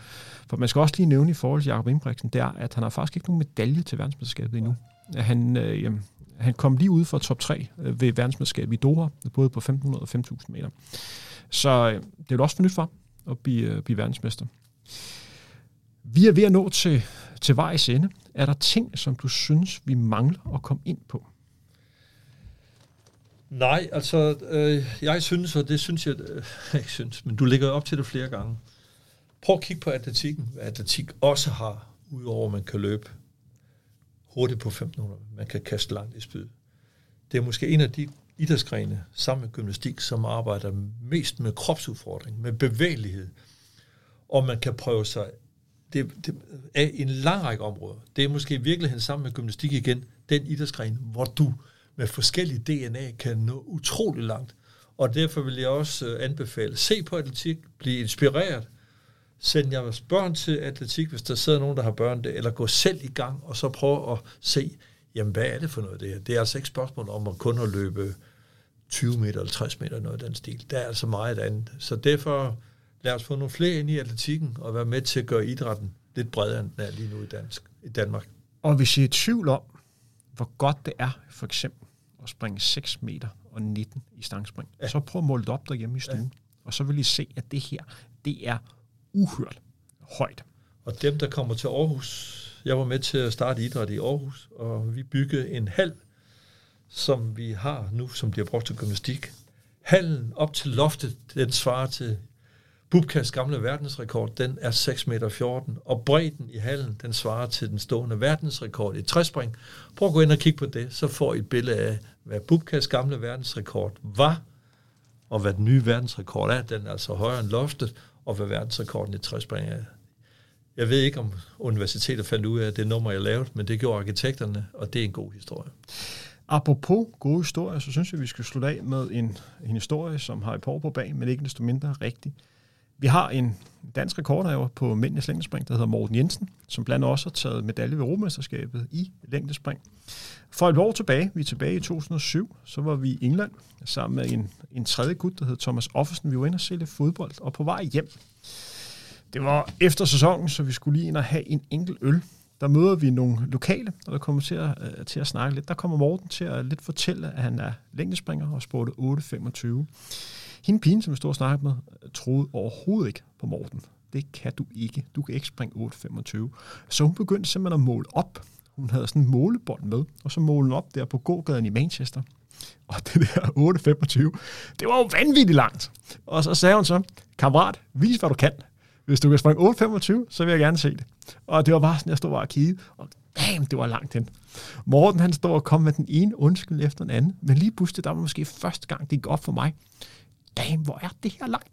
For man skal også lige nævne i forhold til Jacob Ingebrigtsen, det er, at han har faktisk ikke nogen medalje til verdensmesterskabet endnu. Han, uh, han kom lige ud fra top 3 øh, ved verdensmesterskabet i Doha, både på 1500 og 5.000 meter. Så øh, det er også for nyt for at blive, øh, blive verdensmester. Vi er ved at nå til, til vejs ende. Er der ting, som du synes, vi mangler at komme ind på? Nej, altså, øh, jeg synes, og det synes jeg, øh, ikke synes, men du ligger op til det flere gange. Prøv at kigge på atletikken, hvad atletik også har, udover at man kan løbe hurtigt på 1500. Man kan kaste langt i spyd. Det er måske en af de idrætsgrene, sammen med gymnastik, som arbejder mest med kropsudfordring, med bevægelighed. Og man kan prøve sig det, det er en lang række områder. Det er måske i virkeligheden sammen med gymnastik igen, den idrætsgren, hvor du med forskellige DNA kan nå utrolig langt. Og derfor vil jeg også øh, anbefale, se på atletik, blive inspireret, send jeres børn til atletik, hvis der sidder nogen, der har børn det, eller gå selv i gang, og så prøve at se, jamen hvad er det for noget det her? Det er altså ikke spørgsmål om at kun at løbe 20 meter eller 60 meter, noget af den stil. Der er altså meget andet. Så derfor lad os få nogle flere ind i atletikken, og være med til at gøre idrætten lidt bredere, end den er lige nu i, dansk, i Danmark. Og hvis I er i tvivl om, hvor godt det er, for eksempel, at springe 6 meter og 19 i stangspring, ja. så prøv at måle det op derhjemme i stuen. Ja. Og så vil I se, at det her, det er uhørt højt. Og dem, der kommer til Aarhus, jeg var med til at starte idræt i Aarhus, og vi byggede en hal, som vi har nu, som bliver brugt til gymnastik. Hallen op til loftet, den svarer til Bubkas gamle verdensrekord, den er 6,14 meter og bredden i hallen, den svarer til den stående verdensrekord i træspring. Prøv at gå ind og kigge på det, så får I et billede af, hvad Bubkas gamle verdensrekord var, og hvad den nye verdensrekord er, den er altså højere end loftet, og hvad verdensrekorden i træspring er. Jeg ved ikke, om universitetet fandt ud af det nummer, jeg lavede, men det gjorde arkitekterne, og det er en god historie. Apropos gode historier, så synes jeg, vi skal slutte af med en, en historie, som har et par på bag, men ikke desto mindre rigtig. Vi har en dansk rekordhaver på mændenes længdespring, der hedder Morten Jensen, som blandt andet også har taget medalje ved Europamesterskabet i længdespring. For et år tilbage, vi er tilbage i 2007, så var vi i England sammen med en, en tredje gut, der hed Thomas Offersen. Vi var inde og se lidt fodbold, og på vej hjem. Det var efter sæsonen, så vi skulle lige ind og have en enkelt øl. Der møder vi nogle lokale, og der kommer til at, øh, til at snakke lidt. Der kommer Morten til at lidt fortælle, at han er længdespringer og sportet 8,25. Hende pigen, som vi stod og snakkede med, troede overhovedet ikke på Morten. Det kan du ikke. Du kan ikke springe 8,25. Så hun begyndte simpelthen at måle op. Hun havde sådan en målebånd med, og så målte hun op der på gågaden i Manchester. Og det der 8,25, det var jo vanvittigt langt. Og så sagde hun så, kammerat, vis hvad du kan. Hvis du kan springe 8,25, så vil jeg gerne se det. Og det var bare sådan, jeg stod bare og kiggede, og damn, det var langt hen. Morten han stod og kom med den ene undskyld efter den anden, men lige pludselig, der var måske første gang, det gik op for mig. Damn, hvor er det her langt?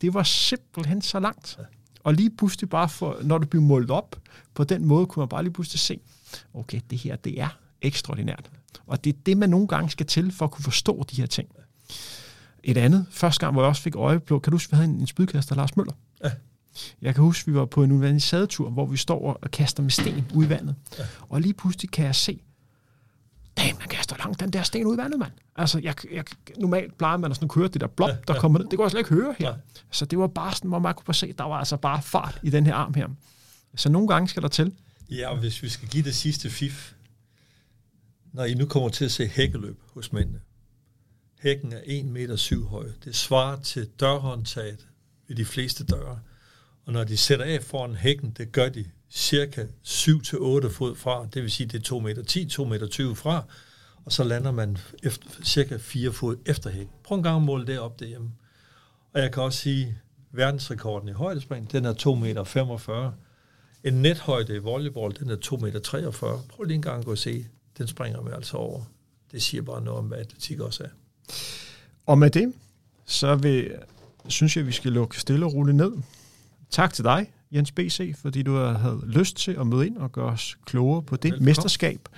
Det var simpelthen så langt. Og lige pludselig bare, for, når det blev målt op, på den måde kunne man bare lige pludselig se, okay, det her, det er ekstraordinært. Og det er det, man nogle gange skal til for at kunne forstå de her ting. Et andet, første gang, hvor jeg også fik øje på, kan du huske, vi havde en, en spydkaster, Lars Møller? Ja. Jeg kan huske, vi var på en universitettur, hvor vi står og kaster med sten ud i vandet. Ja. Og lige pludselig kan jeg se, damn, man kaster langt den der sten ud i vandet, mand. Altså, jeg, jeg, normalt plejer man at sådan køre det der blop, der kommer ned. Det kunne jeg slet ikke høre her. Så det var bare sådan, hvor man kunne se, der var altså bare fart i den her arm her. Så nogle gange skal der til. Ja, og hvis vi skal give det sidste fif, når I nu kommer til at se hækkeløb hos mændene. Hækken er 1 meter syv høj. Det svarer til dørhåndtaget ved de fleste døre. Og når de sætter af foran hækken, det gør de cirka 7-8 fod fra, det vil sige, det er 2 meter 10, 2 meter 20 fra, og så lander man efter, cirka 4 fod efter hæk. Prøv en gang at måle det op derhjemme. Og jeg kan også sige, verdensrekorden i højdespring, den er 2 meter 45. En nethøjde i volleyball, den er 2 meter 43. Prøv lige en gang at gå og se, den springer vi altså over. Det siger bare noget om, hvad atletik også er. Og med det, så vil, synes jeg, at vi skal lukke stille og roligt ned. Tak til dig, Jens B.C., fordi du havde lyst til at møde ind og gøre os klogere på det Velkommen. mesterskab,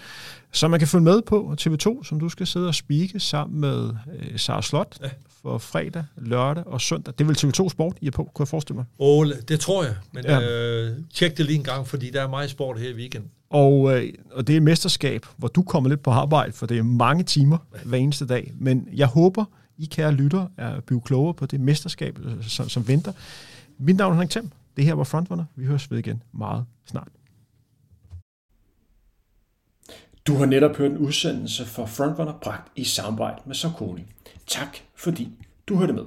som man kan følge med på TV2, som du skal sidde og spike sammen med øh, Sara Slot ja. for fredag, lørdag og søndag. Det er vel TV2 Sport, I er på, kunne jeg forestille mig? Oh, det tror jeg, men ja. øh, tjek det lige en gang, fordi der er meget sport her i weekenden. Og, øh, og det er et mesterskab, hvor du kommer lidt på arbejde, for det er mange timer ja. hver eneste dag. Men jeg håber, I kære lytter er blevet klogere på det mesterskab, øh, som, som venter. Mit navn er Henrik Thiem. Det her var Frontrunner. Vi høres ved igen meget snart. Du har netop hørt en udsendelse for Frontrunner bragt i samarbejde med Saucony. Tak fordi du hørte med.